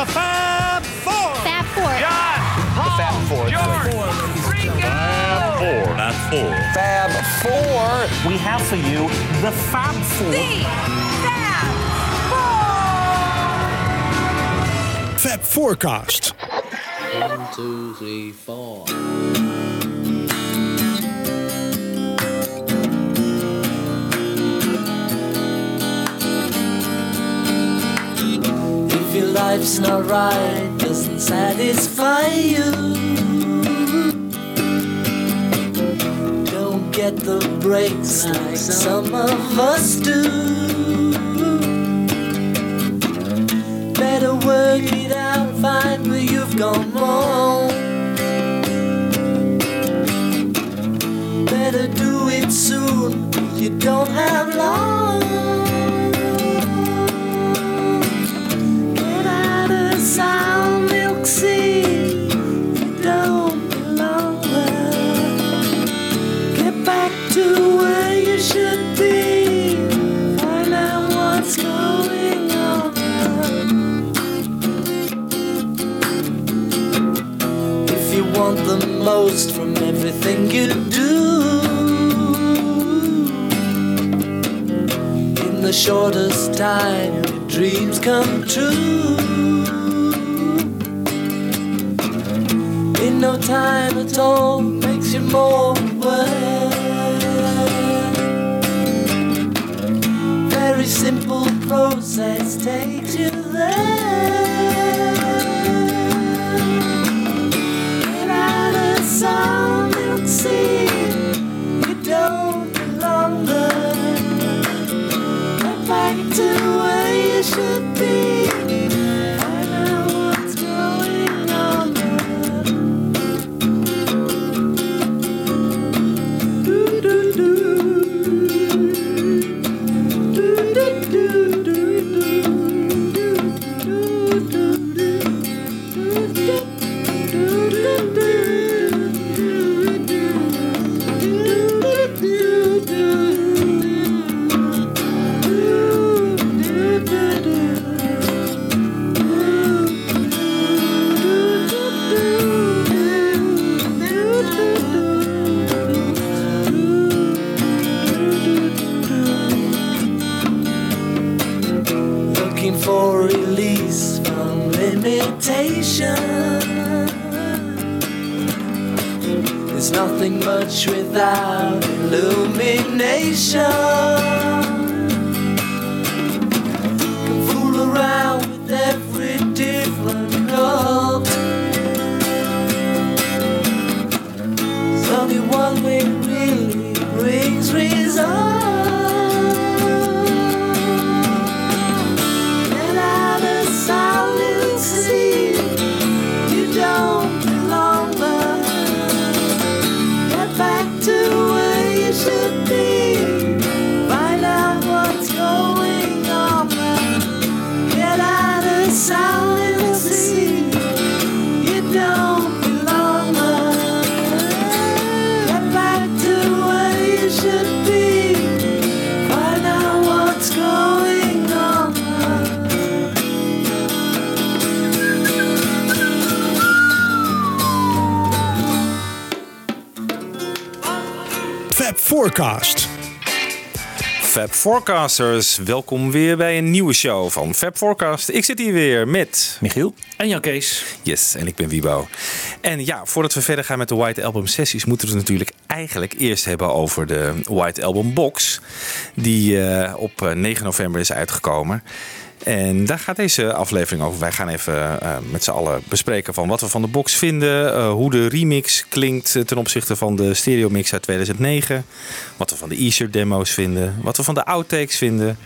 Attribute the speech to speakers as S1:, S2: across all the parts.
S1: The Fab Four.
S2: Fab Four.
S3: John, Paul,
S4: Fab Four.
S3: George, Ringo.
S1: Four. Fab Four.
S4: Fab Four.
S5: We have for you the Fab Four.
S3: The Fab Four.
S6: Fab Forecast.
S7: One, two, three, four. Life's not right, doesn't satisfy you. Don't get the breaks like some of us do. Better work it out, find where you've gone wrong. Better do it soon, you don't have long. Shortest time, your dreams come true. No time at all, makes you more aware. Very simple process takes
S8: Forecasters, welkom weer bij een nieuwe show van Fab Forecast. Ik zit hier weer met
S9: Michiel. En Jan Kees.
S8: Yes, en ik ben Wiebo. En ja, voordat we verder gaan met de White Album sessies, moeten we het natuurlijk eigenlijk eerst hebben over de White Album Box, die eh, op eh, 9 november is uitgekomen. En daar gaat deze aflevering over. Wij gaan even eh, met z'n allen bespreken van wat we van de box vinden. eh, hoe de remix klinkt ten opzichte van de stereo mix uit 2009. Wat we van de e-shirt demo's vinden. Wat we van de outtakes vinden.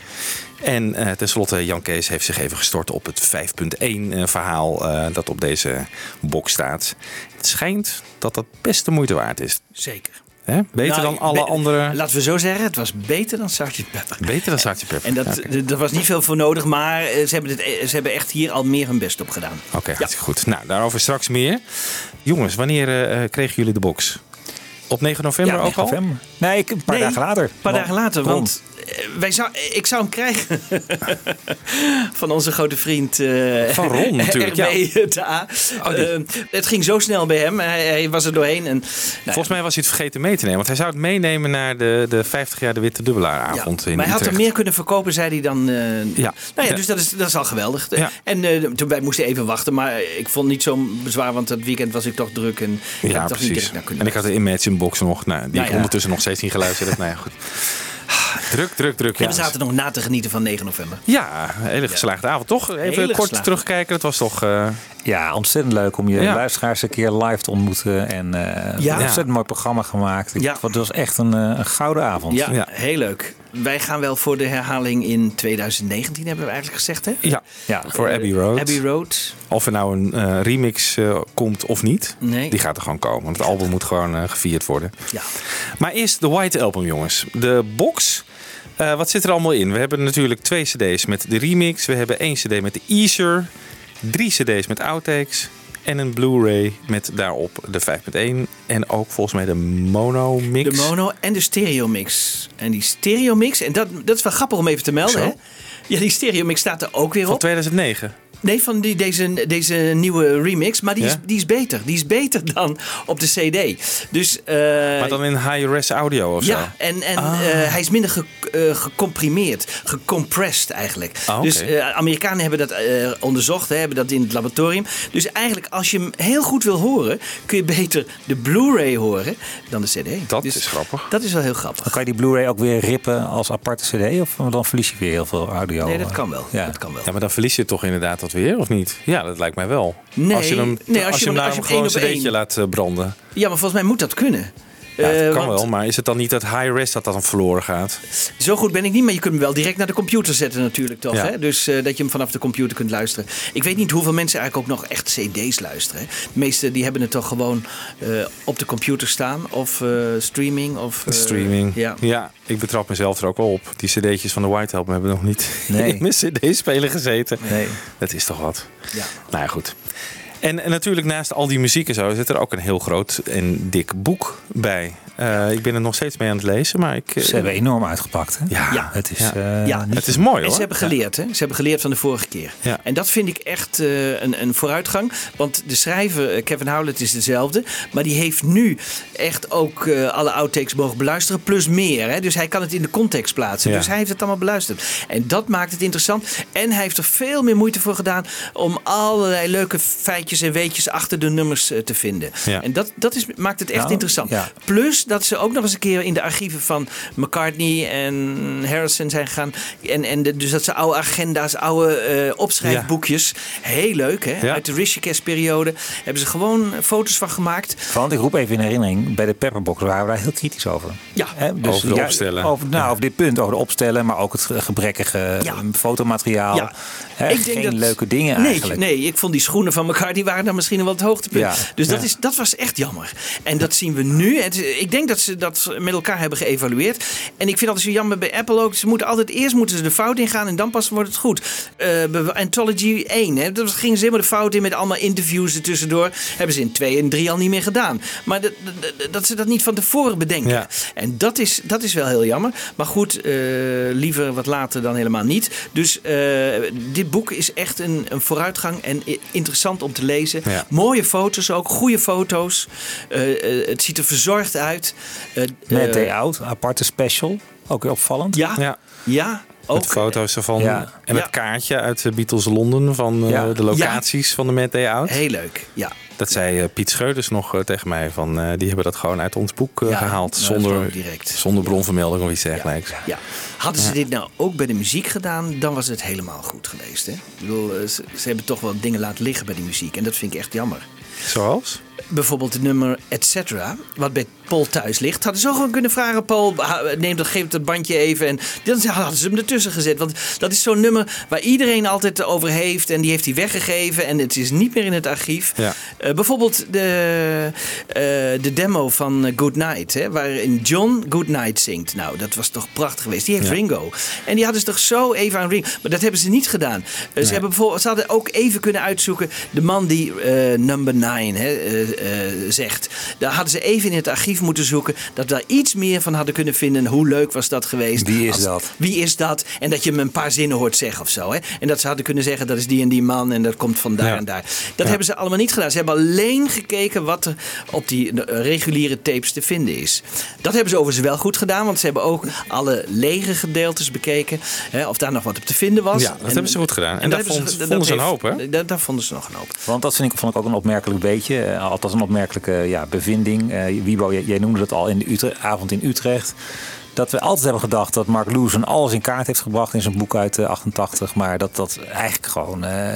S8: En eh tenslotte, Jan Kees heeft zich even gestort op het 5.1 eh, verhaal dat op deze box staat. Het schijnt dat dat best de moeite waard is.
S9: Zeker.
S8: Hè? Beter
S9: Nou,
S8: dan alle
S9: be-
S8: andere...
S9: Laten we zo zeggen, het was beter dan Sgt. Pepper.
S8: Beter dan Sgt. Pepper.
S9: En dat, er was niet veel voor nodig, maar eh, ze hebben, dit, eh, ze hebben echt hier al meer hun best op gedaan.
S8: Oké, hartstikke goed. Nou, daarover straks meer. Jongens, wanneer eh, kregen jullie de box? Op 9 november
S9: Ja,
S8: ook
S9: 9
S8: al?
S9: november.
S10: Nee, ik- een paar
S9: Nee,
S10: dagen later.
S9: Een paar dagen later, want wij zou, ik zou hem krijgen van onze grote vriend eh
S8: Van Ron natuurlijk, ja.
S9: RB de A.
S8: Oh, die.
S9: Eh, het ging zo snel bij hem. Hij, hij was er doorheen. En, nou,
S8: Volgens mij was hij het vergeten mee te nemen. Want hij zou het meenemen naar de, de 50 jaar de Witte Dubbelaaravond
S9: ja,
S8: in
S9: maar hij had er meer kunnen verkopen, zei hij dan. eh,
S8: Ja.
S9: Nou ja,
S8: Ja.
S9: dus dat is, dat is al geweldig.
S8: Ja.
S9: En eh, toen wij moesten even wachten, maar ik vond het niet zo'n bezwaar, want dat weekend was ik toch druk. En ik
S8: Ja,
S9: had toch niet
S8: precies.
S9: kunnen
S8: En ik had de Imagine box nog, nou, die
S9: Ja,
S8: ik
S9: ja.
S8: ondertussen nog steeds niet geluisterd heb. Nou ja, goed. Druk, druk, druk.
S9: En we zaten nog na te genieten van 9 november.
S8: ja een hele geslaagde avond, toch? Even
S9: Hele
S8: kort terugkijken. Dat was toch... eh,
S4: Ja, ontzettend leuk om je
S8: Ja.
S4: luisteraars een keer live te ontmoeten. En eh,
S9: Ja.
S4: een ontzettend mooi programma gemaakt. Ik-. Het was echt een, eh, een gouden avond.
S9: Ja,
S8: Ja.
S9: heel leuk. Wij gaan wel voor de herhaling in 2019, hebben we eigenlijk gezegd, hè?
S8: ja,
S4: Ja.
S8: voor Abbey Road.
S9: Abbey Road.
S8: Of er nou een eh, remix eh, komt of niet,
S9: Nee.
S8: die gaat er gewoon komen. Want het album moet gewoon eh, gevierd worden.
S9: Ja.
S8: Maar eerst de White Album, jongens. De box. eh, wat zit er allemaal in? We hebben natuurlijk twee cd's met de remix. We hebben één cd met de Easer. Drie cd's met outtakes. En een Blu-ray met daarop de 5.1. En ook volgens mij de mono mix.
S9: De mono en de stereo mix. En die stereo mix, en dat, dat is wel grappig om even te melden, hè? Ja, die stereo mix staat er ook weer
S8: Van
S9: op.
S8: 2009.
S9: Nee, van die, deze, deze nieuwe remix. Maar die, is, die is beter. Die is beter dan op de CD. Dus, eh,
S8: Maar dan in high-res audio of zo.
S9: ja, en, en
S8: Ah.
S9: eh, hij is minder ge, eh, gecomprimeerd, gecompressed eigenlijk.
S8: Ah, oké.
S9: Dus Amerikanen hebben dat eh, onderzocht, hè, hebben dat in het laboratorium. Dus eigenlijk, als je hem heel goed wil horen, kun je beter de Blu-ray horen dan de CD.
S8: Dat
S9: Dus
S8: is grappig.
S9: Dat is wel heel grappig.
S4: Dan kan je die Blu-ray ook weer rippen als aparte CD? Of dan verlies je weer heel veel audio?
S9: Nee, dat kan wel.
S4: Ja.
S9: Dat kan wel.
S8: Ja, maar dan verlies je toch inderdaad dat weer, of niet? Ja, dat lijkt mij wel.
S9: Nee,
S8: als je hem,
S9: nee,
S8: als je hem naar
S9: als je
S8: een
S9: hem op
S8: cd'tje laat eh, branden.
S9: Ja, maar volgens mij moet dat kunnen.
S8: Ja,
S9: Eh,
S8: dat kan
S9: want
S8: wel, maar is het dan niet dat high-res dat dan verloren gaat?
S9: Zo goed ben ik niet, maar je kunt hem wel direct naar de computer zetten natuurlijk toch.
S8: Ja.
S9: Hè? Dus eh, dat je hem vanaf de computer kunt luisteren. Ik weet niet hoeveel mensen eigenlijk ook nog echt cd's luisteren. Hè? De meeste die hebben het toch gewoon eh, op de computer staan. Of eh, streaming. Of, eh,
S8: Streaming.
S9: Ja.
S8: Ja. ik betrap mezelf er ook wel op. Die cd'tjes van de White Album hebben nog niet
S4: Nee.
S8: in mijn cd-speler gezeten.
S4: Nee.
S8: Dat is toch wat.
S9: Ja.
S8: Nou ja, goed. En, natuurlijk naast al die muziek en zo zit er ook een heel groot en dik boek bij. Eh, ik ben er nog steeds mee aan het lezen, maar ik... eh,
S4: Ze hebben enorm uitgepakt. Hè?
S8: Ja,
S9: Ja.
S4: Het is,
S8: Ja.
S4: eh,
S9: Ja.
S8: het is mooi
S9: En
S8: hoor.
S9: ze hebben geleerd, hè? Ze hebben geleerd van de vorige keer.
S8: Ja.
S9: En dat vind ik echt eh, een, een vooruitgang. Want de schrijver, Kevin Howlett, is dezelfde. Maar die heeft nu echt ook eh, alle outtakes mogen beluisteren. Plus meer. Hè? Dus hij kan het in de context plaatsen.
S8: Ja.
S9: Dus hij heeft het allemaal beluisterd. En dat maakt het interessant. En hij heeft er veel meer moeite voor gedaan. om allerlei leuke feitjes en weetjes achter de nummers te vinden.
S8: Ja.
S9: En dat, dat is, maakt het echt
S4: Nou,
S9: interessant.
S4: ja.
S9: Dat ze ook nog eens een keer in de archieven van McCartney en Harrison zijn gegaan. En, en de- dus dat ze oude agenda's, oude eh, opschrijfboekjes. Heel leuk, hè?
S8: Ja.
S9: Uit de Rishikesh-periode. Hebben ze gewoon foto's van gemaakt.
S4: Want ik roep even in herinnering, bij de Pepperbox waren we daar heel kritisch over.
S9: Ja.
S4: Hè,
S8: Over de opstellen.
S4: Over, nou, over dit punt, over de opstellen, maar ook het gebrekkige
S9: Ja.
S4: eh, fotomateriaal.
S9: Ja.
S4: Hè,
S9: Ik denk
S4: geen
S9: dat-
S4: leuke dingen
S9: nee,
S4: eigenlijk.
S9: Nee, ik vond die schoenen van die waren dan misschien wel het hoogtepunt.
S4: Ja.
S9: Dus dat, is, dat was echt jammer. En dat zien we nu. Het, is- ik denk dat ze dat met elkaar hebben geëvalueerd. En ik vind altijd zo jammer bij Apple ook. Ze moeten altijd eerst moeten ze de fout ingaan en dan pas wordt het goed. Bij Anthology 1, hè, dat gingen ze helemaal de fout in met allemaal interviews er tussendoor. Hebben ze in 2 en 3 al niet meer gedaan. Maar dat, dat, dat ze dat niet van tevoren bedenken.
S8: Ja.
S9: En dat is, dat is wel heel jammer. Maar goed, eh, liever wat later dan helemaal niet. Dus eh, dit boek is echt een, een vooruitgang en interessant om te lezen.
S8: Ja.
S9: Mooie foto's ook, goede foto's. Het ziet er verzorgd uit. Eh,
S4: Met Day Out, aparte special. Ook weer opvallend.
S9: Ja,
S8: Ja,
S9: ja, ook.
S8: met foto's ervan.
S4: Ja.
S8: En het
S9: Ja.
S8: kaartje uit de Beatles Londen van eh,
S4: Ja.
S8: de locaties van de Mad Day Out.
S9: Heel leuk, ja.
S8: Dat zei eh, Piet Scheuders nog eh, tegen mij. Van, eh, die hebben dat gewoon uit ons boek eh,
S9: Ja,
S8: gehaald.
S9: nou,
S8: Zonder,
S9: direct.
S8: zonder bronvermelding of iets dergelijks.
S9: Ja. Hadden ze dit nou ook bij de muziek gedaan, dan was het helemaal goed geweest. Hè? Ik bedoel, ze, ze hebben toch wel dingen laten liggen bij die muziek. En dat vind ik echt jammer.
S8: Zoals?
S9: Bijvoorbeeld het nummer Et wat bij Paul thuis ligt. Hadden ze ook gewoon kunnen vragen, Paul, neem dat, geef dat bandje even. En dan hadden ze hem ertussen gezet. Want dat is zo'n nummer waar iedereen altijd over heeft. En die heeft hij weggegeven. En het is niet meer in het archief.
S8: Ja.
S9: Eh, bijvoorbeeld de, eh, de demo van Good Night, hè, waarin John Good Night zingt. Nou, dat was toch prachtig geweest. Die heeft Ringo. En die hadden ze toch zo even aan Ringo. Maar dat hebben ze niet gedaan. Eh, ze, hebben bijvoorbeeld, ze hadden ook even kunnen uitzoeken de man die Number 9 hè, eh, eh, zegt. Daar hadden ze even in het archief moeten zoeken. Dat we daar iets meer van hadden kunnen vinden. Hoe leuk was dat geweest?
S4: Wie is
S9: Als-
S4: dat?
S9: Wie is dat? En dat je hem een paar zinnen hoort zeggen of zo. Hè? En dat ze hadden kunnen zeggen dat is die en die man en dat komt van daar
S8: Ja.
S9: en daar. Dat hebben ze allemaal niet gedaan. Ze hebben alleen gekeken wat er op die eh, reguliere tapes te vinden is. Dat hebben ze overigens wel goed gedaan, want ze hebben ook alle lege gedeeltes bekeken. Hè, of daar nog wat op te vinden was.
S8: Ja, dat hebben ze goed gedaan. En
S9: dat
S8: daar vond- vonden ze een hoop, hè?
S9: Daar, daar vonden ze nog een hoop.
S4: Want dat vind ik, vond ik ook een opmerkelijk beetje. Eh, althans een opmerkelijke ja, bevinding. Eh Wiebo, jij, jij noemde dat al in de Utre- avond in Utrecht. Dat we altijd hebben gedacht dat Mark Lewison alles in kaart heeft gebracht in zijn boek uit eh, 88. Maar dat dat eigenlijk gewoon eh,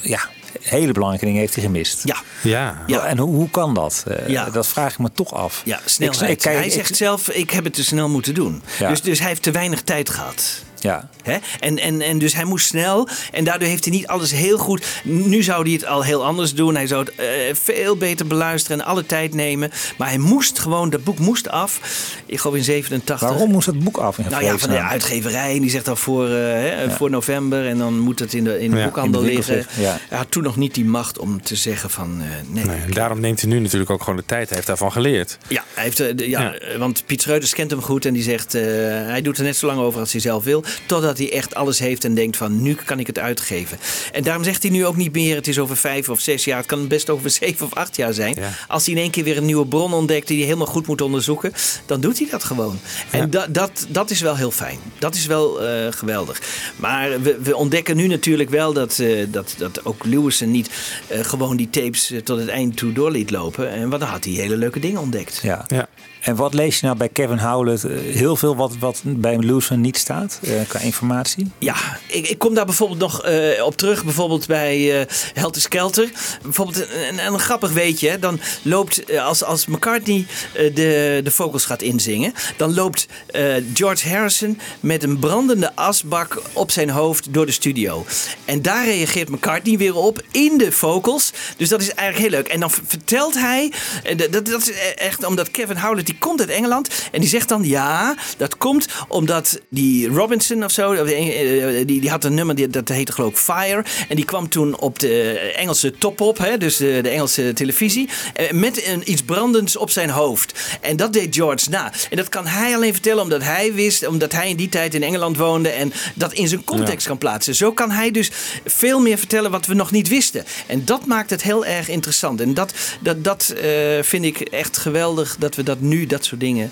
S4: ja, hele belangrijke dingen heeft hij gemist.
S9: Ja,
S8: Ja.
S9: Ja.
S4: En hoe, hoe kan dat? Eh,
S9: Ja.
S4: Dat vraag ik me toch af.
S9: ja
S4: Ik-
S9: snelheid.
S4: ik kijk-
S9: hij
S4: ik-
S9: zegt zelf, ik heb het te snel moeten doen.
S4: Ja.
S9: Dus, dus hij heeft te weinig tijd gehad.
S4: Ja.
S9: Hè? En, en, en dus hij moest snel. En daardoor heeft hij niet alles heel goed. Nu zou hij het al heel anders doen. Hij zou het eh, veel beter beluisteren en alle tijd nemen. Maar hij moest gewoon, dat boek moest af. Ik geloof in 87.
S4: Waarom moest het boek af? In
S9: Nou ja, van de uitgeverij. Die zegt dan voor, eh, hè, voor november. En dan moet het in de, in de
S8: Ja,
S9: boekhandel
S4: in de winkel
S9: liggen.
S4: ja.
S9: Hij had toen nog niet die macht om te zeggen van eh, nee.
S8: Nee, en daarom neemt hij nu natuurlijk ook gewoon de tijd. Hij heeft daarvan geleerd.
S9: Ja, hij heeft, de- ja,
S8: Ja.
S9: want Piet Schreuders kent hem goed en die zegt, eh, hij doet er net zo lang over als hij zelf wil, totdat hij echt alles heeft en denkt van, nu kan ik het uitgeven. En daarom zegt hij nu ook niet meer, het is over vijf of zes jaar, het kan best over zeven of acht jaar zijn.
S8: Ja.
S9: Als hij in één keer weer een nieuwe bron ontdekt die hij helemaal goed moet onderzoeken, dan doet hij dat gewoon. En da- dat, dat is wel heel fijn. Dat is wel eh, geweldig. Maar we, we ontdekken nu natuurlijk wel dat, eh, dat, dat ook Lewison niet eh, gewoon die tapes tot het eind toe door liet lopen. En wat dan had hij hele leuke dingen ontdekt.
S4: Ja.
S8: Ja.
S4: En wat lees je nou bij Kevin Howlett? Eh, Heel veel wat, wat bij Lewison niet staat eh, qua informatie?
S9: Ja, ik, ik kom daar bijvoorbeeld nog eh, op terug. Bijvoorbeeld bij eh Helter Skelter. Bijvoorbeeld een, een, grappig weetje. hè. Dan loopt, als, als McCartney de, de vocals gaat inzingen... dan loopt George Harrison met een brandende asbak op zijn hoofd door de studio. En daar reageert McCartney weer op in de vocals. Dus dat is eigenlijk heel leuk. En dan vertelt hij... dat, dat is echt omdat Kevin Howlett... die komt uit Engeland. En die zegt dan... ja, dat komt omdat die Robinson of zo... eh, eh, die, die had een nummer die, dat heette geloof ik Fire. En die kwam toen op de Engelse top op. Hè, dus de, de Engelse televisie. eh, Met een, iets brandends op zijn hoofd. En dat deed George na. En dat kan hij alleen vertellen omdat hij wist... omdat hij in die tijd in Engeland woonde... en dat in zijn context kan plaatsen. Zo kan hij dus veel meer vertellen wat we nog niet wisten. En dat maakt het heel erg interessant. En dat, dat, dat vind ik echt geweldig dat we dat nu, dat soort dingen,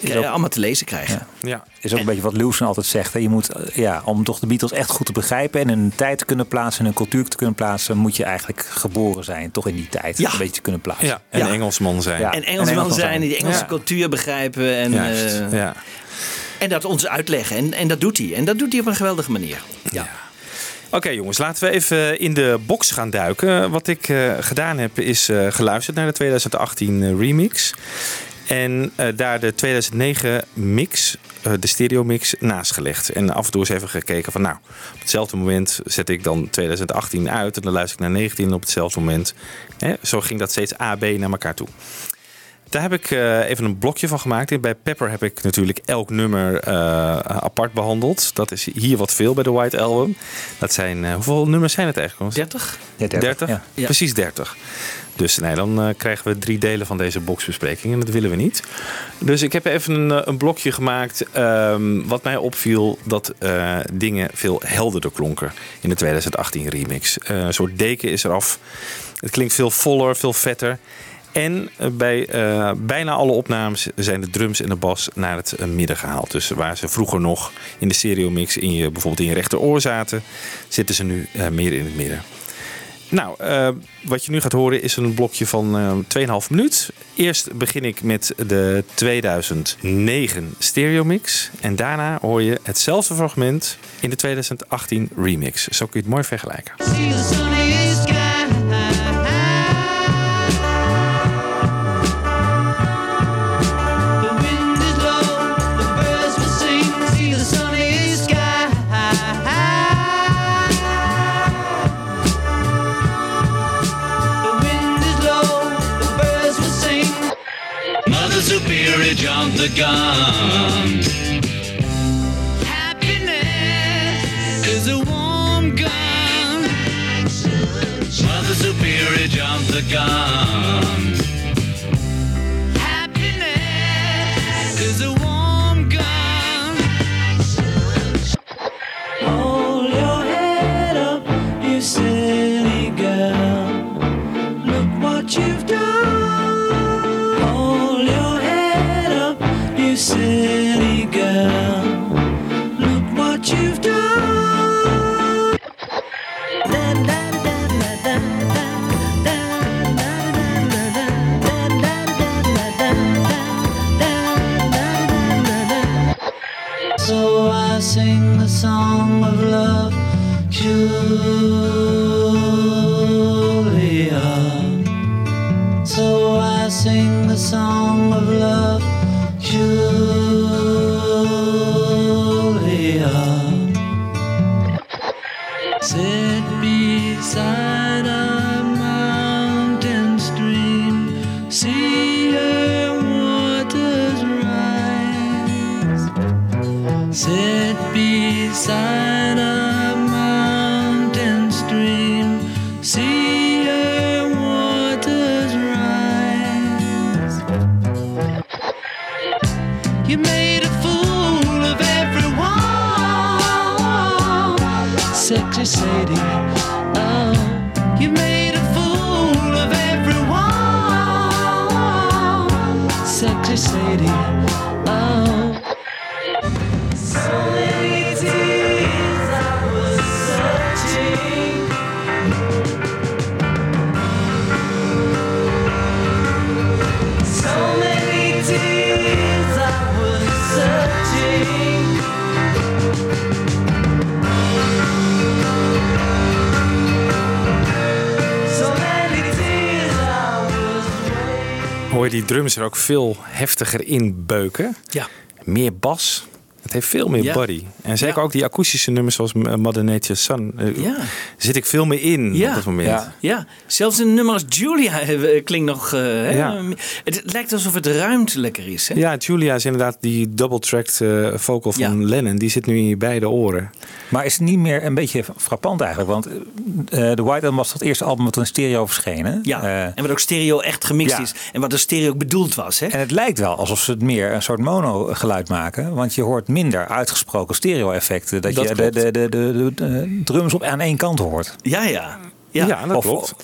S9: eh,
S4: ook-
S9: allemaal te lezen krijgen.
S4: Ja.
S8: Ja.
S4: Is ook een beetje wat Lewison altijd zegt. Hè? Je moet, eh, ja, om toch de Beatles echt goed te begrijpen en een tijd te kunnen plaatsen en een cultuur te kunnen plaatsen, moet je eigenlijk geboren zijn, toch in die tijd
S9: Ja.
S4: een beetje te kunnen plaatsen.
S8: Ja, en
S9: Ja.
S8: Engelsman zijn.
S4: Ja.
S9: En
S4: en
S9: Engelsman zijn
S4: zijn.
S9: en die Engelse
S8: Ja.
S9: cultuur begrijpen en,
S8: Juist.
S9: eh,
S8: ja.
S9: en dat ons uitleggen. En, en dat doet hij. En dat doet hij op een geweldige manier. Ja.
S8: Oké jongens, laten we even in de box gaan duiken. Wat ik eh, gedaan heb is eh, geluisterd naar de 2018 eh, remix. En eh, daar de 2009 mix, eh, de stereo mix, naast gelegd. En af en toe eens even gekeken van nou, op hetzelfde moment zet ik dan 2018 uit. En dan luister ik naar 19 op hetzelfde moment. Hè, zo ging dat steeds A, B naar elkaar toe. Daar heb ik eh, even een blokje van gemaakt. En bij Pepper heb ik natuurlijk elk nummer eh, apart behandeld. Dat is hier wat veel bij de White Album. Dat zijn, hoeveel nummers zijn het eigenlijk?
S9: 30?
S4: Ja,
S8: 30?
S4: Ja.
S9: Ja.
S8: Precies 30. Dus nee, dan eh, krijgen we drie delen van deze boxbespreking. En dat willen we niet. Dus ik heb even een, eh, een blokje gemaakt. ehm, wat mij opviel dat eh, dingen veel helderder klonken in de 2018 remix. Een soort deken is eraf. Het klinkt veel voller, veel vetter. En bij bijna alle opnames zijn de drums en de bas naar het midden gehaald. Dus waar ze vroeger nog in de stereo mix in je, bijvoorbeeld in je rechteroor zaten, zitten ze nu meer in het midden. Nou, eh, wat je nu gaat horen is een blokje van eh 2,5 minuut. Eerst begin ik met de 2009 stereo mix. En daarna hoor je hetzelfde fragment in de 2018 remix. Zo kun je het mooi vergelijken.
S2: The gun. Happiness is a warm gun. Mother Superior jumped the gun.
S7: Song of love, Julia. So I sing the song
S8: drums er ook veel heftiger in beuken.
S9: Ja.
S8: Meer bas. Het heeft veel meer
S9: Ja.
S8: body. En zeker
S9: Ja.
S8: ook die akoestische nummers zoals Mother Nature's Son. eh,
S9: Ja.
S8: Zit ik veel meer in
S9: Ja.
S8: op dat moment.
S4: Ja.
S9: Ja, zelfs een nummer als Julia eh, klinkt nog... eh, hè,
S8: Ja.
S9: Het lijkt alsof het ruimtelijker is. Hè?
S8: Ja, Julia is inderdaad die double-tracked vocal van. Lennon. Die zit nu in je beide oren.
S4: Maar is het niet meer een beetje frappant eigenlijk? Want eh, The White Album was het eerste album wat in stereo verschenen.
S9: Ja,
S4: Eh,
S9: en wat ook stereo echt gemixt
S4: ja.
S9: is. En wat de stereo ook bedoeld was. Hè?
S4: en het lijkt wel alsof ze het meer een soort mono geluid maken. Want je hoort minder uitgesproken stereo effecten. Dat,
S8: Dat
S4: je de, de, de, de, de drums op aan één kant hoort.
S9: Ja, ja.
S8: Ja,
S9: Ja,
S8: dat
S4: Of-
S8: klopt.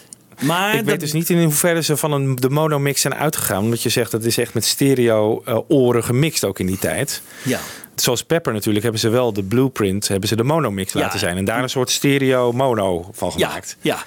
S9: maar
S8: Ik
S9: dat-
S8: weet dus niet in hoeverre ze van een, de monomix zijn uitgegaan. Omdat je zegt dat is echt met stereo eh, oren gemixt ook in die tijd.
S9: Ja.
S8: Zoals Pepper natuurlijk hebben ze wel de blueprint, hebben ze de monomix
S9: Ja.
S8: laten zijn. En daar een soort stereo mono van
S9: Ja,
S8: gemaakt.
S9: ja.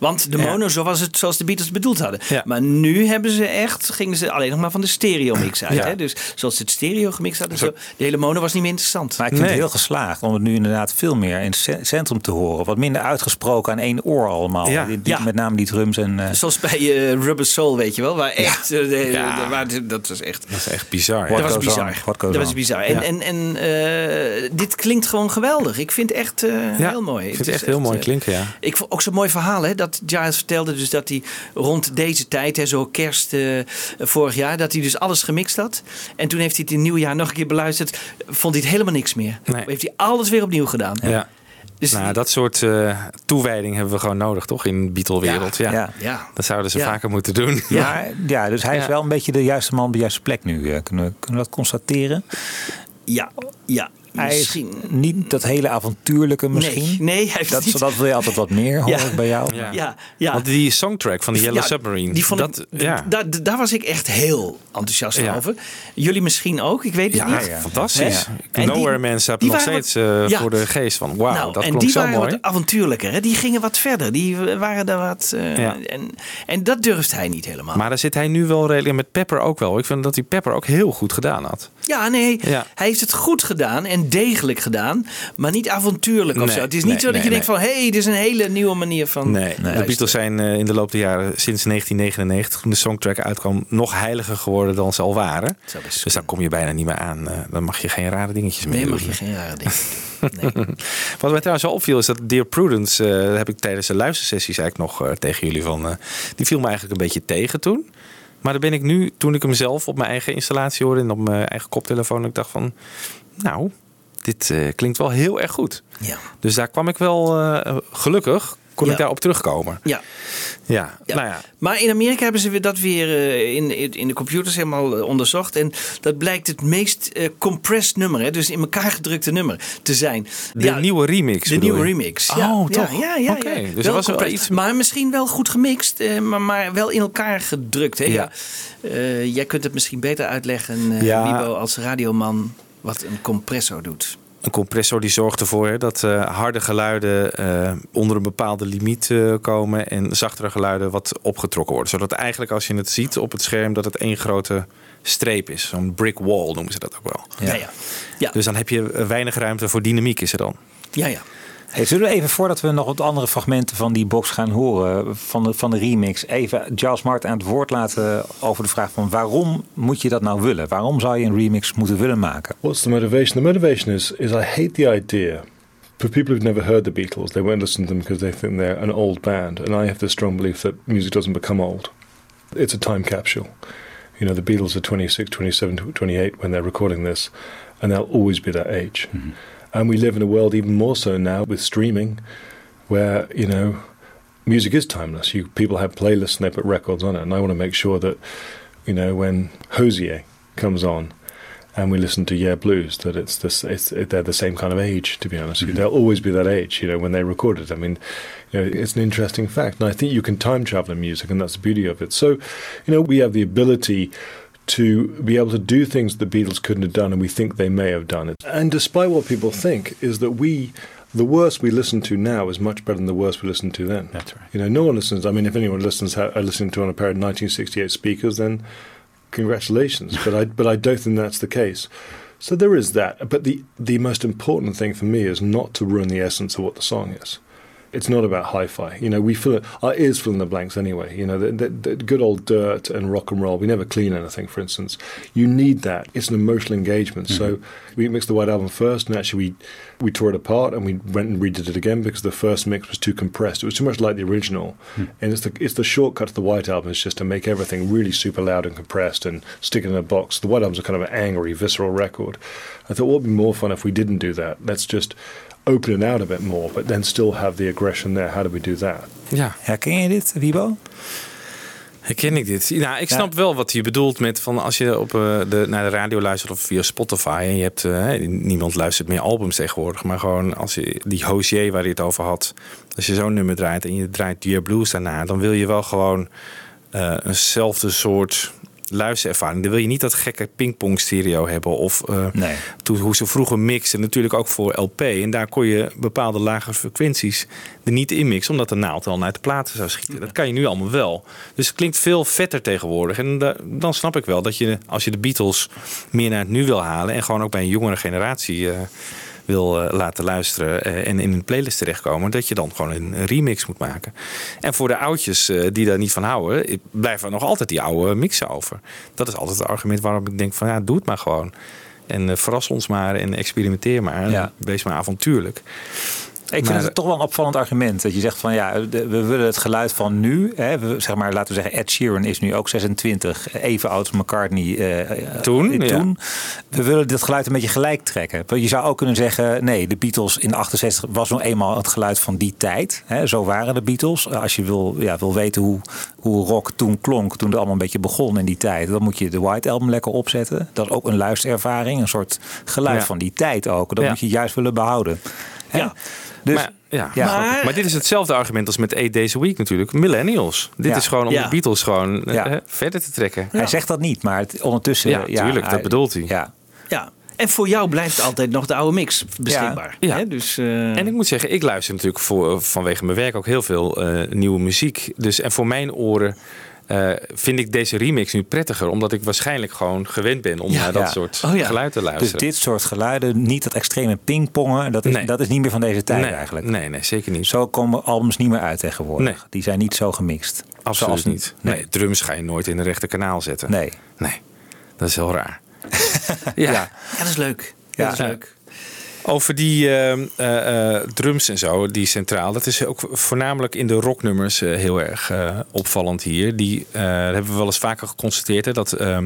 S9: Want de
S8: Ja.
S9: mono, zo was het zoals de Beatles bedoeld hadden.
S8: Ja.
S9: Maar nu hebben ze echt, gingen ze alleen nog maar van de stereo mix uit.
S8: Ja.
S9: Hè? Dus zoals ze het stereo gemixt hadden, zo, de hele mono was niet meer interessant.
S4: Maar ik vind
S8: Nee.
S4: het heel geslaagd om het nu inderdaad veel meer in het ce- centrum te horen. Wat minder uitgesproken aan één oor allemaal.
S8: Ja.
S4: Die- die-
S9: Ja.
S4: Met name die drums en... eh,
S9: Zoals bij eh, Rubber Soul, weet je wel. Waar echt, eh, de- de-
S8: Ja.
S9: de- waar dat was echt...
S8: Dat is echt bizar.
S9: Dat was bizar. Dat was bizar. En,
S4: Ja.
S9: en, en eh, dit klinkt gewoon geweldig. Ik vind het echt eh,
S8: Ja,
S9: heel mooi.
S8: Ik vind
S9: Het
S8: echt heel mooi klinken, ja.
S9: Ik vond ook zo'n mooi verhaal hè, dat Giles vertelde dus dat hij rond deze tijd, hè, zo kerst eh, vorig jaar, dat hij dus alles gemixt had. En toen heeft hij het in het nieuwjaar nog een keer beluisterd, vond hij het helemaal niks meer.
S8: Nee.
S9: Heeft hij alles weer opnieuw gedaan.
S8: Ja.
S9: Dus
S8: Nou, dat soort eh, toewijding hebben we gewoon nodig, toch? In Beatle-wereld. Ja,
S4: ja.
S9: ja.
S8: Dat zouden ze
S9: Ja.
S8: vaker moeten doen.
S4: Ja, ja, dus hij is wel een beetje de juiste man op de juiste plek nu. eh, Kunnen we, kunnen we dat constateren?
S9: ja, ja.
S4: Hij
S9: Misschien.
S4: is niet dat hele avontuurlijke misschien.
S9: Nee, nee, hij heeft
S4: dat,
S9: niet.
S4: dat wil je altijd wat meer, hoor
S9: Ja.
S4: ik bij jou.
S8: Ja.
S9: Ja, ja.
S8: Want die songtrack van de Yellow
S9: Ja,
S8: Submarine.
S9: Die vond
S8: dat,
S9: ik,
S8: ja.
S9: da- da- daar was ik echt heel enthousiast
S8: Ja.
S9: over. Jullie misschien ook, ik weet het
S8: Ja,
S9: niet.
S4: ja.
S8: fantastisch. Nowhere
S9: die-
S8: Man staat
S9: die
S8: nog steeds
S9: wat-
S8: eh,
S9: ja.
S8: voor de geest van wauw,
S9: nou,
S8: dat
S9: en
S8: klonk
S9: die
S8: zo
S9: waren
S8: mooi.
S9: wat avontuurlijker. Hè? Die gingen wat verder. Die waren daar wat. eh,
S8: Ja.
S9: en, en dat durft hij niet helemaal.
S8: Maar daar zit hij nu wel redelijk met Pepper ook wel. Ik vind dat hij Pepper ook heel goed gedaan had.
S9: ja, nee,
S8: Ja.
S9: hij heeft het goed gedaan en degelijk gedaan, maar niet avontuurlijk of
S8: Nee,
S9: zo. Het is
S8: nee,
S9: niet zo dat
S8: nee,
S9: je denkt van, hé, hey, dit is een hele nieuwe manier van.
S8: Nee, de. Beatles zijn eh, in de loop der jaren sinds 1999, toen de songtrack uitkwam, nog heiliger geworden dan ze al waren. Dus daar kom je bijna niet meer aan. Eh, dan mag je geen rare dingetjes meer
S9: Nee, mag je geen rare dingen. Nee.
S8: Wat mij trouwens wel opviel is dat Dear Prudence, eh, heb ik tijdens de luistersessies eigenlijk nog tegen jullie van, die viel me eigenlijk een beetje tegen toen. Maar dan ben ik nu, toen ik hem zelf op mijn eigen installatie hoorde en op mijn eigen koptelefoon, ik dacht van, nou, dit eh, klinkt wel heel erg goed.
S9: Ja.
S8: Dus daar kwam ik wel eh, gelukkig, kon
S9: Ja.
S8: ik daarop terugkomen.
S9: Ja.
S8: Ja,
S9: Ja.
S8: nou ja.
S9: Maar in Amerika hebben ze dat weer eh, in, in de computers helemaal onderzocht. En dat blijkt het meest compressed nummer, hè, dus in elkaar gedrukte nummer te zijn.
S8: De
S9: Ja,
S8: nieuwe remix.
S9: De nieuwe
S8: je?
S9: remix.
S8: Oh, toch?
S9: Ja, ja, ja.
S8: dus er was wel iets-
S9: Maar misschien wel goed gemixt, maar, maar wel in elkaar gedrukt. Hè? Ja. Jij kunt het misschien beter uitleggen,
S8: Ja.
S9: Wibo, als radioman, wat een compressor doet.
S8: Een compressor die zorgt ervoor hè, dat eh, harde geluiden eh, onder een bepaalde limiet eh, komen en zachtere geluiden wat opgetrokken worden. Zodat eigenlijk als je het ziet op het scherm dat het één grote streep is. Zo'n brick wall noemen ze dat ook wel.
S9: Ja, ja. Ja,
S8: Dus dan heb je weinig ruimte voor dynamiek is er dan.
S9: ja. ja.
S4: Hey, zullen we even voordat we nog wat andere fragmenten van die box gaan horen, van de, van de remix, even Giles Martin aan het woord laten over de vraag van waarom moet je dat nou willen? Waarom zou je een remix moeten willen maken?
S10: What's the motivation? The motivation is is I hate the idea. For people who've never heard the Beatles, they won't listen to them because they think they're an old band. And I have the strong belief that music doesn't become old. It's a time capsule. You know, the Beatles are 26, 27, 28 when they're recording this, and they'll always be that age. And we live in a world even more so now with streaming, where you know, music is timeless. You people have playlists and they put records on it, and I want to make sure that, you know, when Hosier comes on, and we listen to Yeah Blues, that it's this, it's it, they're the same kind of age. To be honest, you. Mm-hmm. they'll always be that age. You know, when they recorded. I mean, you know, it's an interesting fact, and I think you can time travel in music, and that's the beauty of it. So, you know, we have the ability to be able to do things the Beatles couldn't have done, and we think they may have done it. And despite what people think, is that we. The worst we listen to now is much better than the worst we listened to then.
S4: That's right.
S10: You know, no one listens. I mean, if anyone listens, are listening to on a pair of 1968 speakers, then congratulations. but I, but I don't think that's the case. So there is that. But the the most important thing for me is not to ruin the essence of what the song is. It's not about hi-fi. You know, we fill our ears fill in the blanks anyway. You know, the, the, the good old dirt and rock and roll. We never clean anything, for instance. You need that. It's an emotional engagement. So mm-hmm. we mixed the White Album first, and actually we we tore it apart and we went and redid it again because the first mix was too compressed. It was too much like the original. Hmm. And it's the it's the shortcut to the White Album is just to make everything really super loud and compressed and stick it in a box. The White Album's a kind of an angry, visceral record. I thought, what would be more fun if we didn't do that? Let's just open it out a bit more, but then still have the aggression there. How do we do that?
S8: Ja,
S4: Herken je dit, Wibo?
S8: Herken ik dit? Nou, ik
S4: Ja.
S8: snap wel wat je bedoelt met van als je op eh, de, naar de radio luistert of via Spotify en je hebt eh, niemand luistert meer albums tegenwoordig, maar gewoon als je die Hosier waar je het over had, als je zo'n nummer draait en je draait Dear Blues daarna, dan wil je wel gewoon eh, eenzelfde soort luisterervaring. Dan wil je niet dat gekke pingpong stereo hebben of eh,
S4: Nee.
S8: toen, hoe ze vroeger mixten, natuurlijk ook voor LP. En daar kon je bepaalde lage frequenties er niet in mixen, omdat de naald dan uit de platen zou schieten. Dat kan je nu allemaal wel. Dus het klinkt veel vetter tegenwoordig. En da- dan snap ik wel dat je, als je de Beatles meer naar het nu wil halen en gewoon ook bij een jongere generatie. eh, wil eh, laten luisteren eh, en in een playlist terechtkomen, dat je dan gewoon een remix moet maken. En voor de oudjes eh, die daar niet van houden, blijven er nog altijd die oude mixen over. Dat is altijd het argument waarom ik denk van ja, doe het maar gewoon. En verras ons maar en experimenteer maar. En
S4: Ja.
S8: Wees maar avontuurlijk.
S4: Ik vind
S8: Maar-
S4: het toch wel een opvallend argument. Dat je zegt van ja, we willen het geluid van nu. Hè, we, zeg maar, laten we zeggen, Ed Sheeran is nu ook 26. Even oud als McCartney. eh,
S8: Toen,
S4: eh,
S8: ja.
S4: toen. We willen dit geluid een beetje gelijk trekken. Want Je zou ook kunnen zeggen, nee, de Beatles in 68 was nog eenmaal het geluid van die tijd. Hè, zo waren de Beatles. Als je wil, ja, wil weten hoe, hoe rock toen klonk, toen het allemaal een beetje begon in die tijd. Dan moet je de White Album lekker opzetten. Dat is ook een luisterervaring. Een soort geluid
S8: Ja.
S4: van die tijd ook. Dat
S8: Ja.
S4: moet je juist willen behouden. Hè?
S9: Ja.
S4: Dus,
S8: maar, ja,
S4: ja.
S8: maar, maar dit is hetzelfde argument als met Eight Days a Week natuurlijk. Millennials. Dit
S4: Ja.
S8: is gewoon om
S9: Ja.
S8: de Beatles gewoon eh,
S4: Ja.
S8: verder te trekken.
S4: Hij zegt dat niet, maar het, ondertussen...
S8: Ja, tuurlijk, dat bedoelt hij.
S4: Ja.
S9: Ja. En voor jou blijft altijd nog de oude mix beschikbaar.
S8: Ja.
S9: Hè? Dus, eh,
S8: En ik moet zeggen, ik luister natuurlijk voor, vanwege mijn werk ook heel veel eh, nieuwe muziek. Dus en voor mijn oren eh, vind ik deze remix nu prettiger. Omdat ik waarschijnlijk gewoon gewend ben om
S9: Ja.
S8: naar dat
S4: Ja.
S8: soort
S9: Oh ja.
S8: geluid te
S4: Dus
S8: luisteren.
S4: dit soort geluiden, niet dat extreme pingpongen, dat is,
S8: Nee.
S4: dat is niet meer van deze tijd
S8: nee,
S4: eigenlijk.
S8: Nee, nee, zeker niet.
S4: Zo komen albums niet meer uit tegenwoordig.
S8: Nee.
S4: Die zijn niet zo gemixt.
S8: Absoluut
S4: Zoals-
S8: niet. Nee. drums ga je nooit in de rechte kanaal zetten.
S4: Nee.
S8: Nee, dat is heel raar. ja.
S9: Dat is leuk.
S4: Ja.
S9: Dat is leuk.
S8: Over die eh, eh, eh, drums en zo, die centraal. Dat is ook voornamelijk in de rocknummers heel erg opvallend hier. Die hebben we wel eens vaker geconstateerd. Dat eh,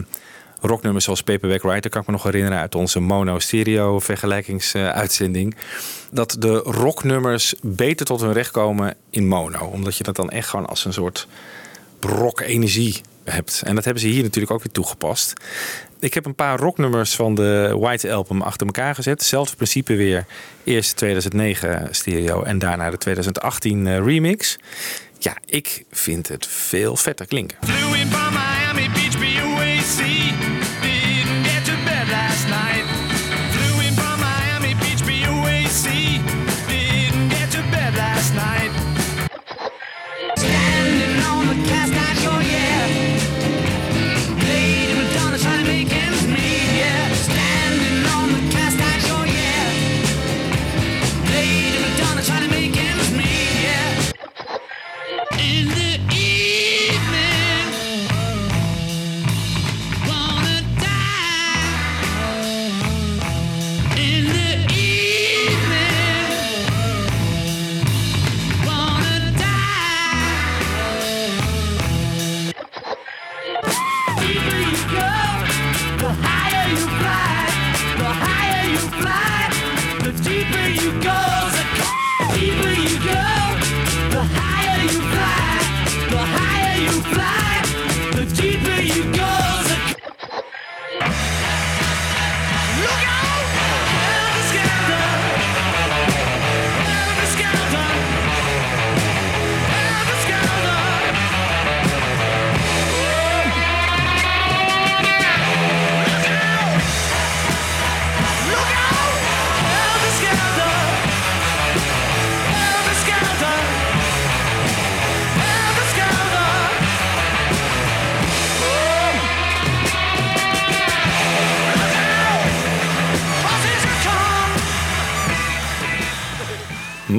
S8: rocknummers zoals Paperback Writer, kan ik me nog herinneren uit onze mono-stereo vergelijkingsuitzending. dat de rocknummers beter tot hun recht komen in mono. Omdat je dat dan echt gewoon als een soort rock-energie hebt. En dat hebben ze hier natuurlijk ook weer toegepast. Ik heb een paar rocknummers van de White Album achter elkaar gezet. Hetzelfde principe weer. Eerst de 2009 stereo en daarna de 2018 eh, remix. Ja, ik vind het veel vetter klinken.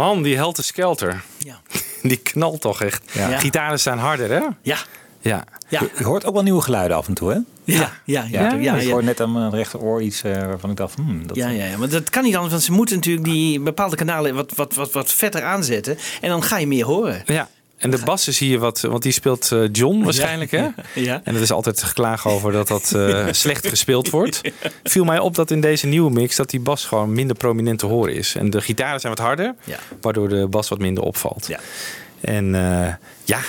S8: Man, die Helter Skelter.
S9: Ja.
S8: Die knalt toch echt.
S4: Ja.
S8: Gitaren zijn harder, hè?
S9: Ja.
S8: Ja.
S9: Ja.
S4: Je hoort ook wel nieuwe geluiden af en toe, hè?
S9: Ja, ja, ja. ja, ja,
S4: ik hoor net aan mijn rechteroor iets eh, waarvan ik dacht, hmm, dat
S9: Ja, ja, ja, maar dat kan niet anders, want ze moeten natuurlijk die bepaalde kanalen wat, wat, wat, wat vetter aanzetten. En dan ga je meer horen.
S8: Ja. En de bassen zie je wat, want die speelt eh, John waarschijnlijk, hè?
S9: Ja.
S8: En er is altijd geklaag over dat dat eh, slecht gespeeld wordt. Viel mij op dat in deze nieuwe mix dat die bas gewoon minder prominent te horen is. En de gitaren zijn wat harder,
S9: Ja.
S8: waardoor de bas wat minder opvalt.
S9: Ja.
S8: En eh, ja,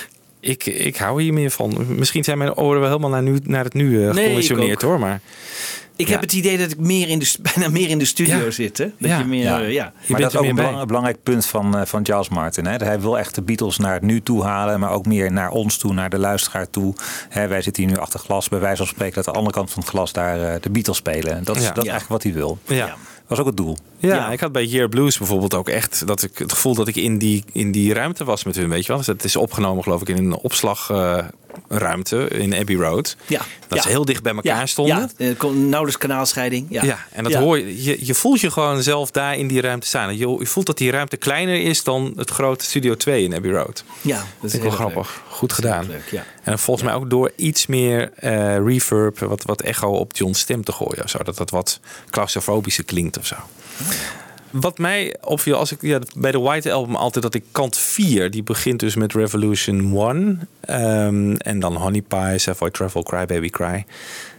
S8: ik, ik hou hier meer van. Misschien zijn mijn oren wel helemaal naar, nu, naar het nu
S9: ik
S8: geconditioneerd hoor. Maar
S9: Ik
S8: Ja.
S9: heb het idee dat ik meer in de, bijna meer in de studio
S8: Ja.
S9: zit. Hè? Dat
S8: Ja.
S9: je meer,
S4: Ja.
S9: eh.
S4: Maar dat is ook een belang- belangrijk punt van, eh, van Charles Martin. Hè? Hij wil echt de Beatles naar het nu toe halen, maar ook meer naar ons toe, naar de luisteraar toe. Hè, wij zitten hier nu achter glas, bij wijze van spreken dat aan de andere kant van het glas daar eh, de Beatles spelen. Dat is, dat is eigenlijk wat hij wil.
S8: ja.
S4: Dat was ook het doel.
S8: Ja,
S9: Ja.
S8: ik had bij Year Blues bijvoorbeeld ook echt dat ik het gevoel dat ik in die, in die ruimte was met hun, weet je wel. Dus het is opgenomen geloof ik in een opslagruimte in Abbey Road.
S9: Ja.
S8: Dat
S9: Ja.
S8: ze heel dicht bij elkaar
S9: ja.
S8: stonden.
S9: Ja, eh, nauwelijks kanaalscheiding. Ja,
S8: Ja, en dat
S9: Ja.
S8: hoor je, je. Je voelt je gewoon zelf daar in die ruimte staan. Je, je voelt dat die ruimte kleiner is dan het grote Studio 2 in Abbey Road.
S9: Ja, dat is
S8: wel
S9: heel
S8: grappig. Goed gedaan.
S9: Leuk, ja.
S8: En volgens mij ook door iets meer eh, reverb, wat, wat echo op John's stem te gooien. Of zo. Dat dat wat claustrofobischer klinkt of zo. Wat mij opviel als ik ja, bij de White Album altijd dat ik kant 4, die begint dus met Revolution 1. ehm, en dan Honey Pie, Savoy Travel, Cry Baby Cry.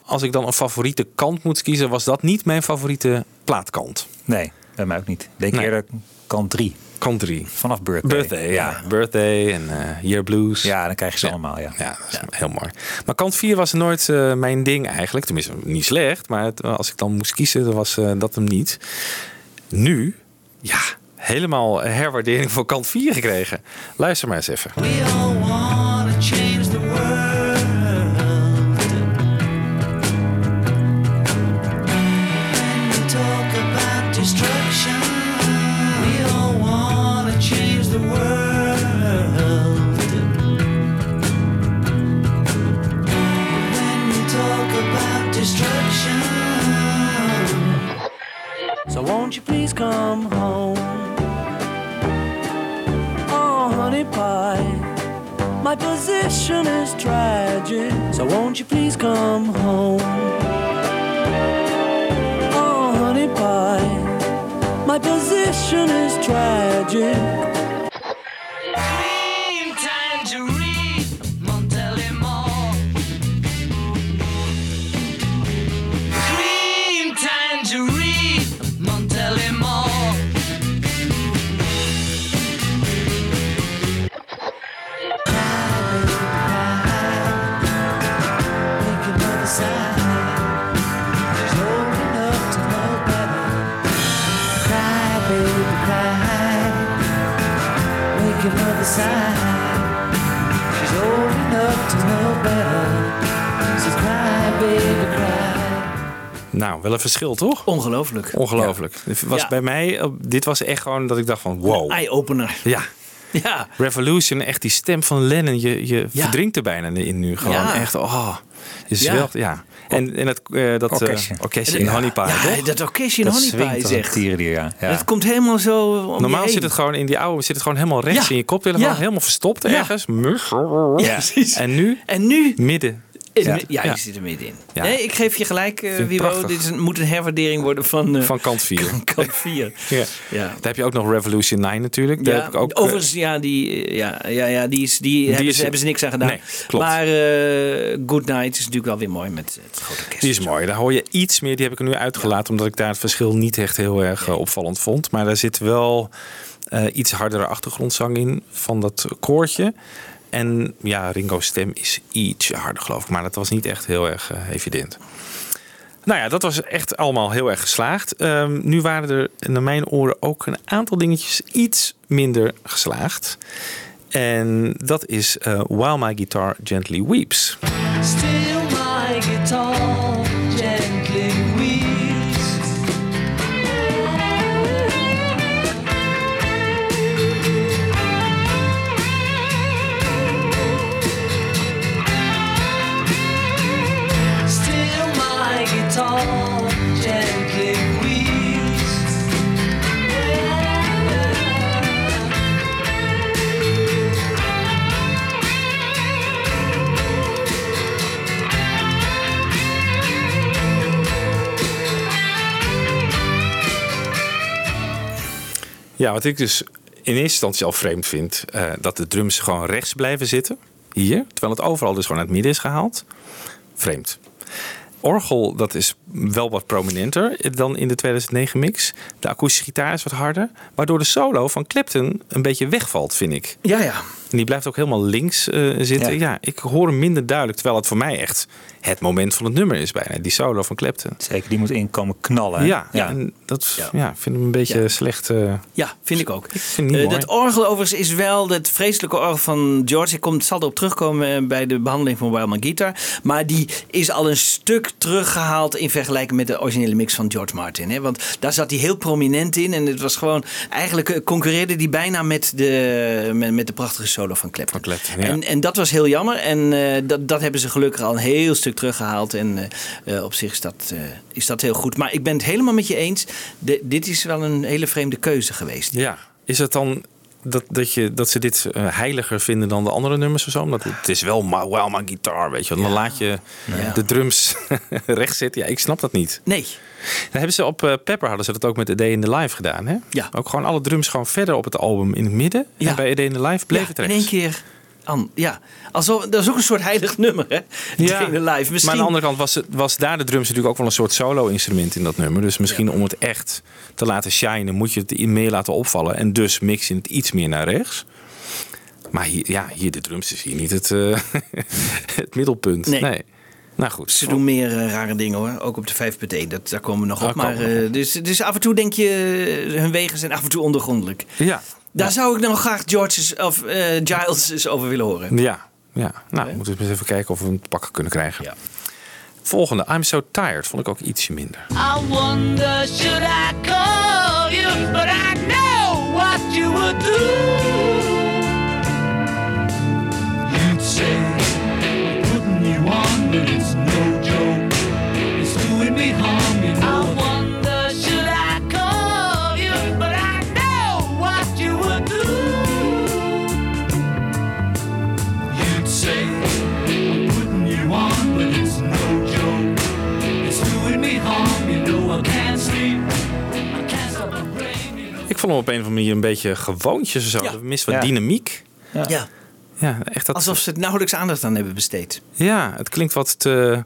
S8: Als ik dan een favoriete kant moet kiezen, was dat niet mijn favoriete plaatkant.
S4: Nee, bij mij ook niet. Ik Denk
S8: Nee.
S4: eerder kant 3,
S8: Kant 3.
S4: vanaf Birthday.
S8: Birthday, ja. Birthday en eh Year Blues.
S4: Ja, dan krijg je ze
S8: Ja.
S4: allemaal, ja.
S8: Ja, dat is heel mooi. Maar kant 4 was nooit eh, mijn ding eigenlijk. Tenminste, niet slecht. Maar het- als ik dan moest kiezen, dan was eh, dat hem niet. Nu, ja, helemaal herwaardering voor kant 4 gekregen. Luister maar eens even.
S7: Tragic. So won't you please come home? Oh, honey pie,
S3: My position is tragic.
S8: Nou, wel een verschil, toch?
S9: Ongelooflijk.
S8: Ongelooflijk. Het was
S9: Ja.
S8: bij mij, dit was echt gewoon dat ik dacht van wow.
S9: Eye-opener.
S8: Ja,
S9: Ja.
S8: Revolution, echt die stem van Lennon, je, je
S9: Ja.
S8: verdrinkt er bijna in nu. Gewoon
S9: Ja.
S8: echt, oh. Je
S9: Ja.
S8: zwelt, ja. En, en het, dat eh,
S4: Orkestje.
S8: orkestje in Honey Pie,
S9: Ja, dat orkestje in
S4: Dat
S9: Honey Pie,
S4: als een
S9: zeg.
S4: tierenlier, ja. ja.
S9: Het komt helemaal zo om je
S8: Normaal
S9: heen.
S8: zit het gewoon in die oude, zit het gewoon helemaal rechts
S9: Ja.
S8: in je koptelefoon,
S9: Ja.
S8: helemaal verstopt
S9: Ja.
S8: ergens. Mug.
S9: Ja, precies.
S8: En nu
S9: En nu
S8: midden. Ja.
S9: ja, je zit er middenin.
S8: Ja.
S9: Nee, ik geef je gelijk, eh
S8: Vind ik
S9: Wibo. Dit is een, moet een herwaardering worden van, eh
S8: Van kant 4.
S9: kant 4.
S8: Ja.
S9: Ja.
S8: Daar heb je ook nog Revolution 9 natuurlijk. Daar heb ik ook, eh,
S9: overigens, ja, die, eh, ja, ja, ja, die, is, die, hebben,
S8: is-
S9: ze, hebben ze niks aan gedaan.
S8: Nee, klopt.
S9: Maar eh Good Night is natuurlijk wel weer mooi met het grote orkest.
S8: Die is mooi. Daar hoor je iets meer. Die heb ik er nu uitgelaten. Omdat ik daar het verschil niet echt heel erg eh, opvallend vond. Maar daar zit wel eh, iets hardere achtergrondzang in. Van dat koortje. En ja, Ringo's stem is iets harder geloof ik. Maar dat was niet echt heel erg eh, evident. Nou ja, dat was echt allemaal heel erg geslaagd. Ehm, nu waren er naar mijn oren ook een aantal dingetjes iets minder geslaagd. En dat is eh, While My Guitar Gently Weeps. Ja, wat ik dus in eerste instantie al vreemd vind, eh, dat de drums gewoon rechts blijven zitten. Hier, terwijl het overal dus gewoon uit het midden is gehaald. Vreemd. Orgel, dat is wel wat prominenter dan in de 2009 mix. De akoestische gitaar is wat harder. Waardoor de solo van Clapton een beetje wegvalt, vind ik.
S9: Ja, ja.
S8: En die blijft ook helemaal links eh, zitten. Ja.
S4: Ja.
S8: ik hoor hem minder duidelijk. Terwijl het voor mij echt het moment van het nummer is bijna. Die solo van Clapton.
S4: Zeker, die moet inkomen knallen. hè?
S8: Ja, ja. en dat
S9: Ja.
S8: ja. vind ik een beetje
S9: Ja.
S8: slecht. eh,
S9: Ja, vind ik ook.
S8: ik vind
S9: Eh, dat orgel overigens is wel het vreselijke orgel van George. Ik kom, zal erop terugkomen eh, bij de behandeling van Wild Man Guitar. Maar die is al een stuk teruggehaald in vergelijking met de originele mix van George Martin. Hè? Want daar zat hij heel prominent in. En het was gewoon, eigenlijk concurreerde die bijna met de, met, met de prachtige solo van Clapton.
S8: Van Clapton,
S9: en, en dat was heel jammer. En dat, dat hebben ze gelukkig al een heel stuk teruggehaald. En eh, eh, op zich is dat, eh, is dat heel goed. Maar ik ben het helemaal met je eens. De- dit is wel een hele vreemde keuze geweest.
S8: Ja, is het dan dat, dat, je, dat ze dit heiliger vinden dan de andere nummers of zo? Omdat het, is wel ma, well, my guitar, weet je. wel. Dan laat je
S9: Ja.
S8: de drums rechts zitten. Ja, ik snap dat niet.
S9: Nee.
S8: Dan hebben ze op Pepper hadden ze dat ook met A Day in the Life gedaan, hè?
S9: Ja.
S8: Ook gewoon alle drums gewoon verder op het album in het midden.
S9: Ja.
S8: En bij A Day in the Life bleef het
S9: in één keer. An, ja, alsof, dat is ook een soort heilig nummer, hè?
S8: Ja,
S9: live. Misschien,
S8: Maar aan de andere kant was, het, was daar de drums natuurlijk ook wel een soort solo-instrument in dat nummer. Dus misschien om het echt te laten shinen, moet je het meer laten opvallen. En dus mix je het iets meer naar rechts. Maar hier, ja, hier de drums is hier niet het, eh, het middelpunt.
S9: Nee.
S8: Nou goed.
S9: Ze doen meer eh, rare dingen hoor. Ook op de 5.1. Dat, daar komen we nog op. Maar, eh, dus, dus af en toe denk je, hun wegen zijn af en toe ondergrondelijk.
S8: Ja.
S9: Daar zou ik nog graag George of eh, Giles eens over willen horen.
S8: Ja, ja. nou, we moeten eens even kijken of we hem te pakken kunnen krijgen.
S9: Ja.
S8: Volgende, I'm So Tired, vond ik ook ietsje minder.
S2: I wonder should I call you, but I know what you would do. You'd say, putting you on, but it's no joke. It's doing me harm,
S8: vond hem op een of andere manier een beetje gewoontjes of zo.
S9: Ja.
S8: Mist wat
S4: Ja.
S8: dynamiek.
S9: Ja,
S8: Ja, echt dat.
S9: alsof ze het nauwelijks aandacht aan hebben besteed.
S8: Ja, het klinkt wat te,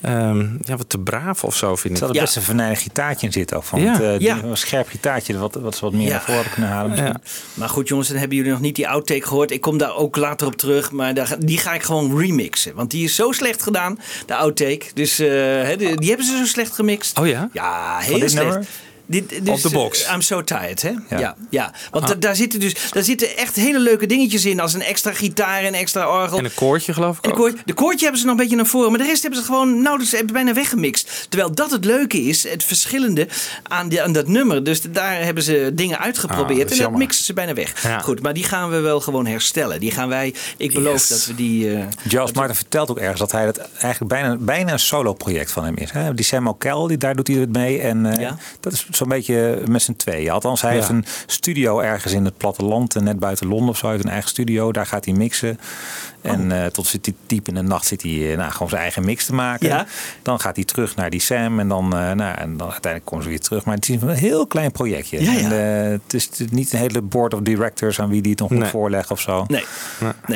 S8: ehm, ja, wat te braaf of zo, vind ik.
S4: zat er
S9: Ja.
S4: best een venijnig gitaartje in zitten. Ook van
S8: Ja.
S4: het, eh, een scherp gitaartje, wat, wat ze wat meer
S9: Ja.
S4: naar voren kunnen halen. misschien.
S8: Ja.
S9: Maar goed, jongens, dan hebben jullie nog niet die outtake gehoord. Ik kom daar ook later op terug. Maar daar, ga- die ga ik gewoon remixen. Want die is zo slecht gedaan, de outtake. Dus eh, hè, die, die hebben ze zo slecht gemixt.
S8: Oh ja?
S9: Ja, heel slecht.
S4: nummer?
S9: Dit, dus,
S8: Op de box.
S9: eh, I'm so tired, hè? Ja,
S4: Ja.
S9: ja. Want da- daar zitten dus daar zitten echt hele leuke dingetjes in. Als een extra gitaar en extra orgel.
S8: En een koortje, geloof ik
S9: En
S8: ook.
S9: de koortje hebben ze nog een beetje naar voren. Maar de rest hebben ze gewoon nou, dus hebben bijna weggemixt. Terwijl dat het leuke is, het verschillende aan, die, aan dat nummer. Dus daar hebben ze dingen
S8: Ah,
S9: uitgeprobeerd.
S8: dat is
S9: en dat mixen ze bijna weg.
S8: Ja.
S9: Goed, maar die gaan we wel gewoon herstellen. Die gaan wij, ik beloof
S8: Yes.
S9: dat we die... eh,
S4: Giles Martin vertelt ook ergens dat hij het eigenlijk bijna, bijna een solo-project van hem is. Hè? Die Sam die, daar doet hij het mee. En eh,
S9: Ja.
S4: dat is zo'n beetje met z'n tweeën. Althans, hij
S8: Ja.
S4: heeft een studio ergens in het platteland, eh, net buiten Londen of zo. Hij heeft een eigen studio, daar gaat hij mixen. En
S9: Oh.
S4: eh, tot zit hij diep in de nacht zit hij eh, nou, gewoon zijn eigen mix te maken.
S9: Ja.
S4: Dan gaat hij terug naar die Sam en dan, nou, en dan uiteindelijk komen ze weer terug. Maar het is een heel klein projectje.
S9: Ja, ja.
S4: En, het is niet een hele board of directors aan wie die het nog moet
S8: Nee.
S4: voorleggen of zo.
S9: nee.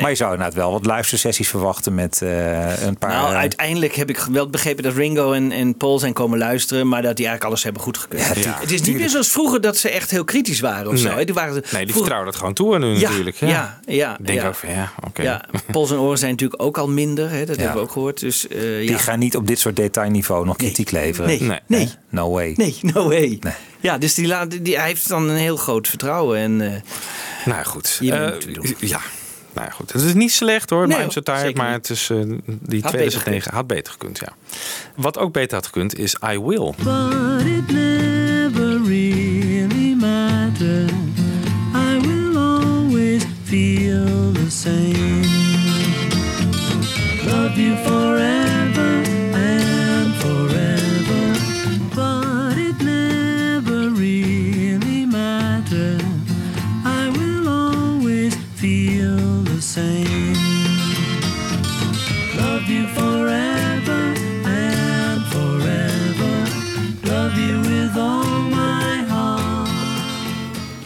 S4: Maar je zou inderdaad wel wat luistersessies verwachten met een paar...
S9: Nou, uiteindelijk heb ik wel begrepen dat Ringo en, en Paul zijn komen luisteren. Maar dat die eigenlijk alles hebben goedgekeurd.
S8: Ja,
S9: het is niet meer zoals vroeger dat ze echt heel kritisch waren of zo.
S8: Nee.
S9: hè. Die waren,
S8: Nee, die
S9: vroeger-
S8: vertrouwen dat gewoon toe aan hun
S9: ja,
S8: natuurlijk.
S9: Ja, ja,
S8: Ik denk
S9: ja.
S8: ook van ja, oké.
S9: Ja, pols en oren zijn natuurlijk ook al minder. Hè? Dat
S4: Ja.
S9: hebben we ook gehoord. Dus, eh,
S4: Die
S9: ja.
S4: gaan niet op dit soort detailniveau nog kritiek leveren.
S9: Nee,
S8: Nee.
S9: nee,
S4: No way.
S9: nee, no way.
S4: Nee.
S9: Ja, dus die, laat, die, hij heeft dan een heel groot vertrouwen. En, eh,
S8: Nou goed.
S9: Doen.
S8: ja. Nou ja, goed. Het is niet slecht hoor,
S9: Nee,
S8: so tired, maar het is eh, die
S9: Had
S8: 2009 had beter gekund, ja. Wat ook beter had gekund is I Will.
S7: Same.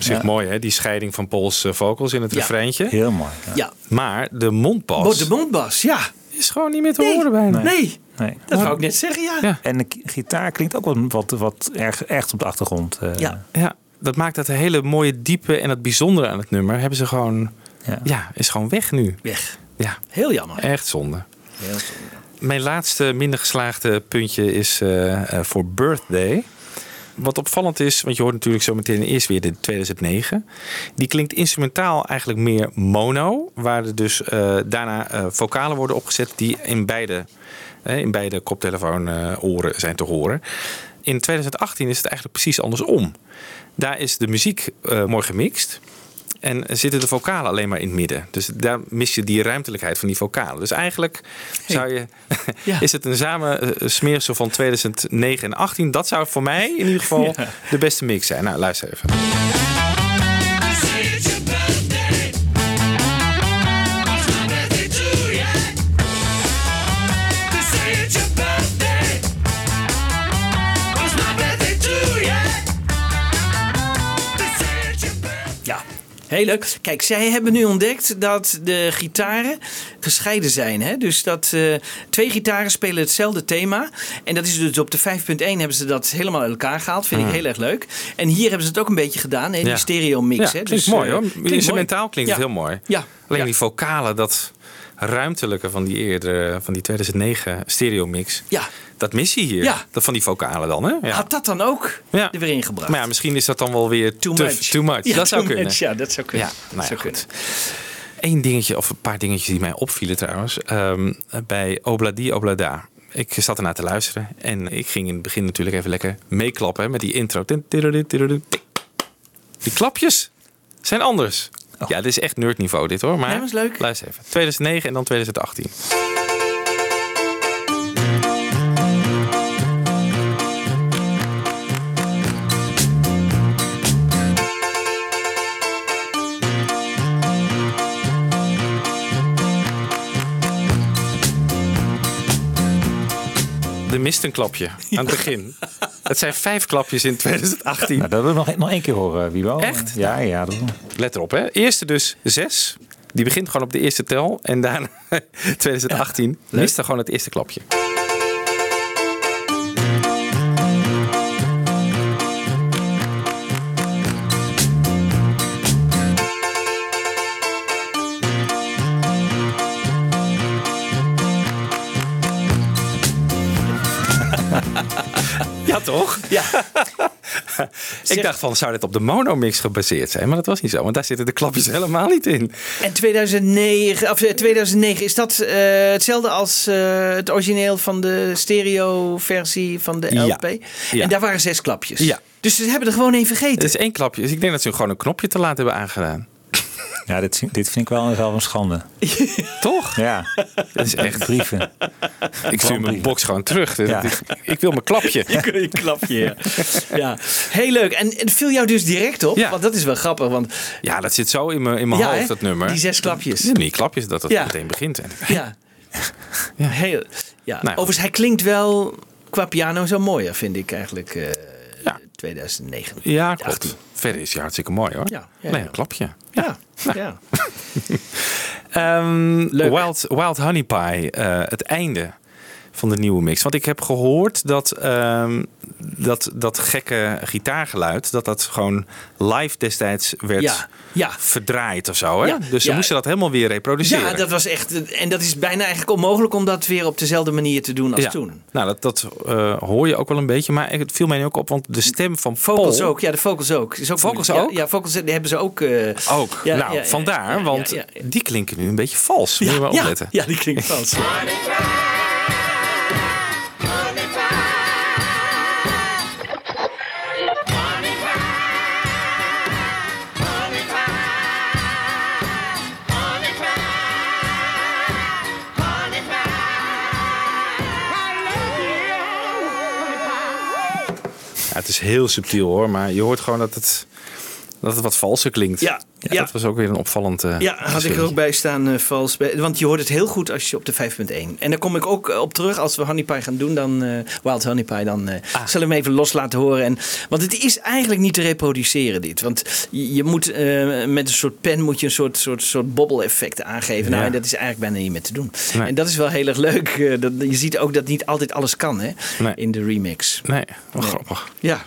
S8: Zich mooi hè, die scheiding van Pauls eh, vocals in het
S9: Ja.
S8: refreintje.
S4: Heel mooi. Ja.
S9: ja,
S8: Maar de mondpas
S9: de mondbas, ja.
S8: is gewoon niet meer te
S9: Nee,
S8: horen bijna.
S9: nee.
S4: Nee.
S9: dat wou ik net zeggen, ja.
S8: Ja.
S4: En de gitaar klinkt ook wat, wat, wat erg, echt op de achtergrond. eh.
S9: Ja.
S8: Ja, dat maakt dat hele mooie diepe en het bijzondere aan het nummer hebben ze gewoon,
S4: Ja.
S8: ja, is gewoon weg nu.
S9: Weg.
S8: Ja,
S9: Heel jammer.
S8: echt zonde.
S9: Heel zonde.
S8: Mijn laatste minder geslaagde puntje is eh, voor Birthday. Wat opvallend is, want je hoort natuurlijk zo meteen eerst weer de 2009. Die klinkt instrumentaal eigenlijk meer mono. Waar er dus eh, daarna eh, vocalen worden opgezet die in beide, in beide koptelefoon eh, oren zijn te horen. In 2018 is het eigenlijk precies andersom. Daar is de muziek eh, mooi gemixt. En zitten de vocalen alleen maar in het midden. Dus daar mis je die ruimtelijkheid van die vocalen. Dus eigenlijk zou je,
S9: Ja.
S8: is het een samen eh, smeersel van 2009 en 18. Dat zou voor mij in ieder geval de beste mix zijn. Nou, luister even.
S9: Heel leuk. Kijk, zij hebben nu ontdekt dat de gitaren gescheiden zijn. Hè? Dus dat eh, twee gitaren spelen hetzelfde thema. En dat is dus op de 5.1 hebben ze dat helemaal uit elkaar gehaald. Vind ik heel erg leuk. En hier hebben ze het ook een beetje gedaan. Hè? Die.
S8: Ja.
S9: stereo mix.
S8: Ja,
S9: hè? Dus,
S8: mooi
S9: eh,
S8: hoor.
S9: klinkt
S8: Instrumentaal
S9: mooi.
S8: klinkt het heel mooi.
S9: Ja.
S8: Alleen die vocalen, dat ruimtelijke van die eerder, van die 2009 stereo mix.
S9: Ja.
S8: Dat mis je hier.
S9: Ja.
S8: Dat van die vocalen dan, hè? Ja.
S9: Had dat dan ook
S8: Ja.
S9: er weer ingebracht?
S8: Maar ja, misschien is dat dan wel weer
S9: Too
S8: te-
S9: much.
S8: Too much. Dat zou
S9: too
S8: kunnen.
S9: Ja, dat zou kunnen.
S8: Ja, nou
S9: zou kunnen.
S8: Eén dingetje, of een paar dingetjes die mij opvielen trouwens. Ehm, bij Obladi Oblada. Ik zat ernaar te luisteren. En ik ging in het begin natuurlijk even lekker meeklappen met die intro. Die klapjes zijn anders. Ja, dit is echt nerdniveau dit hoor. Maar
S9: Oh. Nee, maar is leuk.
S8: luister even. 2009 en dan 2018. Er mist een klapje aan het begin. Het zijn vijf klapjes in 2018.
S4: Nou, dat wil ik nog, nog één keer horen, Wibo.
S8: Echt?
S4: Ja, ja. Dat we.
S8: Let erop, hè. Eerste dus zes. Die begint gewoon op de eerste tel. En daarna 2018 mist er gewoon het eerste klapje. Ja. Ik dacht van, zou dit op de monomix gebaseerd zijn? Maar dat was niet zo, want daar zitten de klapjes helemaal niet in.
S9: En 2009, of eh, 2009 is dat eh, hetzelfde als eh, het origineel van de stereo-versie van de
S8: Ja.
S9: LP?
S8: Ja.
S9: En daar waren zes klapjes.
S8: Ja.
S9: Dus ze hebben er gewoon één vergeten.
S8: Het is één klapje. Dus ik denk dat ze gewoon een knopje te laat hebben aangedaan.
S4: Ja, dit, dit vind ik wel zelf een schande.
S8: Toch?
S4: Ja,
S8: Dat is echt...
S4: brieven.
S8: Ik stuur mijn box gewoon terug.
S4: Ja.
S8: Ik, ik wil mijn klapje.
S9: Een klapje, ja. ja. Heel leuk. En het viel jou dus direct op,
S8: Ja.
S9: want dat is wel grappig. Want
S8: Ja, dat zit zo in mijn, in mijn
S9: Ja,
S8: hoofd,
S9: hè?
S8: dat nummer.
S9: die zes klapjes.
S8: Ja, die klapjes, dat het
S9: Ja.
S8: meteen begint. En-
S9: Ja. Heel, ja.
S8: Nou,
S9: Overigens, hij klinkt wel qua piano zo mooier, vind ik eigenlijk. Eh,
S8: Ja.
S9: 2009.
S8: Ja, klopt.
S9: 18.
S8: Verder is hij hartstikke mooi hoor.
S9: Ja, ja,
S8: nee,
S9: ja.
S8: een klapje.
S9: Ja, ja.
S8: Ehm,
S9: Leuk.
S8: Wild, Wild Honey Pie, eh, het einde van de nieuwe mix. Want ik heb gehoord dat ehm, dat, dat gekke gitaargeluid, dat dat gewoon live destijds werd
S9: Ja, ja.
S8: verdraaid of zo. Hè?
S9: Ja,
S8: dus ze
S9: ja.
S8: moesten dat helemaal weer reproduceren.
S9: Ja, dat was echt. En dat is bijna eigenlijk onmogelijk om dat weer op dezelfde manier te doen als
S8: Ja.
S9: toen.
S8: Nou, dat, dat eh, hoor je ook wel een beetje. Maar het viel mij nu ook op, want de stem van
S9: Vocals
S8: Paul...
S9: ook, ja, de vocals ook. Is ook
S8: Vocals
S9: ja,
S8: ook?
S9: Ja, vocals die hebben ze ook. eh,
S8: Ook.
S9: Ja,
S8: nou,
S9: ja, ja,
S8: vandaar,
S9: ja, ja,
S8: want
S9: ja, ja.
S8: die klinken nu een beetje vals. Moet je maar
S9: ja,
S8: opletten.
S9: ja, die klinkt vals.
S8: Het is heel subtiel hoor, maar je hoort gewoon dat het, dat het wat valser klinkt.
S9: Ja, ja.
S8: Dat was ook weer een opvallend. eh,
S9: Ja, had ik er ook bij staan, eh, vals. Bij, want je hoort het heel goed als je op de 5.1. En daar kom ik ook eh, op terug als we Honey Pie gaan doen. Dan, Wild Honey Pie, dan
S8: Ah.
S9: zal ik hem even los laten horen. En, want het is eigenlijk niet te reproduceren dit. Want je, je moet met een soort pen moet je een soort, soort, soort bobbel-effect aangeven. Nou,
S8: Ja.
S9: en dat is eigenlijk bijna niet meer te doen.
S8: Nee.
S9: En dat is wel heel erg leuk. dat, je ziet ook dat niet altijd alles kan hè,
S8: Nee.
S9: in de remix.
S8: Nee, wat
S9: Nee.
S8: grappig.
S9: Ja.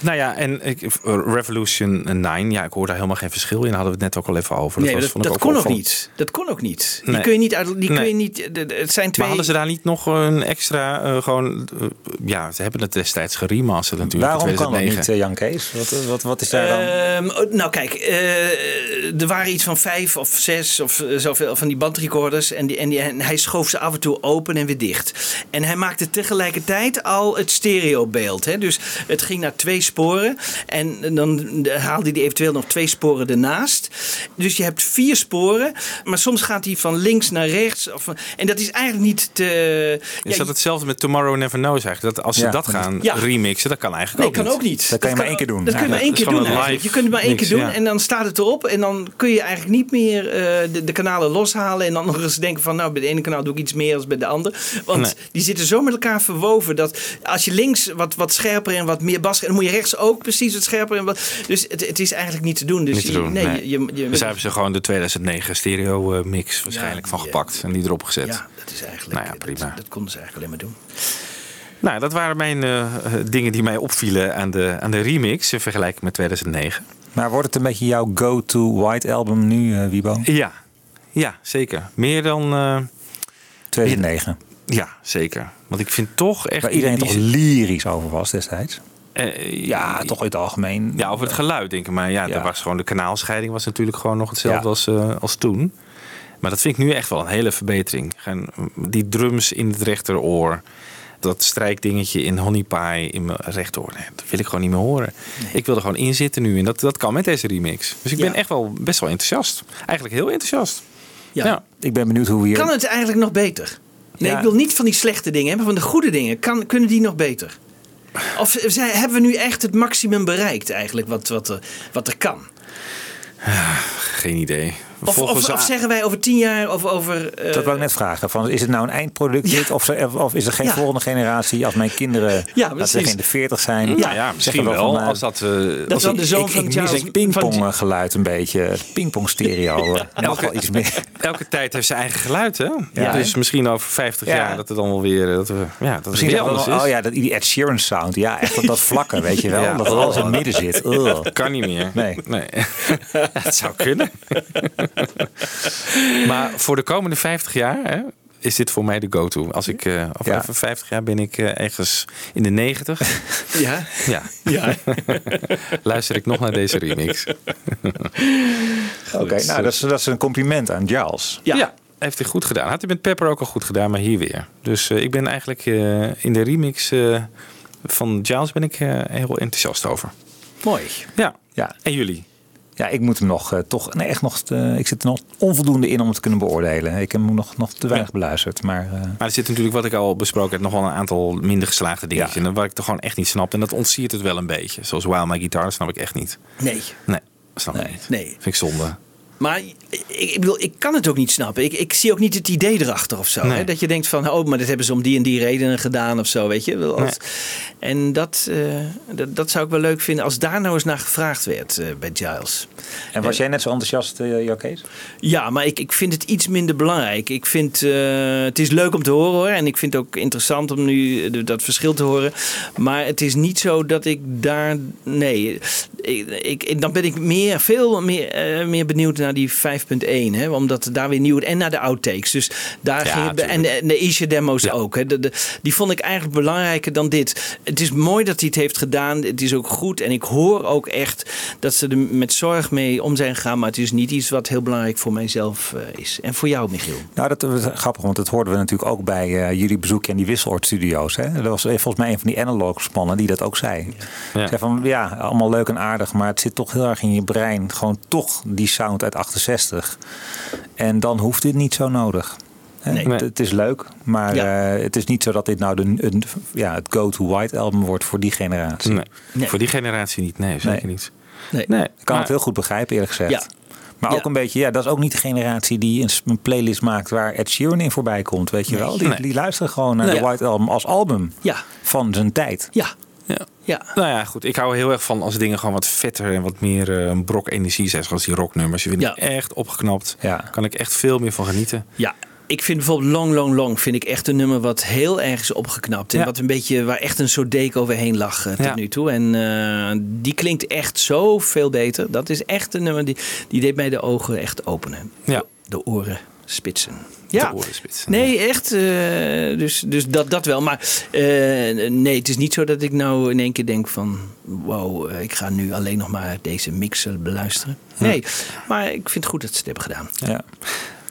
S8: Nou ja, en ik, Revolution 9, ja, ik hoor daar helemaal geen verschil in. Hadden we het net ook al even over.
S9: nee,
S8: was,
S9: dat,
S8: vond ik
S9: dat kon ook niet. Dat kon ook niet. Die
S8: Nee.
S9: kun je niet uit. Die kun
S8: Nee.
S9: je niet het zijn twee.
S8: Maar hadden ze daar niet nog een extra, eh, gewoon, eh, ja, ze hebben het destijds geremasterd natuurlijk
S4: Waarom kan dat
S8: 2009.
S4: niet, eh, Jan Kees? Wat, wat, wat is daar dan?
S9: Ehm, oh, nou kijk, eh, er waren iets van vijf of zes of eh, zoveel van die bandrecorders. En, die, en, die, en hij schoof ze af en toe open en weer dicht. En hij maakte tegelijkertijd al het stereobeeld. Hè? Dus het ging naar twee sporen. En dan haalde hij eventueel nog twee sporen ernaast. Dus je hebt vier sporen. Maar soms gaat hij van links naar rechts. Of, en dat is eigenlijk niet te...
S8: Is
S9: ja,
S8: dat hetzelfde met Tomorrow Never Knows eigenlijk? Dat als ze
S4: Ja,
S8: dat gaan
S9: Ja.
S8: remixen, dat kan eigenlijk
S9: Nee,
S8: ook
S9: kan
S8: niet.
S9: ook niet.
S4: Dat kan je maar één keer doen.
S9: Dat kun je maar één keer doen. Je kunt het maar één keer doen
S8: ja.
S9: en dan staat het erop. En dan kun je eigenlijk niet meer eh, de, de kanalen loshalen. En dan nog eens denken van nou bij de ene kanaal doe ik iets meer dan bij de andere. Want
S8: Nee.
S9: die zitten zo met elkaar verwoven dat als je links wat, wat scherper en wat meer bas... En dan moet je rechts ook precies wat scherper. En wat, dus het, het is eigenlijk niet te doen. Dus
S8: Niet te
S9: je-
S8: doen,
S9: nee,
S8: nee.
S9: Je, je, je-
S8: Dus daar hebben ze gewoon de 2009 stereo eh, mix waarschijnlijk van
S9: die,
S8: gepakt en die erop gezet.
S9: ja, dat is eigenlijk...
S8: Nou ja, prima.
S9: Dat, konden ze eigenlijk alleen maar doen.
S8: Nou, dat waren mijn eh, dingen die mij opvielen aan de, aan de remix in vergelijking met 2009.
S4: Maar wordt het een beetje jouw go-to white album nu, eh, Wibo?
S8: Ja, ja zeker. Meer dan... eh,
S4: 2009.
S8: ja, zeker. Want ik vind toch echt...
S4: Waar iedereen
S8: die-
S4: toch lyrisch over was destijds.
S8: Eh,
S4: Ja, toch in het algemeen.
S8: Ja, over het geluid denk ik. Maar ja,
S4: Ja.
S8: daar was gewoon de kanaalscheiding was natuurlijk gewoon nog hetzelfde
S4: Ja.
S8: als, eh, als toen. Maar dat vind ik nu echt wel een hele verbetering. Gewoon, die drums in het rechteroor. Dat strijkdingetje in Honey Pie in mijn rechteroor. Nee, dat wil ik gewoon niet meer horen. Ik wil er gewoon in zitten nu. En dat, dat kan met deze remix. Dus ik ben
S9: Ja.
S8: echt wel best wel enthousiast. Eigenlijk heel enthousiast.
S9: Ja.
S8: Ja.
S4: Ik ben benieuwd hoe we hier...
S9: Kan het eigenlijk nog beter? Nee,
S4: Ja.
S9: ik wil niet van die slechte dingen hebben, van de goede dingen. Kan, kunnen die nog beter? Of zijn, hebben we nu echt het maximum bereikt eigenlijk wat, wat, wat er kan?
S8: Geen idee.
S9: Of,
S8: volgens
S9: of, of zeggen wij over tien jaar of over... eh,
S4: Dat wou ik net vragen. Van, is het nou een eindproduct dit? Of, ze- of is er geen
S9: Ja.
S4: volgende generatie als mijn kinderen
S9: Ja,
S4: zeggen in de 40 zijn?
S8: Ja, ja misschien wel.
S4: van, eh,
S8: als dat, eh,
S9: Dat
S8: als
S9: dan
S8: ik-
S9: de zoon
S4: ik,
S9: van
S4: ik mis
S9: Charles...
S4: een pingpong
S9: van-
S4: geluid een beetje. Het Pingpong stereo. eh, nog wel iets meer.
S8: Elke tijd heeft zijn eigen geluid, hè?
S4: Ja.
S8: dus misschien over 50
S4: Ja.
S8: jaar dat het dan wel weer... Dat we, ja, dat het
S4: Misschien
S8: weer anders
S4: wel,
S8: is.
S4: oh ja, dat, die Ed Sheeran sound. Ja, echt dat, dat vlakke, weet je wel.
S8: Ja.
S4: Dat het alles in het midden zit.
S8: Kan niet meer.
S4: Nee.
S8: nee. het zou kunnen. maar voor de komende 50 jaar hè, is dit voor mij de go-to. Als ik eh over
S4: Ja.
S8: even 50 jaar ben ik eh, ergens in de 90.
S9: Ja,
S8: ja.
S9: ja.
S8: Luister ik nog naar deze remix.
S4: Oké, nou dat is, dat is een compliment aan Giles.
S8: Ja. heeft hij goed gedaan. Had hij met Pepper ook al goed gedaan, maar hier weer. Dus eh, ik ben eigenlijk eh, in de remix eh, van Giles ben ik eh, heel enthousiast over.
S9: Mooi.
S8: Ja.
S4: Ja.
S8: En jullie?
S4: Ja, ik moet hem nog eh, toch, nee, echt nog, eh, ik zit er nog onvoldoende in om het te kunnen beoordelen. Ik heb hem nog, nog te weinig beluisterd, maar eh,
S8: Maar er zit natuurlijk, wat ik al besproken heb, nog wel een aantal minder geslaagde dingetjes.
S4: Ja.
S8: in. Waar ik toch gewoon echt niet snap. En dat ontsiert het wel een beetje. Zoals Wild My Guitar, dat snap ik echt niet.
S9: Nee.
S8: Nee, snap ik niet.
S9: Nee.
S8: Vind ik zonde.
S9: Maar ik, ik bedoel, ik kan het ook niet snappen. Ik, ik zie ook niet het idee erachter of zo.
S8: Nee.
S9: Hè? Dat je denkt van, oh, maar dat hebben ze om die en die redenen gedaan of zo, weet je. En dat, eh, dat, dat zou ik wel leuk vinden als daar nou eens naar gevraagd werd eh, bij Giles.
S4: En was jij net zo enthousiast, uh, jouw Kees?
S9: Ja, maar ik, ik vind het iets minder belangrijk. Ik vind het is leuk om te horen hoor. En ik vind het ook interessant om nu dat verschil te horen. Maar het is niet zo dat ik daar. Nee, ik, ik, dan ben ik meer, veel meer, meer benieuwd naar die 5.1. Hè, omdat daar weer nieuw. En naar de outtakes. Dus daar
S8: Ja,
S9: ging en de, en de Isha demo's ja. ook. Hè. De, de, die vond ik eigenlijk belangrijker dan dit. Het is mooi dat hij het heeft gedaan. Het is ook goed. En ik hoor ook echt dat ze er met zorg mee om zijn gegaan. Maar het is niet iets wat heel belangrijk voor mijzelf uh, is. En voor jou, Michiel?
S4: Nou, dat is grappig, want dat hoorden we natuurlijk ook bij uh, jullie bezoekje aan die Wisseloord studio's. Hè? Dat was volgens mij een van die analog spannen die dat ook zei. Ja. Zei van, ja, allemaal leuk en aardig, maar het zit toch heel erg in je brein. Gewoon toch die sound uit 68. En dan hoeft dit niet zo nodig. Nee. Het, het, is leuk, maar ja. uh, het is niet zo dat dit nou de, een, ja, het go-to white album wordt voor die generatie.
S8: Nee. Nee. Voor die generatie niet, nee, zeker nee. niet.
S4: Nee. nee. Ik kan maar, het heel goed begrijpen, eerlijk gezegd. Ja. Maar ook ja. een beetje, ja, dat is ook niet de generatie die een, een, playlist maakt waar Ed Sheeran in voorbij komt, weet je wel. Die, die luisteren gewoon naar de White Album als album van zijn tijd.
S9: Ja.
S8: Ja. ja. Nou ja, goed. Ik hou heel erg van als dingen gewoon wat vetter en wat meer uh, een brok energie zijn. Zoals die rocknummers. Je vind ja. ik echt opgeknapt. Ja. Kan ik echt veel meer van genieten.
S9: Ja, ik vind bijvoorbeeld Long Long Long vind ik echt een nummer wat heel erg is opgeknapt. En
S8: Ja.
S9: wat een beetje waar echt een soort deken overheen lag uh, tot
S8: Ja.
S9: nu toe. En uh, die klinkt echt zo veel beter. Dat is echt een nummer die, die deed mij de ogen echt openen.
S8: Ja.
S9: De oren spitsen. Ja, nee, echt. uh, dus dus dat, dat wel. Maar uh, nee, het is niet zo dat ik nou in één keer denk van... wow, uh, ik ga nu alleen nog maar deze mix beluisteren. Nee, maar ik vind het goed dat ze het hebben gedaan.
S4: Ja.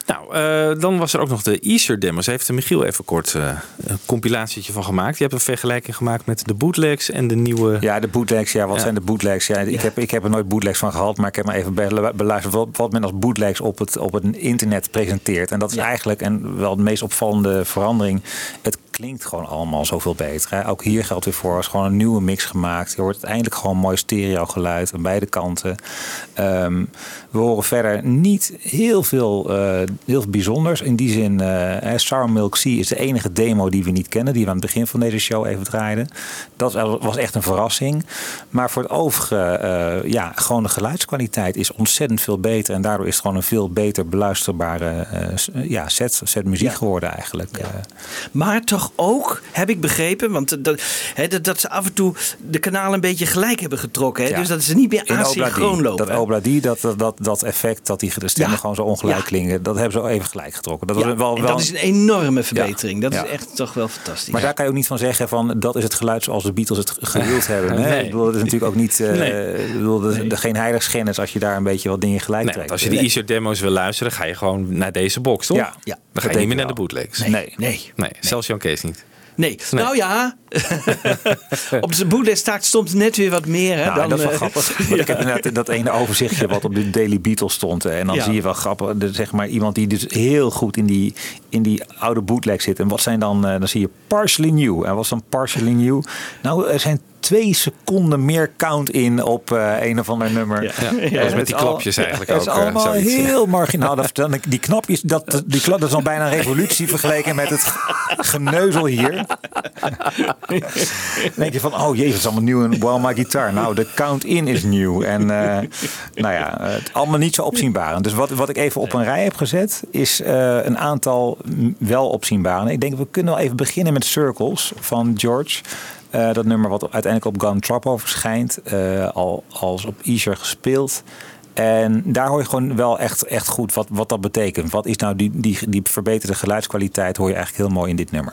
S8: Nou, uh, dan was er ook nog de Easter demos. Heeft Michiel even kort uh, een compilatietje van gemaakt. Je hebt een vergelijking gemaakt met de bootlegs en de nieuwe...
S4: Ja, de bootlegs. Ja, wat
S8: Ja.
S4: zijn de bootlegs? Ja, ik,
S9: Ja.
S4: heb, ik heb er nooit bootlegs van gehad, maar ik heb maar even be- beluisterd wat, wat men als bootlegs op het, op het internet presenteert. En dat is
S9: Ja.
S4: eigenlijk, en wel de meest opvallende verandering, het klinkt gewoon allemaal zoveel beter. Hè? Ook hier geldt weer voor, is gewoon een nieuwe mix gemaakt. Je hoort eindelijk gewoon mooi stereo geluid aan beide kanten. Ehm, we horen verder niet heel veel, uh, heel veel bijzonders. In die zin, uh, Sour Milk Sea is de enige demo die we niet kennen, die we aan het begin van deze show even draaiden. Dat was echt een verrassing. Maar voor het overige, uh, ja, gewoon de geluidskwaliteit is ontzettend veel beter. En daardoor is het gewoon een veel beter beluisterbare uh, ja, set, set muziek
S9: Ja.
S4: geworden eigenlijk.
S9: Ja. Maar toch ook, heb ik begrepen, want dat, hè, dat, dat ze af en toe de kanalen een beetje gelijk hebben getrokken.
S4: Ja.
S9: Dus dat ze niet meer
S4: In
S9: asynchroon
S4: Obladi,
S9: lopen.
S4: Dat Obladi, dat, dat, dat, dat effect dat die stemmen
S9: Ja.
S4: gewoon zo ongelijk
S9: Ja.
S4: klinken, dat hebben ze even gelijk getrokken. Dat,
S9: Ja,
S4: was wel, wel,
S9: dat is een enorme verbetering. Dat
S4: Ja.
S9: is echt toch wel fantastisch.
S4: maar daar kan je ook niet van zeggen van dat is het geluid zoals de Beatles het gewild hebben. Hè?
S8: Nee.
S4: Ik bedoel, dat is natuurlijk ook niet, uh,
S8: Nee.
S4: ik bedoel, de, de, geen heiligschennis als je daar een beetje wat dingen gelijk
S8: Nee,
S4: trekt.
S8: als je die Easter demo's wil luisteren, ga je gewoon naar deze box, toch?
S4: Ja.
S9: Ja.
S8: Dan
S4: Dat
S8: ga je niet meer naar de bootlegs.
S9: nee,
S4: nee.
S9: nee.
S8: Nee, zelfs Jan Kees niet.
S9: Nee.
S8: Nee.
S9: Nou ja, op zijn bootleg staat stond net weer wat meer. Hè,
S4: Nou,
S9: dan,
S4: dat is wel
S9: eh,
S4: grappig. Ik heb inderdaad dat ene overzichtje wat op de Daily Beatles stond. hè. En dan
S9: Ja.
S4: zie je wel grappig, de- zeg maar iemand die dus heel goed in die, in die oude bootleg zit. En wat zijn dan, eh, dan zie je partially new. En wat is dan partially new? Nou, er zijn twee seconden meer count in op eh, een of ander nummer.
S8: Ja. Ja,
S4: En
S8: dat is met die klapjes eigenlijk
S4: Het is
S8: ook, eh,
S4: allemaal
S8: zoiets.
S4: heel marginaal. Dat, dan, die knopjes, dat, die klap, dat is al bijna een revolutie vergeleken met het geneuzel hier. Dan denk je van, oh jezus, is allemaal nieuw in While My Guitar. Nou, de count-in is nieuw. En eh, nou ja, het allemaal niet zo opzienbaar. Dus wat, wat ik even op een rij heb gezet, is eh, een aantal wel opzienbare. Ik denk, we kunnen wel even beginnen met Circles van George. Eh, dat nummer wat uiteindelijk op Gun Trapo verschijnt. eh, al als op Easer gespeeld. En daar hoor je gewoon wel echt, echt goed wat, wat dat betekent. Wat is nou die, die, die verbeterde geluidskwaliteit, hoor je eigenlijk heel mooi in dit nummer.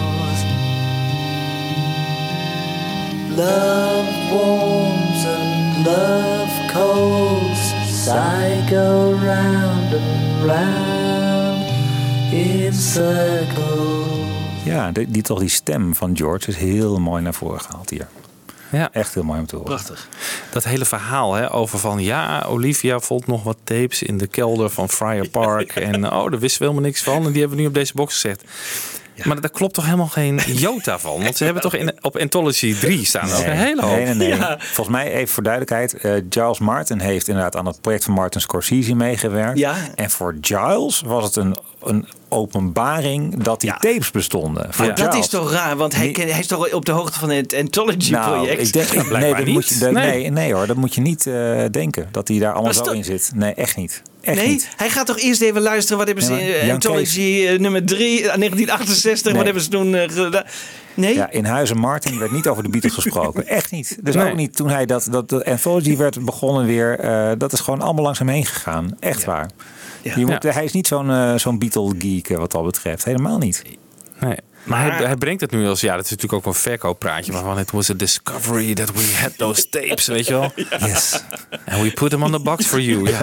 S7: Love warms and love colds, cycle round and round in circles.
S4: Ja, die, die, toch die stem van George is heel mooi naar voren gehaald hier.
S8: Ja.
S4: Echt heel mooi om te horen.
S9: Prachtig.
S8: Dat hele verhaal hè, over van ja, Olivia vond nog wat tapes in de kelder van Friar Park. en oh, daar wisten we helemaal niks van. En die hebben we nu op deze box gezet. Maar daar klopt toch helemaal geen jota van? Want ze hebben toch in, op Anthology 3 staan ook een hele hoop.
S4: Nee, nee, nee. Volgens mij, even voor duidelijkheid, eh, Giles Martin heeft inderdaad aan het project van Martin Scorsese meegewerkt.
S9: Ja.
S4: En voor Giles was het een, een openbaring dat die tapes bestonden. Voor
S9: Maar dat is toch raar, want hij,
S4: Nee.
S9: is toch op de hoogte van het Anthology-project?
S4: Nou, ik denk, nee, dat
S8: niet.
S4: Moet je, dat-
S8: Nee.
S4: nee. Nee, hoor, dat moet je niet eh, denken. Dat hij daar allemaal zo in zit. Nee, echt niet. Echt
S9: nee,
S4: niet.
S9: hij gaat toch eerst even luisteren. Wat hebben ze
S4: Nee,
S9: in
S4: Jan
S9: Anthology eh, nummer 3, 1968,
S4: Nee.
S9: wat hebben ze toen eh, gedaan? Nee?
S4: Ja, in Huizen Martin werd niet over de Beatles gesproken. Echt niet. Dus
S8: Nee.
S4: ook niet toen hij dat, dat Anthology werd begonnen weer. eh, dat is gewoon allemaal langs hem heen gegaan. Echt waar.
S9: Ja.
S4: Je moet, Hij is niet zo'n eh, zo'n Beatle-geek eh, wat dat betreft. Helemaal niet.
S8: Nee. Maar hij, hij brengt het nu als, ja, dat is natuurlijk ook een verkooppraatje. Waarvan het was a discovery that we had those tapes, weet je wel.
S4: Yes.
S8: And we put them on the box for you. Ja,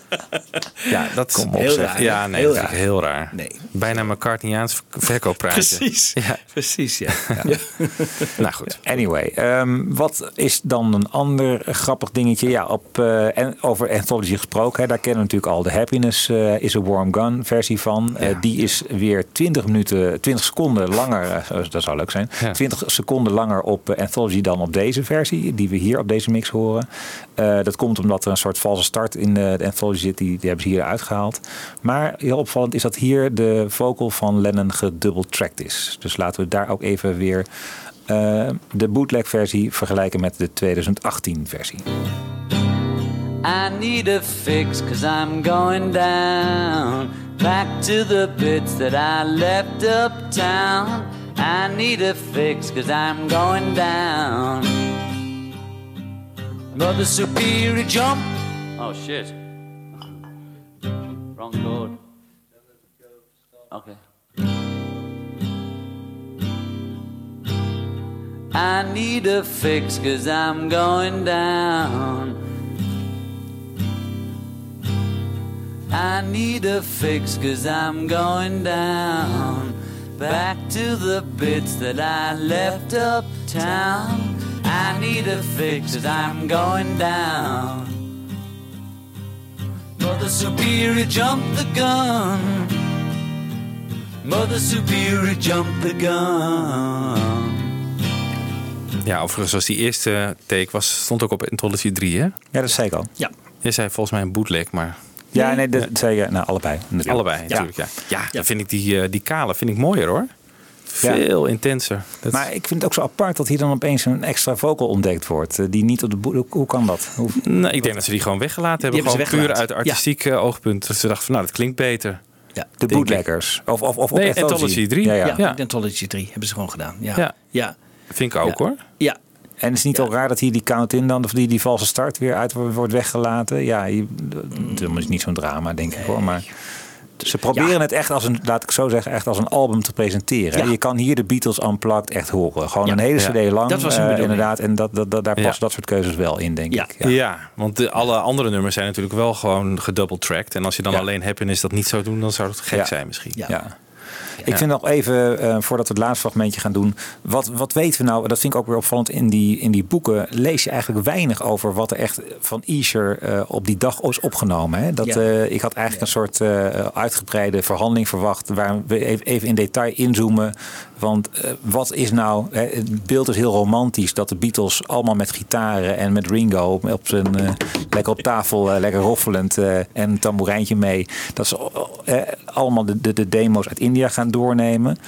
S8: ja dat
S4: Kom op,
S9: Heel
S4: zeg.
S9: raar.
S8: Ja, nee,
S9: heel
S8: dat
S9: raar.
S8: heel raar.
S9: Nee.
S8: Bijna McCartneyaans verkooppraatje.
S9: Precies.
S8: Ja.
S9: Precies, ja.
S8: Nou goed.
S4: Anyway, ehm, wat is dan een ander grappig dingetje? Ja, op, eh, en over Anthology gesproken. Hè, daar kennen we natuurlijk al de Happiness eh, is a Warm Gun versie van. Eh, die is weer 20 minuten, 20 seconden langer. eh, dat zou leuk zijn.
S8: Ja.
S4: 20 seconden langer op eh, Anthology dan op deze versie. Die we hier op deze mix horen. Eh, dat komt omdat er een soort valse start in de, de Anthology zit. Die, die hebben ze hier uitgehaald. Maar heel opvallend is dat hier de vocal van Lennon gedubbeltracked is. Dus laten we daar ook even weer de bootleg versie vergelijken met de 2018 versie.
S7: I need a fix cause I'm going down. Back to the bits that I left uptown. I need a fix cause I'm going down. Mother Superior jump. Oh shit. Wrong chord Okay. I need a fix cause I'm going down I need a fix cause I'm going down Back to the bits that I left uptown I need a fix cause I'm going down Mother Superior jumped the gun Mother Superior jumped the gun
S8: Ja, overigens was die eerste take was, stond ook op Anthology 3, hè?
S4: Ja, dat zei ik al.
S9: Ja.
S8: Je zei volgens mij een bootleg, maar
S4: Ja, nee, dat zei je. Nou, allebei. natuurlijk.
S8: allebei natuurlijk. Ja, ja, dan vind ik die, eh, die kale vind ik mooier hoor.
S4: Ja.
S8: Veel intenser. Dat-
S4: Maar ik vind het ook zo apart dat hier dan opeens een extra vocal ontdekt wordt. eh, Die niet op de boot. Hoe, kan dat? Hoe,
S8: Nee, ik denk dat ze die gewoon weggelaten hebben.
S9: Die
S8: gewoon puur uit artistiek eh, oogpunt. Dus ze dachten van, nou, dat klinkt beter.
S9: Ja.
S4: de bootleggers. Of, of, of op
S8: Nee,
S4: Anthology.
S8: Anthology 3.
S4: Ja, ja.
S9: Ja,
S8: Ja.
S9: Anthology 3 hebben ze gewoon gedaan. Ja.
S8: Ja.
S9: ja.
S8: Vind ik ook hoor.
S9: Ja.
S4: En het is niet al raar dat hier die count-in dan, of die, die valse start weer uit wordt weggelaten. Ja, je, dat is niet zo'n drama, denk ik hoor. Maar ze proberen het echt als een, laat ik zo zeggen, echt als een album te presenteren.
S9: Ja.
S4: Je kan hier de Beatles Unplugged echt horen. Gewoon een hele
S8: Ja.
S4: cd lang.
S9: Dat was
S4: eh, inderdaad. En dat, dat, dat, daar
S8: Ja.
S4: passen dat soort keuzes wel in, denk
S9: Ja.
S4: ik.
S8: Ja, want de, alle andere nummers zijn natuurlijk wel gewoon gedouble-tracked. En als je dan
S4: Ja.
S8: alleen Happiness dat niet zou doen, dan zou het gek
S4: Ja.
S8: zijn misschien.
S9: Ja.
S4: Ik vind nog even, eh, voordat we het laatste fragmentje gaan doen. Wat, wat weten we nou? Dat vind ik ook weer opvallend. In die, in die boeken lees je eigenlijk weinig over wat er echt van Escher eh, op die dag is opgenomen. Hè? Dat, eh, ik had eigenlijk een soort uitgebreide verhandeling verwacht. Waar we even, even in detail inzoomen. Want eh, wat is nou. Hè, het beeld is heel romantisch. Dat de Beatles allemaal met gitaren en met Ringo op zijn. eh, lekker op tafel, eh, lekker roffelend. en een tamboerijntje mee. Dat ze allemaal de, de, de demo's uit India gaan doornemen.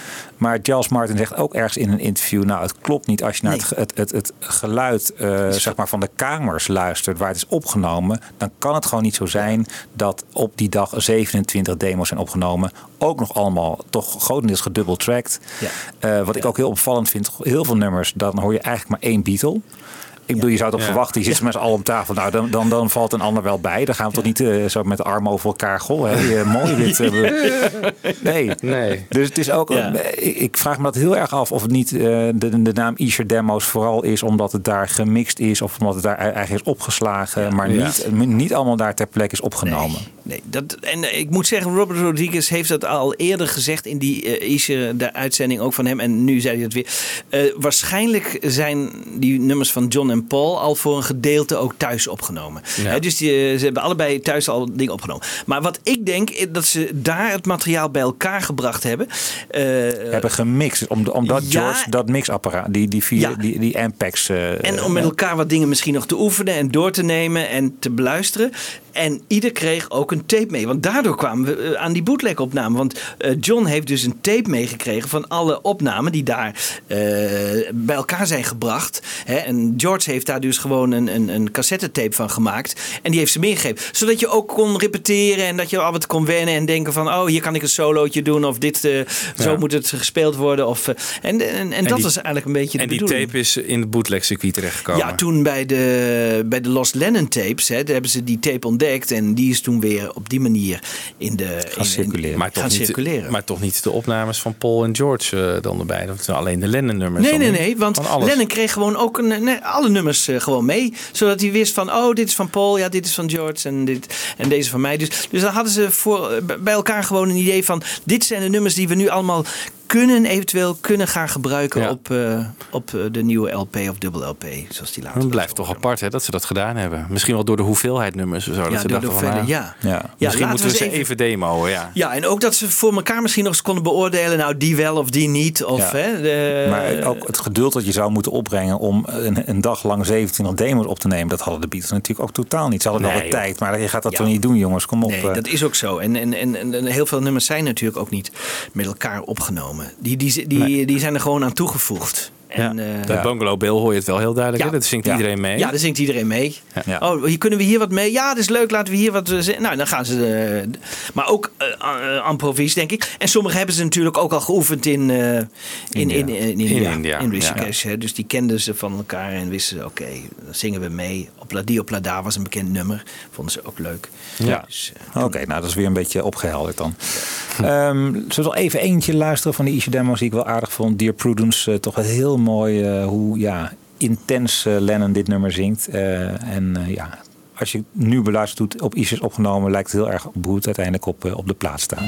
S4: Maar Charles Martin zegt ook ergens in een interview: Nou, het klopt niet als je naar
S9: Nee.
S4: het, het, het, het geluid eh, zeg maar van de kamers luistert waar het is opgenomen. Dan kan het gewoon niet zo zijn dat op die dag 27 demo's zijn opgenomen. Ook nog allemaal toch grotendeels gedubbeltracked.
S9: Ja.
S4: Eh, wat ik ook heel opvallend vind: heel veel nummers, dan hoor je eigenlijk maar één Beatle. Ik bedoel, je zou
S8: Ja.
S4: verwachten. Je zit met z'n allen om tafel. Nou, dan, dan, dan valt een ander wel bij. Dan gaan we toch niet eh, zo met de armen over elkaar. Goh, hè, mooi dit. nee.
S8: Nee.
S4: Dus het is ook. Eh, ik- vraag me dat heel erg af of het niet eh, de, de naam Isher Demos vooral is omdat het daar gemixt is of omdat het daar eigenlijk is opgeslagen, maar niet, niet allemaal daar ter plekke is opgenomen.
S9: Nee, dat, en ik moet zeggen, Robert Rodriguez heeft dat al eerder gezegd in die uh, Ische, de uitzending ook van hem. En nu zei hij het weer. Waarschijnlijk zijn die nummers van John en Paul al voor een gedeelte ook thuis opgenomen.
S8: Ja.
S9: Dus die, eh, ze hebben allebei thuis al dingen opgenomen. Maar wat ik denk, is dat ze daar het materiaal bij elkaar gebracht hebben. Eh,
S4: hebben gemixt, om, omdat
S9: Ja.
S4: George dat mixapparaat, die, die, vier,
S9: Ja.
S4: die, die Ampex. eh,
S9: En om met
S4: eh,
S9: elkaar wat dingen misschien nog te oefenen en door te nemen en te beluisteren. En ieder kreeg ook een tape mee. Want daardoor kwamen we eh, aan die bootleg opname. Want eh, John heeft dus een tape meegekregen van alle opnamen die daar eh, bij elkaar zijn gebracht. Hè? En George heeft daar dus gewoon een, een, een cassettetape van gemaakt. En die heeft ze meegegeven. Zodat je ook kon repeteren en dat je al wat kon wennen en denken van... oh, hier kan ik een solootje doen of dit, zo moet het gespeeld worden. Of, en, en, en, dat
S8: die-
S9: was eigenlijk een beetje de
S8: En die tape is in het bootleg circuit terechtgekomen.
S9: Ja, toen bij de, bij de Lost Lennon tapes, hè, daar hebben ze die tape ontdekt. En die is toen weer op die manier in de. in- in-
S4: circuleren.
S8: maar toch,
S9: gaan
S8: niet,
S9: circuleren.
S8: maar toch niet de opnames van Paul en George eh, dan erbij. Dat zijn alleen de Lennon-nummers.
S9: Nee, nee, nee. Want. Lennon kreeg gewoon ook een, nee, alle nummers eh, gewoon mee. Zodat hij wist van, oh, dit is van Paul, ja, dit is van George en, dit, en deze van mij. Dus, dus dan hadden ze voor, bij elkaar gewoon een idee van, dit zijn de nummers die we nu allemaal kunnen, eventueel kunnen gaan gebruiken
S8: Ja.
S9: op, eh, op eh, de nieuwe LP of dubbel LP, zoals die later
S8: Het blijft toch apart hè, dat ze dat gedaan hebben. Misschien wel door de hoeveelheid nummers. Zo, dat
S9: Ja,
S8: ze
S9: door de
S8: dachten van, ah,
S9: ja.
S4: Ja.
S9: Ja,
S8: Misschien moeten we ze
S9: eens
S8: even, demoen. Ja.
S9: Ja, en ook dat ze voor elkaar misschien nog eens konden beoordelen. Nou, die wel of die niet. Of,
S4: Ja.
S9: hè, de,
S4: Maar ook het geduld dat je zou moeten opbrengen om een, een dag lang 27 demos op te nemen, dat hadden de Beatles natuurlijk ook totaal niet. Ze hadden
S8: Nee,
S4: wel de
S8: joh.
S4: tijd, maar je gaat dat
S9: Ja.
S4: toch niet doen, jongens. Kom op.
S9: Nee,
S4: eh.
S9: dat is ook zo. En, en, en, en heel veel nummers zijn natuurlijk ook niet met elkaar opgenomen. Die, die, die, die zijn er gewoon aan toegevoegd. En,
S8: ja.
S9: eh,
S8: Bij Bungalow Bill hoor je het wel heel duidelijk.
S9: Ja.
S8: Dat zingt
S4: Ja.
S8: iedereen mee.
S9: Ja, daar zingt iedereen mee.
S4: Ja.
S9: Oh, hier kunnen we hier wat mee? Ja, dat is leuk. Laten we hier wat. eh, zingen. Nou, dan gaan ze. eh, maar ook uh, improvis, denk ik. En sommigen hebben ze natuurlijk ook al geoefend in, eh, in, in, in, in, India.
S8: India,
S9: In
S8: ja.
S9: Rishikesh. hè. Dus die kenden ze van elkaar en wisten ze: oké, dan zingen we mee. Op La Die op La Da was een bekend nummer. Vonden ze ook leuk.
S4: Ja.
S9: Dus,
S4: Oké, nou dat is weer een beetje opgehelderd dan. Ehm zullen we even eentje luisteren van die Isha demos die ik wel aardig vond. Dear Prudence, toch wel heel mooi eh, hoe ja, intens eh, Lennon dit nummer zingt. Eh, en ja, als je nu beluistert hoe het op Isha is opgenomen, lijkt het heel erg op hoe uiteindelijk op, op de plaat staat.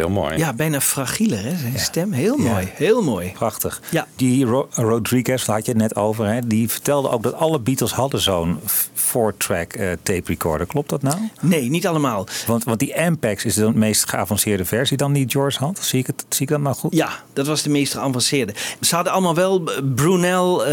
S8: Heel mooi.
S9: Ja, bijna fragieler, hè? Zijn stem. Heel mooi. Heel mooi.
S4: Prachtig.
S9: Ja.
S4: Die Ro- Rodriguez, daar had je het net over, hè, die vertelde ook dat alle Beatles hadden zo'n four-track eh, tape recorder. Klopt dat nou?
S9: Nee, niet allemaal.
S4: Want, want die Ampex is de meest geavanceerde versie dan die George had. Zie ik, het, zie ik dat nou goed?
S9: Ja, dat was de meest geavanceerde. Ze hadden allemaal wel Brunel eh,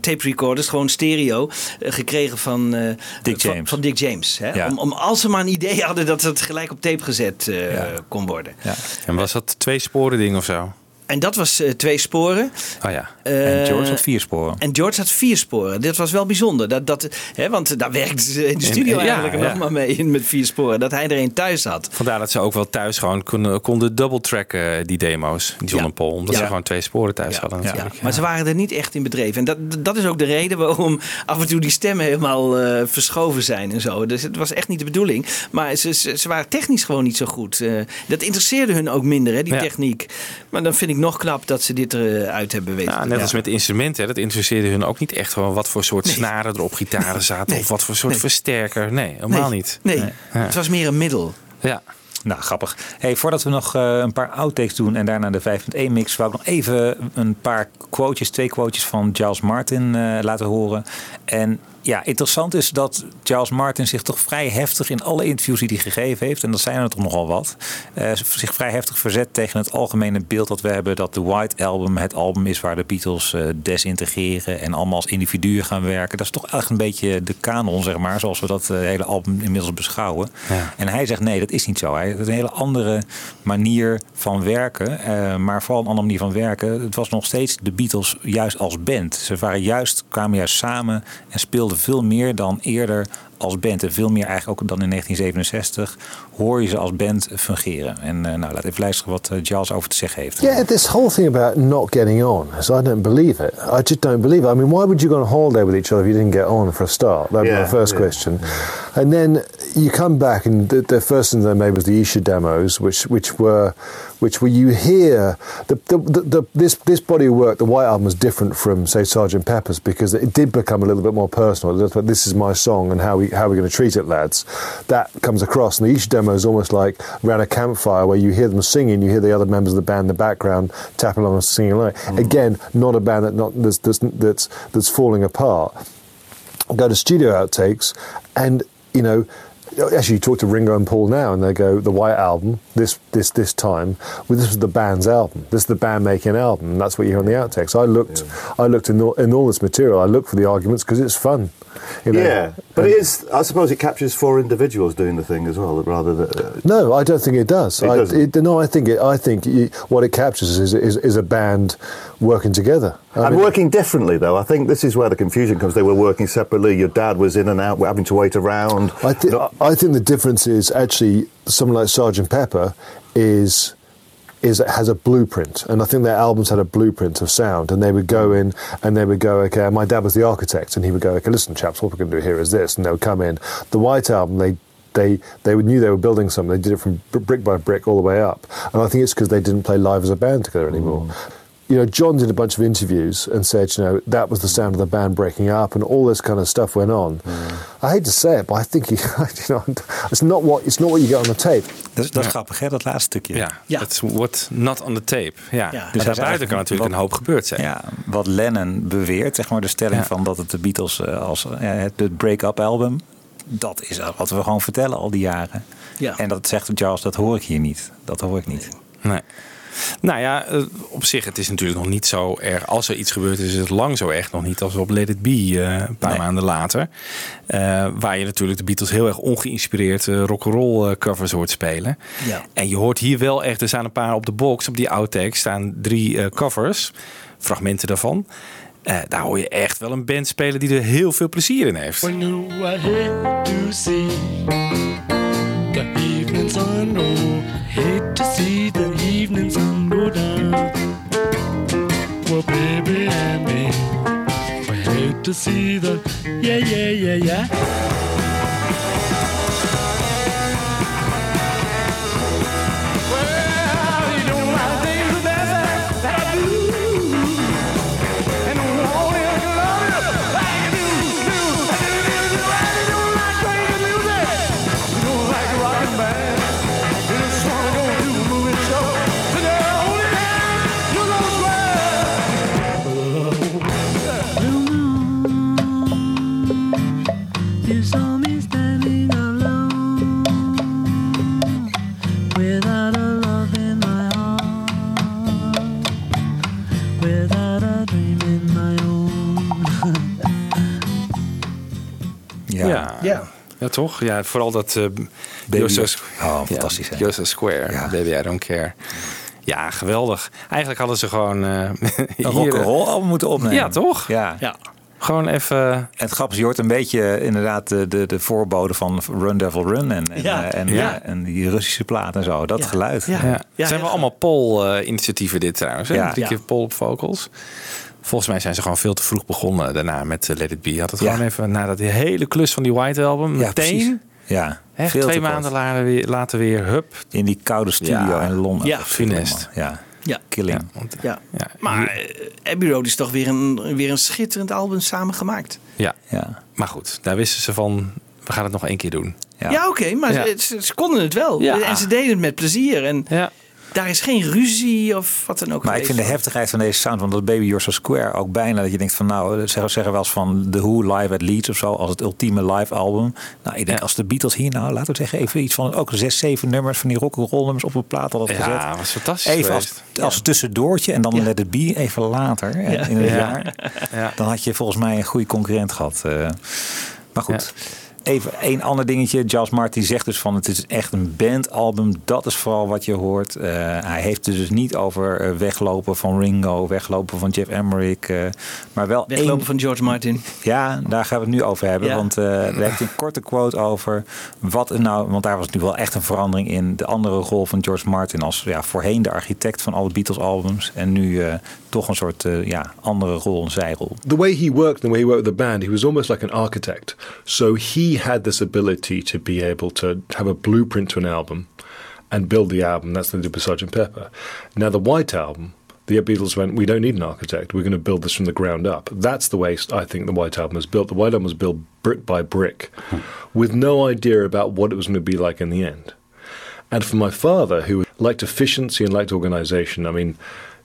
S9: tape recorders, gewoon stereo, eh, gekregen van, eh,
S4: Dick
S9: van-
S4: James.
S9: Van, Dick James. Hè?
S4: Ja.
S9: Om, om als ze maar een idee hadden dat het gelijk op tape gezet eh,
S4: Ja.
S9: kon worden.
S4: Ja.
S8: En was dat twee sporen ding of zo?
S9: En dat was eh, twee sporen.
S8: Oh ja.
S4: En
S9: Eh,
S4: George had vier sporen.
S9: En George had vier sporen. Dit was wel bijzonder. Dat, dat, hè, want daar werkten ze in de studio eigenlijk
S8: ja.
S9: nog maar mee met vier sporen. Dat hij er een thuis had.
S8: Vandaar dat ze ook wel thuis gewoon konden, konden double tracken, die demo's, John
S9: Ja.
S8: en Paul. Omdat ze gewoon twee sporen thuis hadden
S9: Ja,
S8: natuurlijk.
S9: Maar ze waren er niet echt in bedreven. En dat, dat is ook de reden waarom af en toe die stemmen helemaal eh, verschoven zijn en zo. Dus het was echt niet de bedoeling. Maar ze, ze, ze waren technisch gewoon niet zo goed. Eh, dat interesseerde hun ook minder, hè, die techniek. Maar dan vind ik nog knap dat ze dit eruit hebben weten.
S8: Net als met instrumenten, hè, dat interesseerde hun ook niet echt gewoon wat voor soort snaren er op gitaren zaten. Of wat voor soort
S9: Nee.
S8: versterker. Nee, helemaal
S9: nee,
S8: niet.
S9: Nee,
S8: Ja.
S9: het was meer een middel.
S8: Ja.
S4: Nou, grappig. Hey, voordat we nog eh, een paar outtakes doen en daarna de 5.1 mix, wou ik nog even een paar quotes, twee quotes van Charles Martin eh, laten horen. En ja, interessant is dat Charles Martin zich toch vrij heftig in alle interviews die hij gegeven heeft, en dat zijn er toch nogal wat, eh, zich vrij heftig verzet tegen het algemene beeld dat we hebben dat de White Album het album is waar de Beatles eh, desintegreren en allemaal als individuen gaan werken. Dat is toch echt een beetje de kanon, zeg maar, zoals we dat eh, hele album inmiddels beschouwen.
S8: Ja.
S4: En hij zegt nee, dat is niet zo. Hij heeft een hele andere manier van werken. maar vooral een andere manier van werken. Het was nog steeds de Beatles juist als band. Ze waren juist, kwamen juist samen en speelden veel meer dan eerder als band. En veel meer eigenlijk ook dan in 1967 hoor je ze als band fungeren. En eh, nou, laat even luisteren wat eh, Giles over te zeggen heeft.
S10: Yeah, this whole thing about not getting on, so I don't believe it. I just don't believe it. I mean, why would you go on holiday with each other if you didn't get on for a start? That'd be
S11: Yeah,
S10: my first
S11: yeah.
S10: question. And then you come back, and the, the first thing they made was the Isha demos, which which were which were you hear the, the, the, the this this body of work. The White Album was different from say Sergeant Pepper's because it did become a little bit more personal. It was like, This is my song, and how we how we're going to treat it, lads. That comes across, and each demo is almost like around a campfire where you hear them singing, you hear the other members of the band in the background tapping along and singing along. Mm. Again, not a band that not that's that's that's, that's falling apart. Go to studio outtakes and you know actually you talk to Ringo and Paul now and they go the White Album this this this time well this was the band's album. This is the band making album and that's what you hear on the outtakes. I looked I looked in all, in all this material. I looked for the arguments because it's fun you know
S11: Yeah, but it is. I suppose it captures four individuals doing the thing as well, rather than. Uh,
S10: No, I don't think it does.
S11: It
S10: I, it, no, I think it. I think you, what it captures is, is is a band working together. I
S11: and
S10: mean-
S11: working differently, though. I think this is where the confusion comes. They were working separately. Your dad was in and out, having to wait around.
S10: I, th- I think the difference is actually someone like Sergeant Pepper is is has a blueprint, and I think their albums had a blueprint of sound, and they would go in and they would go, okay. My dad was the architect, and he would go, okay, listen, chaps, what we're going to do here is this, and they would come in. The White Album, they. They, they knew they were building something. They did it from brick by brick all the way up. And I think it's because they didn't play live as a band together anymore. Mm. You know, John did a bunch of interviews and said, you know, that was the sound of the band breaking up and all this kind of stuff went on. I hate to say it, but I think he, you know, it's not what it's not what you get on the tape.
S4: Dat is, dat is grappig, hè, dat laatste stukje.
S8: Ja,
S9: Ja.
S8: het wordt not on the tape. Ja.
S9: Ja.
S8: Dus daarbuiten kan natuurlijk
S4: wat-
S8: een hoop gebeurd zijn.
S4: Ja, wat Lennon beweert, zeg maar de stelling
S8: Ja.
S4: van dat het de Beatles eh, als eh, het het break-up album, dat is wat we gewoon vertellen al die jaren.
S9: Ja.
S4: En dat zegt Charles, dat hoor ik hier niet. Dat hoor ik niet.
S8: Nee. Nou ja, eh, op zich, het is natuurlijk nog niet zo erg. Als er iets gebeurt, is het lang zo erg nog niet als op Let It Be eh, een paar
S4: Nee.
S8: maanden later. Eh, waar je natuurlijk de Beatles heel erg ongeïnspireerd eh, rock'n'roll covers hoort spelen.
S9: Ja.
S8: En je hoort hier wel echt, er staan een paar op de box, op die outtakes staan drie eh, covers, fragmenten daarvan. Eh, daar hoor je echt wel een band spelen die er heel veel plezier in heeft.
S2: When you I hate to see the evening sun Well, baby and me, we hate to see the yeah, yeah, yeah, yeah.
S8: Ja.
S9: Ja.
S8: Ja, toch? Ja, vooral dat uh,
S4: Baby-
S8: Joseph,
S4: Oh, fantastisch, hè?
S8: Joseph Square,
S4: Ja.
S8: Baby I Don't Care. Ja, geweldig. Eigenlijk hadden ze gewoon... eh
S4: Een rock'n'roll album moeten opnemen.
S8: Ja, toch?
S4: Ja.
S9: Ja.
S8: Gewoon even...
S4: En het grappige is, je hoort een beetje eh, inderdaad de, de, de voorbode van Run Devil Run en, en,
S9: Ja.
S4: eh, en,
S8: Ja.
S4: en die Russische plaat en zo. Dat
S9: Ja.
S4: geluid.
S9: Ja.
S8: Zijn wel allemaal Pol-initiatieven dit trouwens. Hè?
S4: Ja.
S8: Drie
S9: Ja.
S8: keer Pol op vocals. Volgens mij zijn ze gewoon veel te vroeg begonnen daarna met eh, Let It Be. Had het
S4: Ja.
S8: gewoon even na dat hele klus van die White Album.
S4: Ja,
S8: meteen,
S4: precies. Ja,
S8: twee maanden later weer, later weer, hup.
S4: In die koude studio
S8: Ja.
S4: in Londen.
S9: Ja.
S4: Allemaal. Ja,
S9: Ja.
S4: killing.
S8: Ja, want-
S9: Ja.
S8: ja,
S9: Maar eh, Abbey Road is toch weer een, weer een schitterend album samen gemaakt.
S8: ja.
S4: Ja.
S8: maar goed, daar wisten ze van, we gaan het nog één keer doen.
S4: Ja.
S9: Ja, oké, maar
S8: Ja.
S9: Ze, ze konden het wel.
S8: Ja.
S9: En ze deden het met plezier. En
S8: Ja.
S9: Daar is geen ruzie of wat dan ook.
S4: Maar ik vind de heftigheid van deze sound, want dat Baby You're So Square ook bijna dat je denkt van nou, zeggen, zeggen wel eens van The Who live at Leeds of zo, als het ultieme live album. Nou, ik denk
S8: Ja.
S4: als de Beatles hier nou, laten we zeggen even iets van ook zes, zeven nummers van die rock'n'roll nummers op een plaat hadden gezet.
S8: Ja, was fantastisch
S4: Even als, als tussendoortje en dan
S9: Ja.
S4: Let It Be even later in het
S8: Ja.
S4: jaar.
S8: Ja.
S4: Dan had je volgens mij een goede concurrent gehad. eh. maar goed. Even één ander dingetje. Giles Martin zegt dus van het is echt een bandalbum. Dat is vooral wat je hoort. Eh, hij heeft het dus niet over eh, weglopen van Ringo, weglopen van Jeff Emerick. eh, maar wel
S9: Weglopen
S4: één,
S9: van George Martin.
S4: ja, daar gaan we het nu over hebben.
S9: Ja.
S4: Want eh daar heeft een korte quote over. Wat er nou, want daar was nu wel echt een verandering in. De andere rol van George Martin als ja, voorheen de architect van alle Beatles albums. En nu eh, toch een soort eh, ja, andere rol, een zijrol.
S10: the way he worked, the way he worked with the band, he was almost like an architect. So he had this ability to be able to have a blueprint to an album and build the album. That's what they did with Sgt. Pepper. Now the White Album, the Beatles went, we don't need an architect. We're going to build this from the ground up. That's the way I think the White Album was built. The White Album was built brick by brick, hmm. with no idea about what it was going to be like in the end. And for my father, who liked efficiency and liked organization, I mean,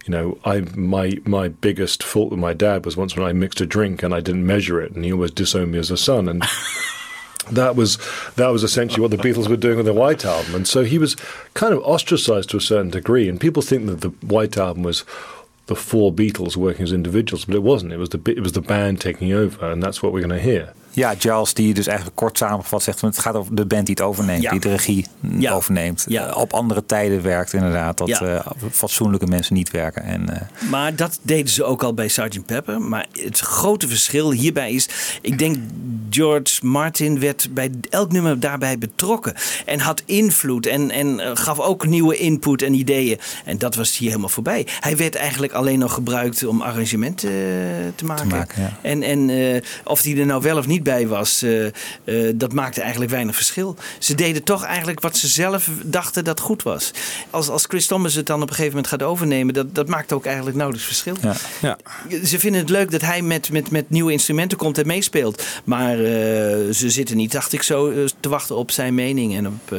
S10: you know, I my my biggest fault with my dad was once when I mixed a drink and I didn't measure it, and he always disowned me as a son, and that was that was essentially what the Beatles were doing with the White Album, and so he was kind of ostracized to a certain degree. And people think that the White Album was the four Beatles working as individuals, but it wasn't. It was the it was the band taking over, and that's what we're going to hear.
S4: Ja, Giles die dus eigenlijk kort samengevat zegt... het gaat over de band die het overneemt,
S9: Ja.
S4: die de regie
S9: Ja.
S4: overneemt.
S9: Ja.
S4: Eh, op andere tijden werkt inderdaad. Dat eh, fatsoenlijke mensen niet werken. En, eh,
S9: Maar dat deden ze ook al bij Sgt. Pepper. Maar het grote verschil hierbij is... Ik denk George Martin werd bij elk nummer daarbij betrokken. En had invloed. En, en gaf ook nieuwe input en ideeën. En dat was hier helemaal voorbij. Hij werd eigenlijk alleen nog gebruikt om arrangementen te maken. En, en of die er nou wel of niet bij was... eh, eh, dat maakte eigenlijk weinig verschil. Ze deden toch eigenlijk wat ze zelf dachten dat goed was. Als, als Chris Thomas het dan op een gegeven moment gaat overnemen... dat, dat maakt ook eigenlijk nauwelijks verschil.
S4: ja.
S8: Ja.
S9: Ze vinden het leuk dat hij met, met, met nieuwe instrumenten komt en meespeelt. Maar eh, ze zitten niet, dacht ik zo, te wachten op zijn mening. En, op,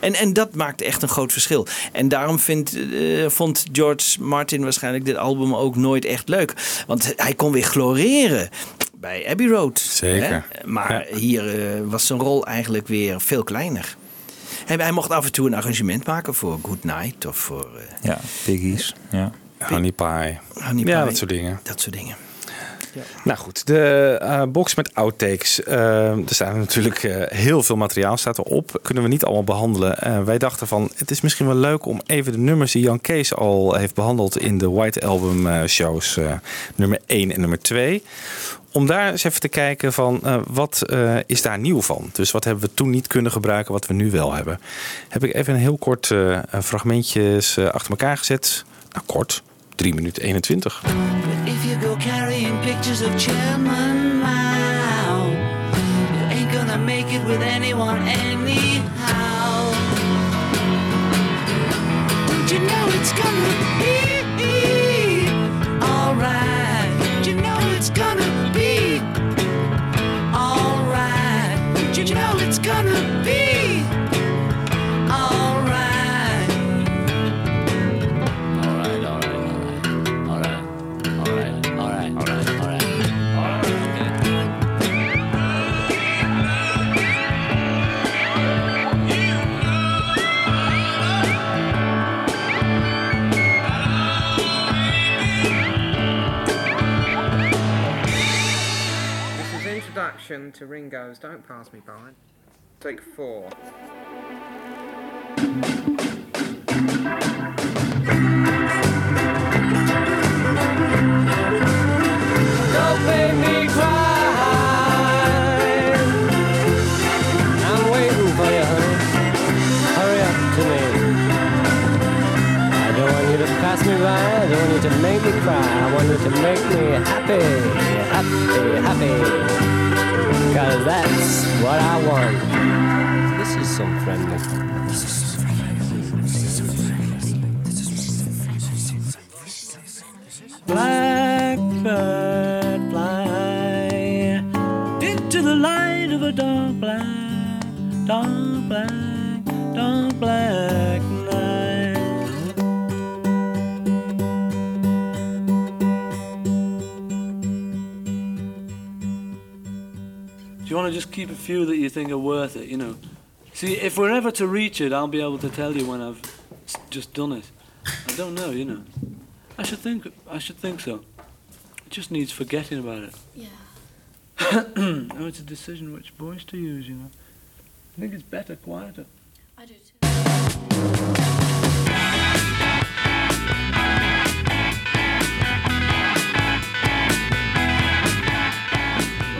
S9: en, en dat maakt echt een groot verschil. En daarom vindt, vond George Martin waarschijnlijk dit album ook nooit echt leuk. Want hij kon weer gloreren bij Abbey Road.
S8: Zeker.
S9: hè? Maar hier eh, was zijn rol eigenlijk weer veel kleiner. Hij, hij mocht af en toe een arrangement maken voor Good Night of voor eh,
S4: ja, Piggies. Ja.
S8: Honey Pie.
S9: Honey
S8: Ja,
S9: Pie.
S8: dat soort dingen.
S9: Dat soort dingen.
S8: Nou goed, de eh, box met outtakes. Eh, er staan natuurlijk eh, heel veel materiaal staat erop. Kunnen we niet allemaal behandelen. Eh, wij dachten van, het is misschien wel leuk om even de nummers die Jan Kees al heeft behandeld in de White Album shows. nummer 1 en nummer 2. Om daar eens even te kijken van wat is daar nieuw van. Dus wat hebben we toen niet kunnen gebruiken wat we nu wel hebben. Heb ik even een heel kort fragmentjes achter elkaar gezet. Nou kort, 3 minuten 21.
S2: If you go carrying pictures
S12: introduction to Ringo's Don't Pass Me By. Take four.
S3: Don't make me cry. I'm waiting for you, honey. Hurry up to me. I don't want you to pass me by. I don't want you to make me cry. I want you to make me happy, happy, happy. Cause that's what I want. This is some friendly.
S2: Blackbird fly into the light of a dark black, dark black, dark black want to just keep a few that you think are worth it, you know? See, if we're ever to reach it, I'll be able to tell you when I've just done it. I don't know, you know. I should think. I should think so. It just needs forgetting about it.
S13: Yeah.
S2: oh, it's a decision which voice to use. You know. I think it's better quieter.
S13: I do too.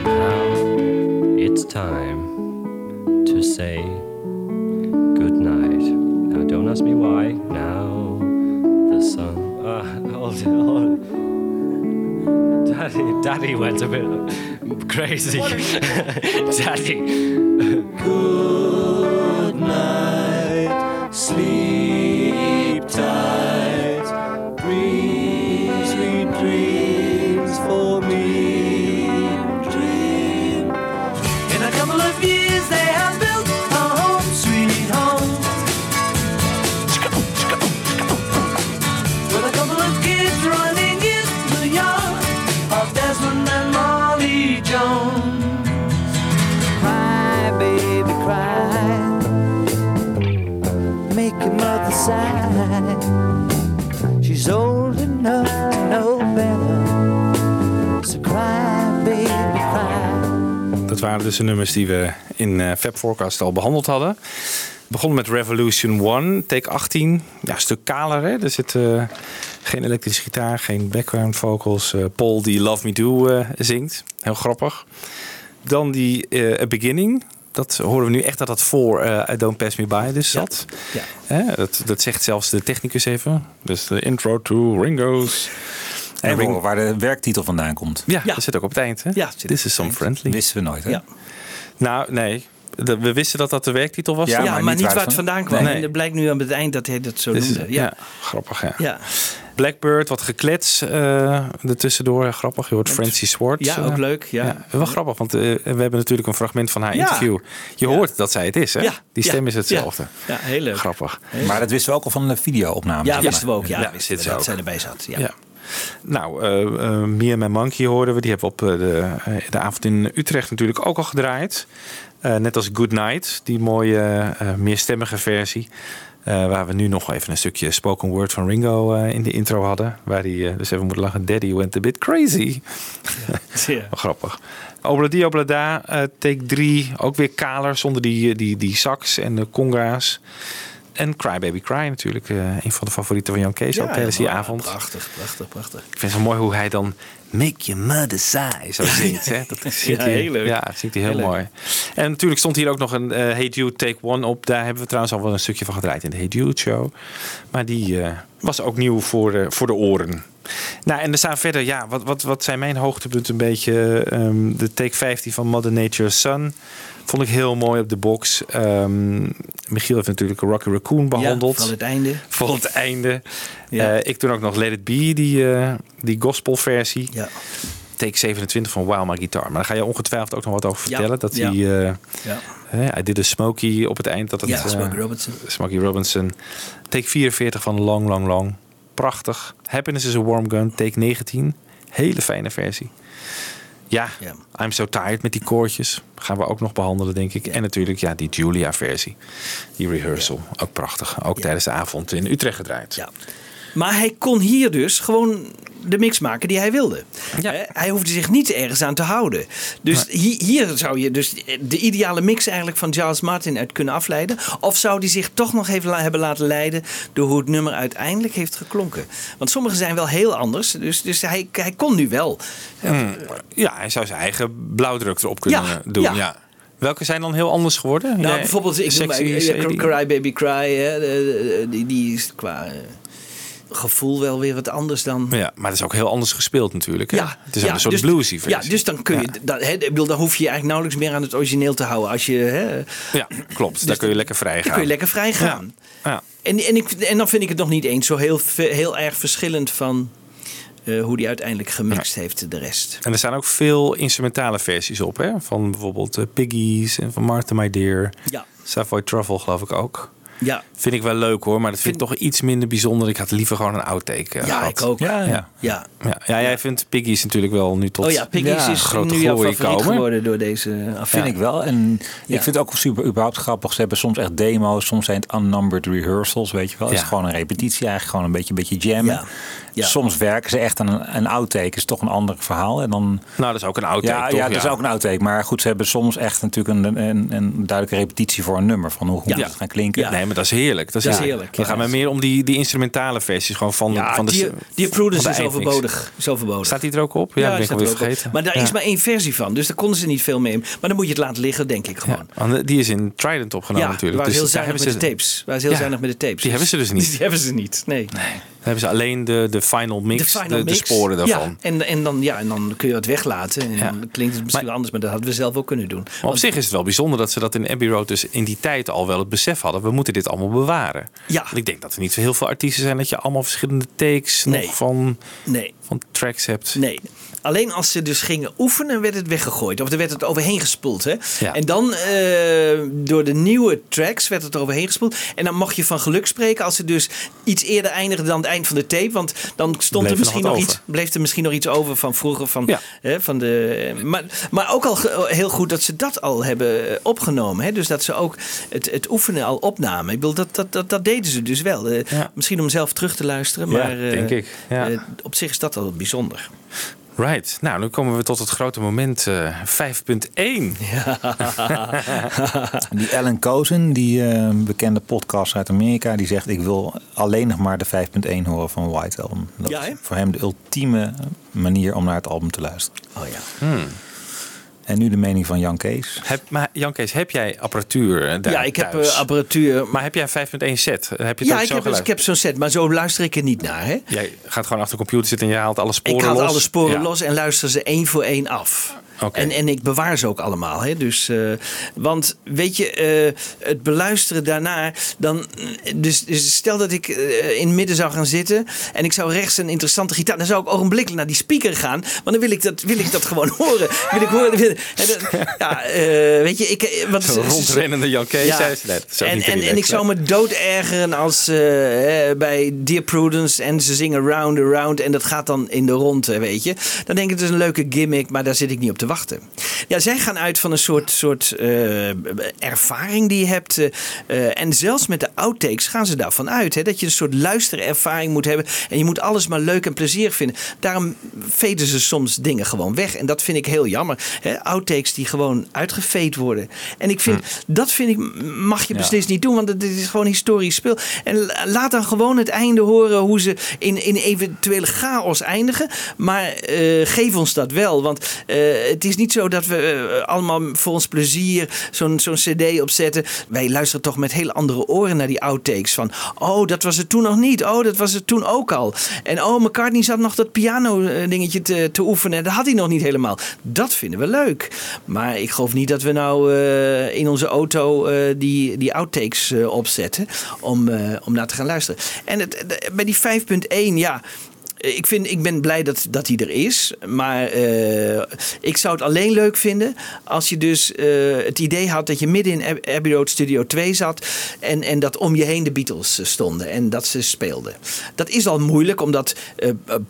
S3: Now it's time to say good night. Now don't ask me why. Now the sun. Uh, hold it, hold it. Daddy, Daddy went a bit crazy. Daddy.
S7: Good night, sleep
S8: Dat waren dus de nummers die we in eh Fab Forecast al behandeld hadden. We begonnen met Revolution 1, take 18. Ja, een stuk kaler, hè? Er zit eh, geen elektrische gitaar, geen background vocals. Eh, Paul die Love Me Do zingt. Heel grappig. Dan die A Beginning. Dat horen we nu echt dat dat voor I Don't Pass Me By dus zat.
S9: Ja.
S8: Hè, dat, dat zegt zelfs de technicus even. Dus de intro to Ringo's.
S4: En
S8: Ring-
S4: waar de werktitel vandaan komt.
S8: Ja, dat zit ook op het eind. Hè?
S9: Ja,
S8: This is some friendly.
S4: Wisten we nooit, hè?
S9: Ja.
S8: Nou, nee. De- we wisten dat dat de werktitel was.
S9: Ja, maar, niet waar het vandaan kwam.
S8: Nee.
S9: En het blijkt nu aan het eind dat hij dat zo
S8: Dus,
S9: noemde.
S8: ja.
S9: Ja.
S8: grappig, ja.
S9: Ja.
S8: Blackbird, wat geklets eh ertussendoor. Grappig, je hoort Francie Swartz.
S9: Ja,
S8: eh,
S9: ook leuk. Ja.
S8: Wel grappig, want eh, we hebben natuurlijk een fragment van haar
S9: Ja.
S8: interview. Je hoort dat zij het is, hè?
S9: Ja.
S8: Die stem
S9: Ja.
S8: is hetzelfde.
S9: Ja, heel leuk.
S8: Grappig.
S4: Maar dat wisten we ook al van de video-opnames.
S9: Ja, wisten we ook. Ja,
S8: Ja,
S9: wisten
S8: zit
S9: we
S8: ze
S9: dat
S8: ook.
S9: zij erbij zat. Ja.
S8: Nou, eh eh, Me and My Monkey hoorden we. Die hebben we op eh, de, de avond in Utrecht natuurlijk ook al gedraaid. Net als Good Night, die mooie meerstemmige versie. Waar we nu nog even een stukje spoken word van Ringo in de intro hadden. Waar hij dus even moet lachen. Daddy went a bit crazy.
S9: Ja.
S8: Grappig. Obladi Oblada, take 3. Ook weer kaler zonder die, die, die sax en de conga's. En Cry Baby Cry natuurlijk. eh, een van de favorieten van Jan Kees ook tijdens die avond.
S9: Prachtig, prachtig, prachtig.
S8: Ik vind het zo mooi hoe hij dan Make your mother sigh zo zingt. Hè? Dat zingt
S9: Ja,
S8: hij,
S9: heel leuk.
S8: Ja, dat zingt hij heel,
S9: Heel leuk.
S8: mooi. En natuurlijk stond hier ook nog een eh Hey Jude Take One op. Daar hebben we trouwens al wel een stukje van gedraaid in de Hey Jude show. Maar die eh, was ook nieuw voor, voor de oren. Nou, en er staan verder, ja, wat, wat, wat zijn mijn hoogtepunten een beetje? ehm, de Take 15 van Mother Nature's Son. Vond ik heel mooi op de box. Ehm, Michiel heeft natuurlijk Rocky Raccoon behandeld.
S9: Ja, van het einde.
S8: Voor het einde.
S9: Ja.
S8: Eh, ik toen ook nog Let It Be, die, eh die gospelversie.
S9: Ja.
S8: Take 27 van Wow My Guitar. Maar daar ga je ongetwijfeld ook nog wat over
S9: Ja,
S8: vertellen. Dat hij... eh
S9: Ja.
S8: hè, hij did een Smokey op het eind. Dat het,
S9: Ja,
S8: eh,
S9: Smokey Robinson.
S8: Smokey Robinson. Take 44 van Long Long Long. Prachtig. Happiness is a Warm Gun. Take 19. Hele fijne versie. Ja, I'm So Tired met die koortjes. Gaan we ook nog behandelen, denk ik. En natuurlijk ja, die Julia-versie. Die rehearsal. Ook prachtig. Ook tijdens de avond in Utrecht gedraaid.
S9: Ja. Maar hij kon hier dus gewoon de mix maken die hij wilde. Hè, Hij hoefde zich niet ergens aan te houden. Dus hi- hier zou je dus de ideale mix eigenlijk van Charles Martin uit kunnen afleiden. Of zou die zich toch nog even la- hebben laten leiden door hoe het nummer uiteindelijk heeft geklonken. Want sommige zijn wel heel anders. Dus, dus hij, hij kon nu wel.
S8: Hmm. Ja, hij zou zijn eigen blauwdruk erop kunnen
S9: Ja,
S8: doen. Ja.
S9: ja.
S8: Welke zijn dan heel anders geworden?
S9: Nou,
S8: Jij-
S9: bijvoorbeeld, ik
S8: Sexy
S9: eh? Cry Baby Cry, hè, die is qua eh, gevoel wel weer wat anders dan.
S8: Ja, maar dat is ook heel anders gespeeld natuurlijk. Hè?
S9: Ja,
S8: het is
S9: ja,
S8: een soort
S9: dus-
S8: bluesy versie.
S9: Ja, dus dan kun je, dat, hè, bedoel, dan hoef je je eigenlijk nauwelijks meer aan het origineel te houden. Als je, hè,
S8: Ja, klopt. Daar kun je lekker vrij gaan.
S9: kun je lekker vrij gaan.
S8: Ja.
S9: En, en, ik, en dan vind ik het nog niet eens zo heel, heel erg verschillend van eh, hoe die uiteindelijk gemixt heeft de rest.
S8: En er staan ook veel instrumentale versies op, hè? Van bijvoorbeeld eh, Piggies en van Martha My Dear.
S9: Ja.
S8: Savoy Truffle geloof ik ook.
S9: Ja.
S8: Vind ik wel leuk hoor, maar dat vind, ik toch iets minder bijzonder. Ik had liever gewoon een outtake eh,
S9: Ja,
S8: gehad.
S9: ik ook.
S8: Ja, ja.
S9: Ja.
S8: Ja. Ja, jij vindt Piggies natuurlijk wel nu tot
S9: oh ja, Piggies is
S8: grote
S9: nu jouw
S8: glorie
S9: favoriet
S8: komen.
S9: geworden door deze affaire.
S4: Vind ik wel. En
S9: Ja.
S4: ik vind het ook super überhaupt grappig. Ze hebben soms echt demo's, soms zijn het unnumbered rehearsals, weet je wel. Het
S8: Ja.
S4: is gewoon een repetitie, eigenlijk gewoon een beetje, een beetje jammen.
S9: Ja. Ja.
S4: Soms werken ze echt aan een, een outtake, is toch een ander verhaal. En dan,
S8: Nou, dat is ook een outtake,
S4: ja,
S8: toch?
S4: Ja, dat is ook een outtake. Maar goed, ze hebben soms echt natuurlijk een, een, een duidelijke repetitie voor een nummer. Van hoe moet het gaan klinken.
S8: Nee, maar dat is heerlijk. Dat is,
S9: is
S8: heerlijk. Dan
S9: ja.
S8: gaan we meer om die, die instrumentale versies gewoon van,
S9: Ja,
S8: van de
S9: die, die
S8: van
S9: Prudence
S8: de
S9: is
S8: eindmix.
S9: overbodig. is overbodig.
S8: Staat die er ook op? Ja, dat ben ik alweer
S9: er op.
S8: vergeten.
S9: Maar daar
S8: Ja.
S9: is maar één versie van. Dus daar konden ze niet veel mee. Maar dan moet je het laten liggen, denk ik gewoon.
S8: Die is in Trident opgenomen
S9: ja,
S8: natuurlijk.
S9: waren
S8: Dus
S9: heel zuinig met
S8: ze-
S9: de tapes. Waren ze heel
S8: Ja,
S9: zuinig met de tapes.
S8: Die hebben ze dus niet.
S9: Die hebben ze niet, nee.
S8: Dan hebben ze alleen de, de final mix, de,
S9: final
S8: de,
S9: mix.
S8: sporen daarvan.
S9: Ja, en, en, dan, ja, en dan kun je het weglaten. En dan klinkt het misschien anders, maar dat hadden we zelf ook kunnen doen.
S8: Maar op zich is het wel bijzonder dat ze dat in Abbey Road dus in die tijd al wel het besef hadden. We moeten dit allemaal bewaren.
S9: Ja.
S8: Want ik denk dat er niet zo heel veel artiesten zijn dat je allemaal verschillende takes
S9: Nee.
S8: nog van,
S9: Nee.
S8: van tracks hebt.
S9: Nee. Alleen als ze dus gingen oefenen, werd het weggegooid. Of er werd het overheen gespoeld. Hè?
S8: Ja.
S9: En dan eh, door de nieuwe tracks werd het overheen gespoeld. En dan mocht je van geluk spreken als ze dus iets eerder eindigden dan het eind van de tape. Want dan stond
S8: Bleef
S9: er misschien
S8: nog
S9: iets, bleef er misschien nog iets over van vroeger. Van,
S8: Ja.
S9: hè, van de, maar, maar ook al heel goed dat ze dat al hebben eh, opgenomen. Hè? Dus dat ze ook het, het oefenen al opnamen. Ik bedoel, dat, dat, dat, dat deden ze dus wel. Eh,
S8: Ja.
S9: Misschien om zelf terug te luisteren.
S8: Ja,
S9: Maar eh,
S8: denk ik. Ja.
S9: op zich is dat al bijzonder.
S8: Right. Nou, nu komen we tot het grote moment eh 5.1.
S4: Die Alan Cozen, die eh, bekende podcast uit Amerika, die zegt: Ik wil alleen nog maar de 5.1 horen van White Album. Dat
S9: Ja,
S4: is voor hem de ultieme manier om naar het album te luisteren.
S9: Oh ja.
S8: Hmm.
S4: En nu de mening van Jan Kees.
S8: Heb, maar Jan Kees, heb jij apparatuur eh, daar
S9: Ja, ik heb eh, apparatuur.
S8: Maar heb jij 5.1 set? Heb je
S9: Ja, ik
S8: zo
S9: heb, ik heb zo'n set, maar zo luister ik er niet naar. Hè?
S8: Jij gaat gewoon achter de computer zitten en je haalt alle sporen
S9: Ik haal
S8: los?
S9: alle sporen
S8: Ja.
S9: los en luister ze één voor één af. En, en ik bewaar ze ook allemaal. Hè? Dus, eh, want weet je, eh, het beluisteren daarna. Dan, dus, dus stel dat ik eh, in het midden zou gaan zitten. En ik zou rechts een interessante gitaar. Dan zou ik ogenblikkelijk naar die speaker gaan. Want dan wil ik dat, wil ik dat gewoon horen. Wil ik horen. wil- ja, eh, weet je, ik. eh, Want,
S8: Zo'n rondrennende Jan Kees.
S9: Ja.
S8: zei ze net.
S9: En,
S8: te
S9: en, en ik zou me dood ergeren als eh, eh, bij Dear Prudence en ze zingen Round and Round en dat gaat dan in de ronde, weet je. Dan denk ik het is een leuke gimmick, maar daar zit ik niet op te wachten. Ja, zij gaan uit van een soort, soort eh, ervaring die je hebt. eh, en zelfs met de outtakes gaan ze daarvan uit. Hè, dat je een soort luisterervaring moet hebben. En je moet alles maar leuk en plezierig vinden. Daarom veden ze soms dingen gewoon weg. En dat vind ik heel jammer. Hè, outtakes die gewoon uitgeveed worden. En ik vind, dat vind ik, mag je
S4: Ja.
S9: beslist niet doen. Want het is gewoon historisch speel. En la- laat dan gewoon het einde horen hoe ze in, in eventuele chaos eindigen. Maar eh, geef ons dat wel. Want eh, het is niet zo dat we eh, allemaal voor ons plezier zo'n zo'n cd opzetten. Wij luisteren toch met hele andere oren naar die outtakes. Van, oh, dat was het toen nog niet. Oh, dat was het toen ook al. En oh, McCartney zat nog dat piano eh, te, te oefenen. Dat had hij nog niet helemaal. Dat vinden we leuk. Maar ik geloof niet dat we nou eh, in onze auto die, die outtakes opzetten. Om, om naar te gaan luisteren. En het, bij die 5.1, ja. Ik, vind, ik ben blij dat, dat hij er is. Maar eh, ik zou het alleen leuk vinden als je dus eh, het idee had dat je midden in Ab- Abbey Road Studio 2 zat. En, en dat om je heen de Beatles eh, stonden en dat ze speelden. Dat is al moeilijk, omdat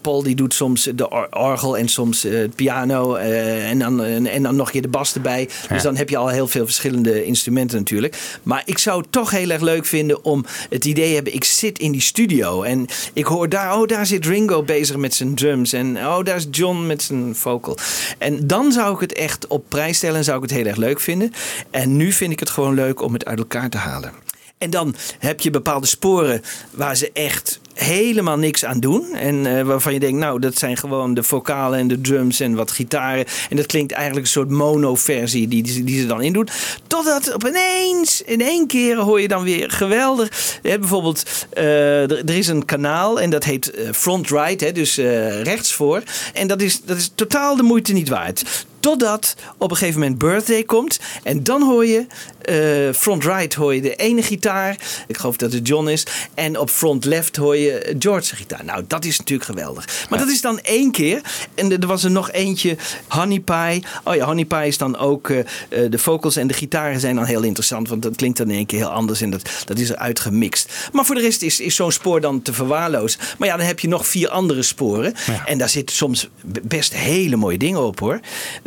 S9: Paul die doet soms de or- orgel en soms het piano. en, dan, en, en dan nog een keer de bas erbij. Dus
S8: Ja.
S9: dan heb je al heel veel verschillende instrumenten natuurlijk. Maar ik zou het toch heel erg leuk vinden om het idee te hebben. Ik zit in die studio en ik hoor daar, oh daar zit Ringo bezig met zijn drums. En oh, daar is John met zijn vocal. En dan zou ik het echt op prijs stellen en zou ik het heel erg leuk vinden. En nu vind ik het gewoon leuk om het uit elkaar te halen. En dan heb je bepaalde sporen waar ze echt helemaal niks aan doen. En eh, waarvan je denkt, nou, dat zijn gewoon de vocalen en de drums en wat gitaren. En dat klinkt eigenlijk een soort mono-versie die, die, die ze dan indoet. Totdat op ineens, in één keer hoor je dan weer geweldig. Hebt bijvoorbeeld, eh, er, is een kanaal en dat heet eh, front right, hè, dus eh, rechts voor. En dat is, dat is totaal de moeite niet waard. Totdat op een gegeven moment Birthday komt. En dan hoor je eh, front right hoor je de ene gitaar. Ik geloof dat het John is. En op front left hoor je George's gitaar. Nou, dat is natuurlijk geweldig. Maar dat is dan één keer. En er was er nog eentje, Honey Pie. Oh ja, Honey Pie is dan ook... eh, eh, de vocals en de gitaren zijn dan heel interessant. Want dat klinkt dan in één keer heel anders. En dat, dat is eruit gemixt. Maar voor de rest is, is zo'n spoor dan te verwaarlozen. Maar ja, dan heb je nog vier andere sporen. En daar zitten soms best hele mooie dingen op hoor.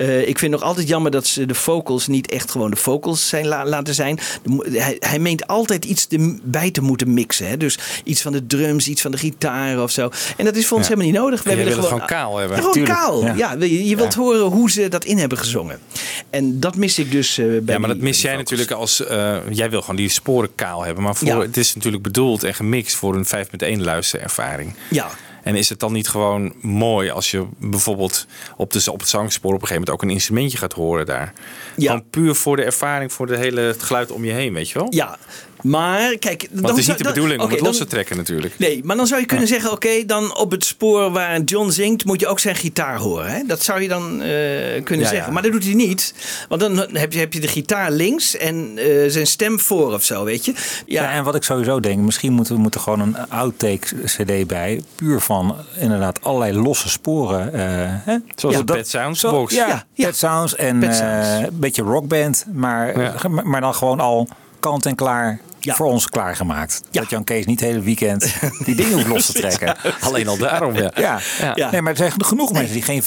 S9: Eh, ik vind nog altijd jammer dat ze de vocals niet echt gewoon de vocals zijn la- laten zijn. De hij, hij meent altijd iets erbij te moeten mixen. Hè? Dus iets van de drums, iets van de gitaar of zo. En dat is voor ons
S8: Ja.
S9: helemaal niet nodig.
S8: En jij wil het gewoon kaal hebben.
S9: Gewoon
S8: Tuurlijk,
S9: kaal.
S8: ja.
S9: Ja. je, je wilt horen hoe ze dat in hebben gezongen. En dat mis ik dus eh, bij
S8: Ja, maar dat mis jij natuurlijk als... eh, jij wil gewoon die sporen kaal hebben. Maar voor, het is natuurlijk bedoeld en gemixt voor een 5.1 luisterervaring.
S9: Ja.
S8: En is het dan niet gewoon mooi als je bijvoorbeeld op, de, op het zangspoor op een gegeven moment ook een instrumentje gaat horen daar?
S9: Ja.
S8: Gewoon puur voor de ervaring, voor de hele, het geluid om je heen, weet je wel?
S9: Ja, maar kijk...
S8: Want het is niet de bedoeling om
S9: oké,
S8: het los
S9: dan-
S8: te trekken natuurlijk.
S9: Nee, maar dan zou je kunnen zeggen: oké, dan op het spoor waar John zingt, moet je ook zijn gitaar horen. Hè? Dat zou je dan eh, kunnen
S8: Ja,
S9: zeggen.
S8: ja.
S9: Maar dat doet hij niet. Want dan heb je, heb je de gitaar links en eh, zijn stem voor of zo, weet je?
S4: Ja. en wat ik sowieso denk, misschien moeten we moeten gewoon een outtake CD bij. Puur van inderdaad allerlei losse sporen. eh, hè?
S8: Zoals
S4: Ja,
S8: de
S4: dat-
S8: Pet Sounds
S4: zo-
S8: box.
S4: Ja,
S9: Ja,
S4: Pet Sounds en eh, een beetje rockband. Maar,
S8: Ja.
S4: maar, maar dan gewoon al kant en klaar
S9: Ja.
S4: voor ons klaargemaakt.
S9: Ja.
S4: Dat Jan Kees niet het hele weekend die dingen hoeft los te trekken.
S8: Alleen al daarom, ja.
S4: Ja.
S9: Ja.
S4: Nee, maar er zijn genoeg mensen die geen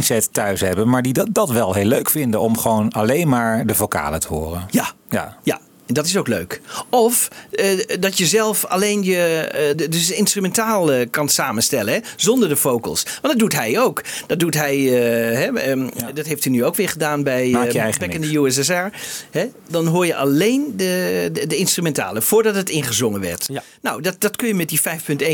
S4: 5.1 set thuis hebben, maar die dat, dat wel heel leuk vinden om gewoon alleen maar de vocalen te horen.
S9: Ja,
S4: Ja.
S9: ja. En dat is ook leuk. Of eh, dat je zelf alleen je de- dus instrumentaal eh, kan samenstellen, hè, zonder de vocals. Want dat doet hij ook. Dat doet hij, hè, ehm, dat heeft hij nu ook weer gedaan bij Back in the USSR. Hè. Dan hoor je alleen de, de, de instrumentale, voordat het ingezongen werd.
S8: Ja.
S9: Nou, dat, dat kun je met die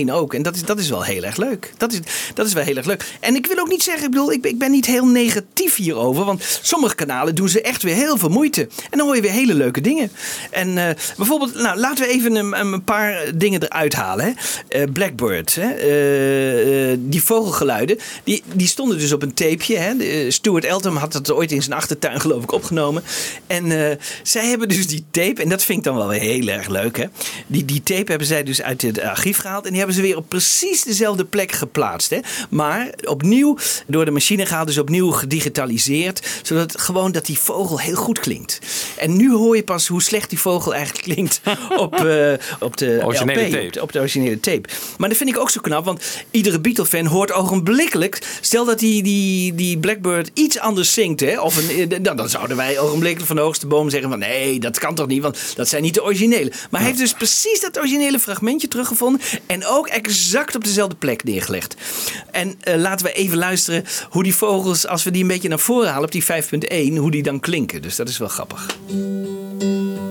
S9: 5.1 ook. En dat is, dat is wel heel erg leuk. Dat is, dat is wel heel erg leuk. En ik wil ook niet zeggen, ik bedoel, ik, ik ben niet heel negatief hierover. Want sommige kanalen doen ze echt weer heel veel moeite. En dan hoor je weer hele leuke dingen. En eh, bijvoorbeeld, nou, laten we even een, een paar dingen eruit halen. Hè. Eh, Blackbird, hè. Eh, die vogelgeluiden, die, die stonden dus op een tapeje. Hè. Stuart Eltham had dat ooit in zijn achtertuin geloof ik opgenomen. En zij hebben dus die tape, en dat vind ik dan wel weer heel erg leuk. Hè. Die, die tape hebben zij dus uit het archief gehaald. En die hebben ze weer op precies dezelfde plek geplaatst. Hè. Maar opnieuw door de machine gehaald, dus opnieuw gedigitaliseerd. Zodat gewoon dat die vogel heel goed klinkt. En nu hoor je pas hoe slecht die vogel eigenlijk klinkt op, eh, op de
S8: Originele
S9: LP,
S8: tape.
S9: Op, de, op de originele tape. Maar dat vind ik ook zo knap, want iedere Beatle-fan hoort ogenblikkelijk. Stel dat die, die, die Blackbird iets anders zingt, hè, of een, eh, dan, dan zouden wij ogenblikkelijk van de hoogste boom zeggen: van nee, dat kan toch niet, want dat zijn niet de originele. Maar hij heeft dus precies dat originele fragmentje teruggevonden en ook exact op dezelfde plek neergelegd. En eh, laten we even luisteren hoe die vogels, als we die een beetje naar voren halen op die 5.1, hoe die dan klinken. Dus dat is wel grappig.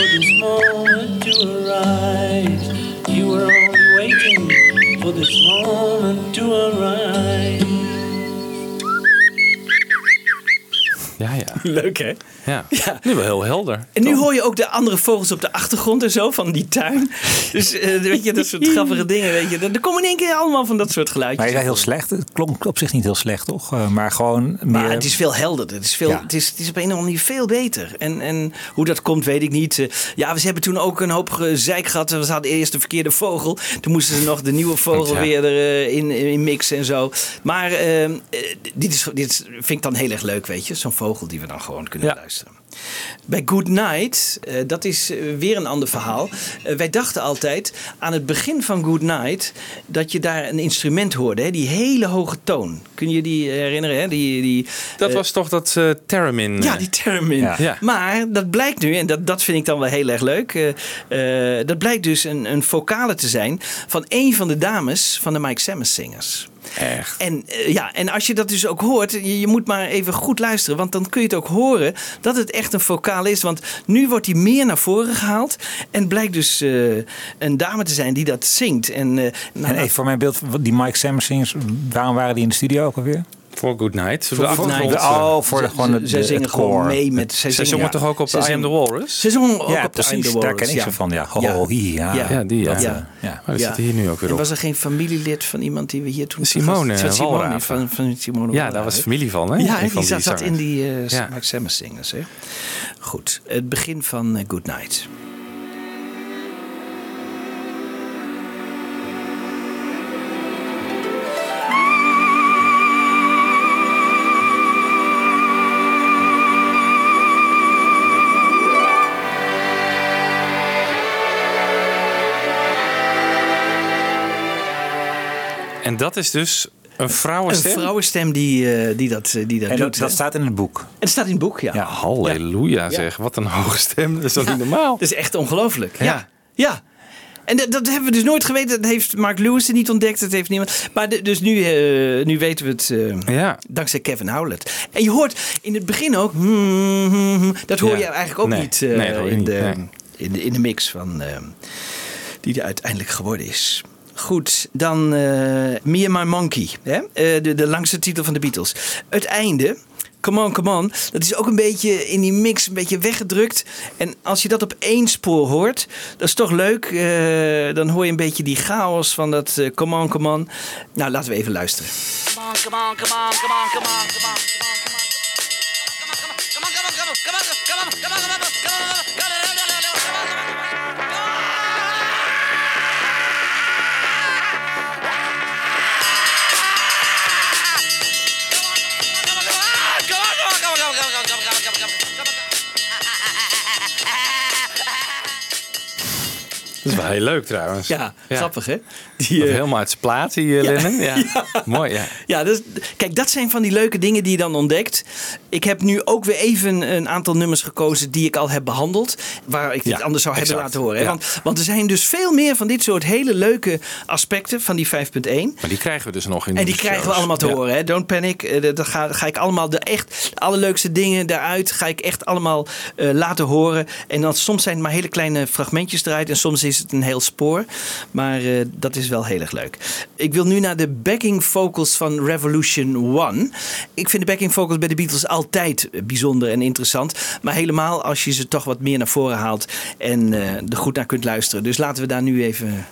S2: for this moment to arrive. You were only waiting for this moment to arrive. Yeah, yeah. okay.
S8: Ja. ja. Nu wel heel helder.
S9: En nu hoor je ook de andere vogels op de achtergrond en zo van die tuin. Dus eh, weet je, dat soort grappige dingen. Weet je. Er komen in één keer allemaal van dat soort geluidjes.
S4: Maar je heel slecht. Het klonk op zich niet heel slecht, toch? Eh, maar gewoon meer...
S9: Maar het is veel helderder. Het is, veel, het is, het is op een of andere manier veel beter. En, en hoe dat komt, weet ik niet. Eh, ja, we hebben toen ook een hoop gezeik gehad. We hadden eerst de verkeerde vogel. Toen moesten ze nog de nieuwe vogel weer erin in mixen en zo. Maar ehm, dit, is, dit vind ik dan heel erg leuk, weet je. Zo'n vogel die we dan gewoon kunnen luisteren. Bij Good Night, eh, dat is eh, weer een ander verhaal. Eh, wij dachten altijd aan het begin van Good Night dat je daar een instrument hoorde. Hè? Die hele hoge toon. Kun je die herinneren? Hè? Die, die,
S8: dat was toch dat Termin.
S9: Ja, die theremin.
S8: Ja.
S9: Maar dat blijkt nu, en dat, dat vind ik dan wel heel erg leuk. dat blijkt dus een, een vocale te zijn van een van de dames van de Mike Sammons zingers.
S8: Echt.
S9: En, eh, ja, en als je dat dus ook hoort, je, je, moet maar even goed luisteren. Want dan kun je het ook horen dat het echt een vocaal is. Want nu wordt hij meer naar voren gehaald. En blijkt dus eh, een dame te zijn die dat zingt. En, eh, nou,
S4: nou, even voor mijn beeld, die Mike Sammersings, waarom waren die in de studio ook alweer?
S8: Voor Good Night.
S9: Voor Good Night.
S4: Voor gewoon
S9: het,
S4: ze
S9: zingen gewoon mee met...
S8: Ze,
S9: ze
S8: zongen toch ook op I Am The Walrus?
S9: Ze zongen ook op
S4: precies,
S9: I Am The Walrus.
S4: daar ken ik ze van. Ja, ho, oh, ja.
S8: Ja, die. Ja.
S4: Maar
S9: we
S4: eh,
S8: oh, zitten hier nu ook weer op.
S9: was er geen familielid van iemand die we hier toen...
S8: Simone
S9: Simone, van, van Simone
S8: Ja, daar was familie van. Hè?
S9: Ja, die zat in die uh, Max Singers, hè? Goed, het begin van eh, Good Night.
S8: En dat is dus een vrouwenstem?
S9: Een vrouwenstem die, eh, die dat, eh, die dat
S4: en
S9: doet.
S4: Dat, dat staat in het boek.
S9: Het staat in het boek, ja.
S4: ja
S8: halleluja zeg. Wat een hoge stem. Dat is toch niet normaal?
S9: Dat is echt ongelooflijk. Ja.
S8: ja.
S9: En dat, hebben we dus nooit geweten. Dat heeft Mark Lewis niet ontdekt. Dat heeft niemand. Maar dus nu, eh, nu weten we het
S8: ja.
S9: dankzij Kevin Howlett. En je hoort in het begin ook... Dat hoor je eigenlijk ook niet, in. De, in, de, in, de, mix van, die er uiteindelijk geworden is. Goed, dan eh, uh, Me and My Monkey. Hè? Eh, de, de langste titel van de Beatles. Het einde... Come on, come on. Dat is ook een beetje in die mix, een beetje weggedrukt. En als je dat op één spoor hoort, dat is toch leuk. Eh, dan hoor je een beetje die chaos van dat come on, come on. Nou, laten we even luisteren.
S3: Come on, come on, come on, come on, come on, come on.
S8: Dat is wel heel leuk trouwens.
S9: Ja, grappig hè?
S8: Die, helemaal uit zijn plaat, die uh, Lennon. Ja. Mooi, ja.
S9: Ja, dus, kijk, dat zijn van die leuke dingen die je dan ontdekt. Ik heb nu ook weer even een aantal nummers gekozen die ik al heb behandeld. Waar ik
S8: Ja,
S9: anders zou hebben laten horen. Hè? Want, want er zijn dus veel meer van dit soort hele leuke aspecten van die 5.1.
S8: Maar die krijgen we dus nog in
S9: En die
S8: de
S9: krijgen we allemaal te horen. Hè? Don't panic. Eh, dat- ga, ga ik allemaal de echt de allerleukste dingen daaruit. Ga ik echt allemaal eh, laten horen. En dan soms zijn het maar hele kleine fragmentjes eruit. En soms is het een heel spoor. Maar eh, dat is wel heel erg leuk. Ik wil nu naar de backing vocals van Revolution One. Ik vind de backing vocals bij de Beatles altijd bijzonder en interessant. Maar helemaal als je ze toch wat meer naar voren haalt. En eh, er goed naar kunt luisteren. Dus laten we daar nu even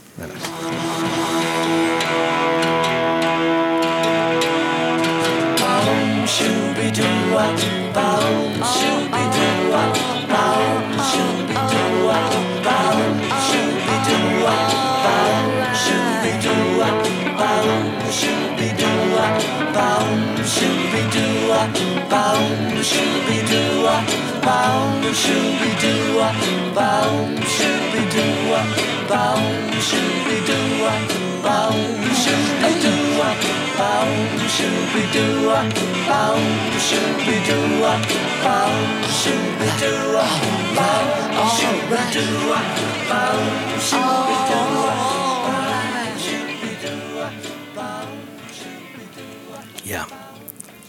S9: Ja,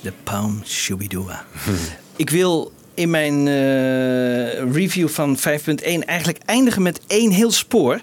S9: de Palm Shubidua. Ik wil in mijn eh, review van 5.1 eigenlijk eindigen met één heel spoor.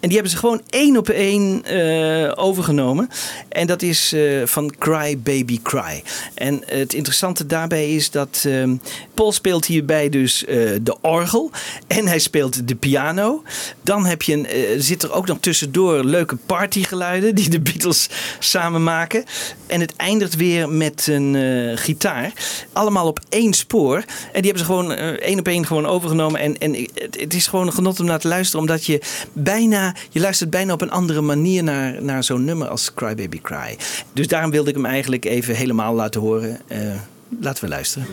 S9: En die hebben ze gewoon één op één eh, overgenomen. En dat is eh, van Cry Baby Cry. En het interessante daarbij is dat ehm, Paul speelt hierbij dus de orgel. En hij speelt de piano. Dan heb je een, zit er ook nog tussendoor leuke partygeluiden die de Beatles samen maken. En het eindigt weer met een gitaar. Allemaal op één spoor. En die hebben ze gewoon eh, één op één gewoon overgenomen. En, en het, het is gewoon een genot om naar te luisteren. Omdat je bijna, je luistert bijna op een andere manier naar, naar zo'n nummer als Cry Baby Cry. Dus daarom wilde ik hem eigenlijk even helemaal laten horen. Eh, laten we luisteren.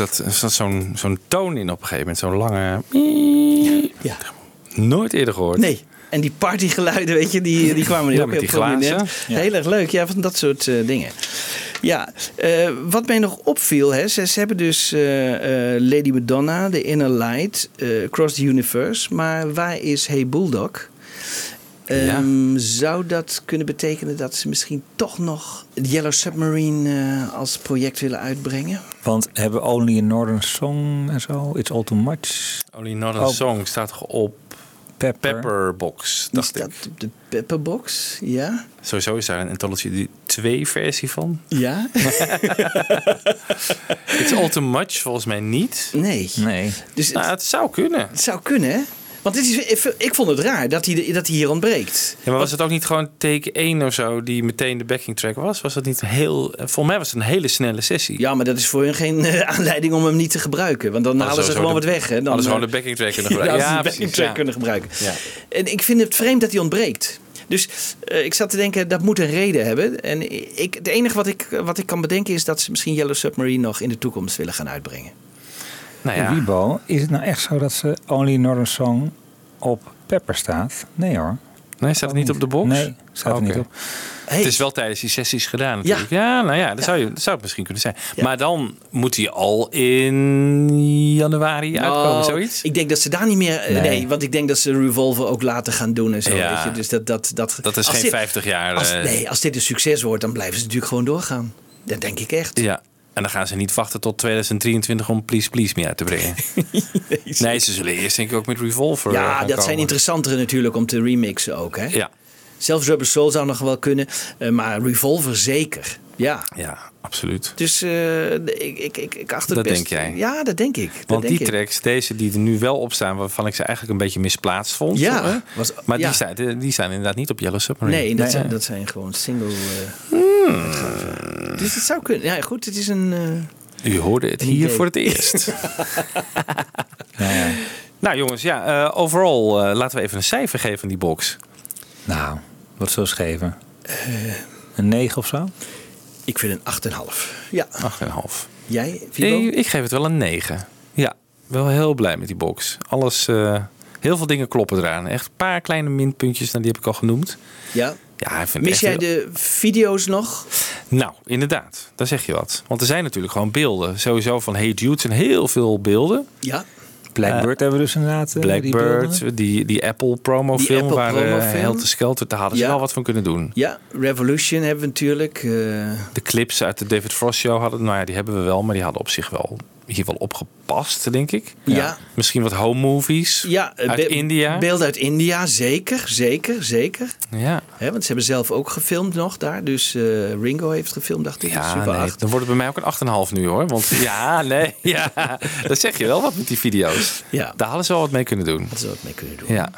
S8: Dat er zat zo'n zo'n toon in op een gegeven moment. Zo'n lange...
S9: Ja.
S8: Nooit eerder gehoord.
S9: Nee. En die partygeluiden, weet je, die, die kwamen
S8: Ja,
S9: ook
S8: met
S9: heel
S8: die glazen.
S9: prominent.
S8: Ja.
S9: Heel erg leuk, ja, van dat soort eh, dingen. Ja, eh, wat mij nog opviel, hè, ze, ze hebben dus eh, Lady Madonna, The Inner Light, Across the Universe. Maar waar is Hey Bulldog? Ehm, Zou dat kunnen betekenen dat ze misschien toch nog het Yellow Submarine eh, als project willen uitbrengen?
S4: Want hebben Only a Northern Song en zo, It's All Too Much.
S8: Only Northern
S4: Oh.
S8: Song staat toch op
S4: Pepper.
S8: Pepperbox, dacht
S9: staat
S8: ik.
S9: op de Pepperbox, ja.
S8: Sowieso is daar een Anthology 2 versie van.
S9: Ja?
S8: It's all too much, volgens mij niet.
S9: Nee.
S4: Nee.
S9: Dus
S8: nou, het zou kunnen.
S9: Het zou kunnen, hè? Want dit is, ik- vond het raar dat hij, dat hij hier ontbreekt.
S8: Ja, maar was het ook niet gewoon take 1 of zo die meteen de backing track was? Was dat niet heel... eh, Volgens mij was het een hele snelle sessie.
S9: Ja, maar dat is voor hun geen eh, aanleiding om hem niet te gebruiken. Want dan
S8: Hadden
S9: halen ze gewoon
S8: de-
S9: wat weg. Hè? Dan,
S8: hadden ze gewoon
S9: eh,
S8: de backing track kunnen
S9: Ja,
S8: gebruiken. Ja,
S9: ze de backing
S8: precies,
S9: track
S8: ja.
S9: kunnen gebruiken.
S8: Ja.
S9: En ik vind het vreemd dat hij ontbreekt. Dus eh, ik zat te denken, dat moet een reden hebben. En ik, het enige wat ik, wat ik kan bedenken is dat ze misschien Yellow Submarine nog in de toekomst willen gaan uitbrengen.
S8: Nou ja.
S4: Is het nou echt zo dat ze Only Northern Song op Pepper staat? Nee hoor.
S8: Nee, staat het niet op de box?
S4: Nee, staat er niet op.
S8: Het is wel tijdens die sessies gedaan natuurlijk. Ja, nou ja, dat, Zou, je, dat zou het misschien kunnen zijn. Maar dan moet hij al in januari uitkomen,
S9: Nou,
S8: zoiets?
S9: Ik denk dat ze daar niet meer... eh,
S8: Nee.
S9: Nee. want ik denk dat ze Revolver ook later gaan doen en zo.
S8: Ja.
S9: Weet je? Dus dat, dat, dat,
S8: Dat is geen
S9: dit-
S8: 50 jaar.
S9: Als,
S8: eh,
S9: nee, als dit een succes wordt, dan blijven ze natuurlijk gewoon doorgaan. Dat denk ik echt.
S8: Ja. En dan gaan ze niet wachten tot 2023 om Please Please Me uit te brengen. nee, ze zullen eerst denk ik ook met Revolver eh,
S9: Ja,
S8: gaan
S9: dat zijn interessantere natuurlijk om te remixen ook. Hè?
S8: Ja.
S9: Zelfs Rubber Soul zou nog wel kunnen, eh, maar Revolver zeker. Ja.
S8: Ja, absoluut.
S9: Dus eh, ik, ik, ik, ik acht het
S8: Dat
S9: best.
S8: denk jij?
S9: Ja, dat denk ik. Dat
S8: Want
S9: denk
S8: die
S9: ik.
S8: tracks, deze die er nu wel op staan, waarvan ik ze eigenlijk een beetje misplaatst vond.
S9: Ja,
S8: hè?
S9: was-
S8: maar
S9: ja.
S8: Die, staan, die staan inderdaad niet op Yellow Submarine.
S9: Nee, dat, Zijn, dat zijn gewoon single. eh, uitgaven. Dus het zou kunnen. Ja, goed, het is een. eh,
S8: U hoorde het hier
S9: idee.
S8: voor het eerst. Nou jongens, ja, eh, overal eh, laten we even een cijfer geven aan die box.
S4: Nou, wat zullen we geven? een 9 of zo?
S9: Ik vind een 8,5. Ja.
S8: 8,5.
S9: Jij?
S8: Ik, geef het wel een 9. Ja, wel heel blij met die box. Alles, eh, heel veel dingen kloppen eraan. Echt een paar kleine minpuntjes, nou, die heb ik al genoemd.
S9: Ja.
S8: Ja,
S9: Mis
S8: echt
S9: jij
S8: heel-
S9: de video's nog?
S8: Nou, inderdaad. Daar zeg je wat. Want er zijn natuurlijk gewoon beelden. Sowieso van Hey Jude zijn heel veel beelden.
S9: Ja.
S4: Blackbird hebben we dus inderdaad. eh, die
S8: Blackbird, die, die, Apple promo
S9: Die
S8: film
S9: Apple
S8: waar eh
S9: promofilm.
S8: Helter Skelter, daar hadden ze wel wat van kunnen doen.
S9: Ja, Revolution hebben we natuurlijk. eh,
S8: De clips uit de David Frost show hadden, nou ja, die hebben we wel, maar die hadden op zich wel hier wel opgepast, denk ik.
S9: Ja.
S8: Misschien wat home movies
S9: ja,
S8: uit
S9: be-
S8: India.
S9: Beelden uit India, zeker, zeker, zeker.
S8: Ja.
S9: Hè, want ze hebben zelf ook gefilmd nog daar. Dus eh, Ringo heeft gefilmd, dacht ik.
S8: Ja,
S9: Super
S8: nee,
S9: 8.
S8: dan wordt het bij mij ook een 8,5 nu hoor. Want ja, nee, ja, dat zeg je wel wat met die video's.
S9: Ja.
S8: Daar hadden ze wel wat mee kunnen doen.
S9: Ze wat mee kunnen doen.
S8: Ja.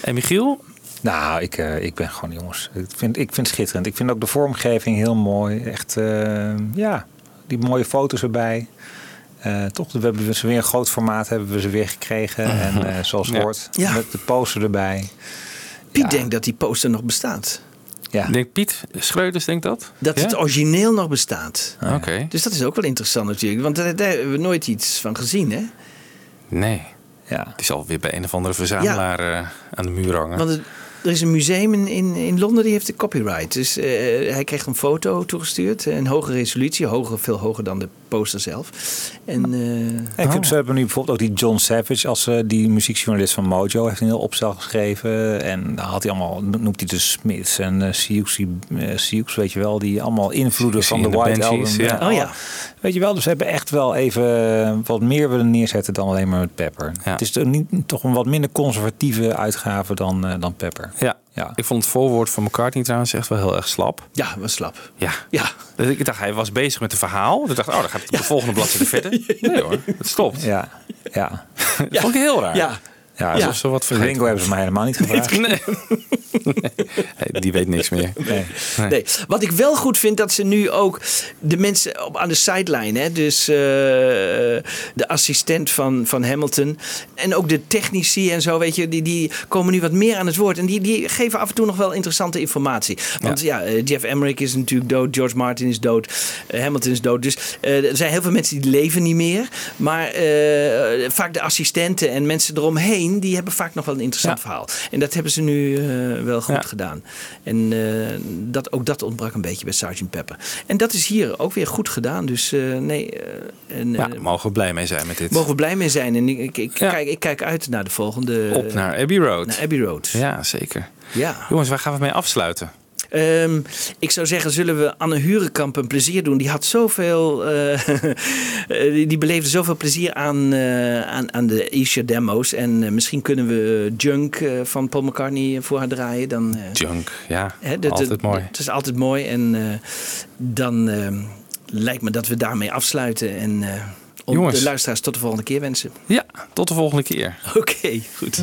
S8: En Michiel?
S4: Nou, ik, eh, ik ben gewoon jongens. Ik vind, ik vind het schitterend. Ik vind ook de vormgeving heel mooi. Echt, eh, ja, die mooie foto's erbij. Eh, toch, we hebben ze weer een groot formaat hebben we ze weer gekregen. En eh, zoals
S8: Ja.
S4: hoort,
S9: Ja.
S4: met de poster erbij.
S9: Piet denkt dat die poster nog bestaat.
S4: Ja.
S8: Denkt Piet Schreuders, denkt dat?
S9: Dat
S8: Ja?
S9: het origineel nog bestaat.
S8: Oké.
S9: Dus dat is ook wel interessant natuurlijk. Want daar, daar hebben we nooit iets van gezien, hè?
S8: Nee.
S4: Ja.
S8: Die zal weer bij een of andere verzamelaar eh, aan de muur hangen.
S9: Want het- er is een museum in, in, in Londen die heeft de copyright. Dus eh, hij kreeg een foto toegestuurd. Een hoge resolutie, hoger, veel hoger dan de poster zelf. En, eh,
S4: Ik vind, ze hebben nu bijvoorbeeld ook die John Savage als eh, die muziekjournalist van Mojo heeft een heel opstel geschreven en dan had hij allemaal noemt hij de Smiths en uh, Siouxsie, uh, Sioux, weet je wel, die allemaal invloeden van de
S8: en de
S4: White Album.
S8: ja.
S9: Oh ja.
S4: Weet je wel, dus ze hebben echt wel even wat meer willen neerzetten dan alleen maar met Pepper. Het is toch, niet, toch een wat minder conservatieve uitgave dan, uh, dan Pepper.
S8: Ja.
S4: Ja.
S8: Ik vond het voorwoord van McCartney trouwens echt wel heel erg slap.
S9: ja, was slap.
S8: Ja.
S9: Ja.
S8: Dus ik dacht, hij was bezig met een verhaal. Dus ik dacht, oh, dan gaat het op de volgende bladzijde verder. Nee hoor, het stopt.
S4: Ja, ja.
S8: Dat vond ik heel raar.
S9: Ja.
S4: Ja,
S8: Alsof ze wat vergeten
S4: Ringo hebben ze mij helemaal niet gevraagd.
S8: Nee. Nee, die weet niks meer.
S4: Nee.
S9: Nee. Wat ik wel goed vind, dat ze nu ook de mensen op, aan de sideline, hè, dus eh, de assistent van, van Hamilton en ook de technici en zo, weet je, die, die komen nu wat meer aan het woord. En die, die geven af en toe nog wel interessante informatie. Want ja, eh, Jeff Emmerich is natuurlijk dood, George Martin is dood, eh, Hamilton is dood. Dus er zijn heel veel mensen die leven niet meer. Maar eh, vaak de assistenten en mensen eromheen, die hebben vaak nog wel een interessant verhaal. En dat hebben ze nu eh, wel goed
S8: Ja.
S9: gedaan. En eh, dat, ook dat ontbrak een beetje bij Sgt. Pepper. En dat is hier ook weer goed gedaan. Dus eh, nee, en,
S8: Ja,
S9: eh,
S8: mogen we blij mee zijn met dit.
S9: mogen we blij mee zijn. En ik, ik, ik
S8: Ja.
S9: kijk, ik kijk uit naar de volgende.
S8: Op naar Abbey Road.
S9: naar Abbey Road.
S8: Ja, zeker.
S9: Ja.
S8: Jongens, waar gaan we mee afsluiten?
S9: Ehm, ik zou zeggen, zullen we Anne Hurenkamp een plezier doen? Die had zoveel. eh, eh, die, beleefde zoveel plezier aan, eh, aan, aan de Isha demo's. En misschien kunnen we Junk van Paul McCartney voor haar draaien. Dan,
S8: Junk, ja.
S9: Hè, dat-
S8: altijd
S9: dat-
S8: mooi.
S9: Het is altijd mooi. En dan lijkt me dat we daarmee afsluiten. En om
S8: Jongens.
S9: de luisteraars tot de volgende keer wensen.
S8: Ja, tot de volgende keer.
S9: Oké, goed.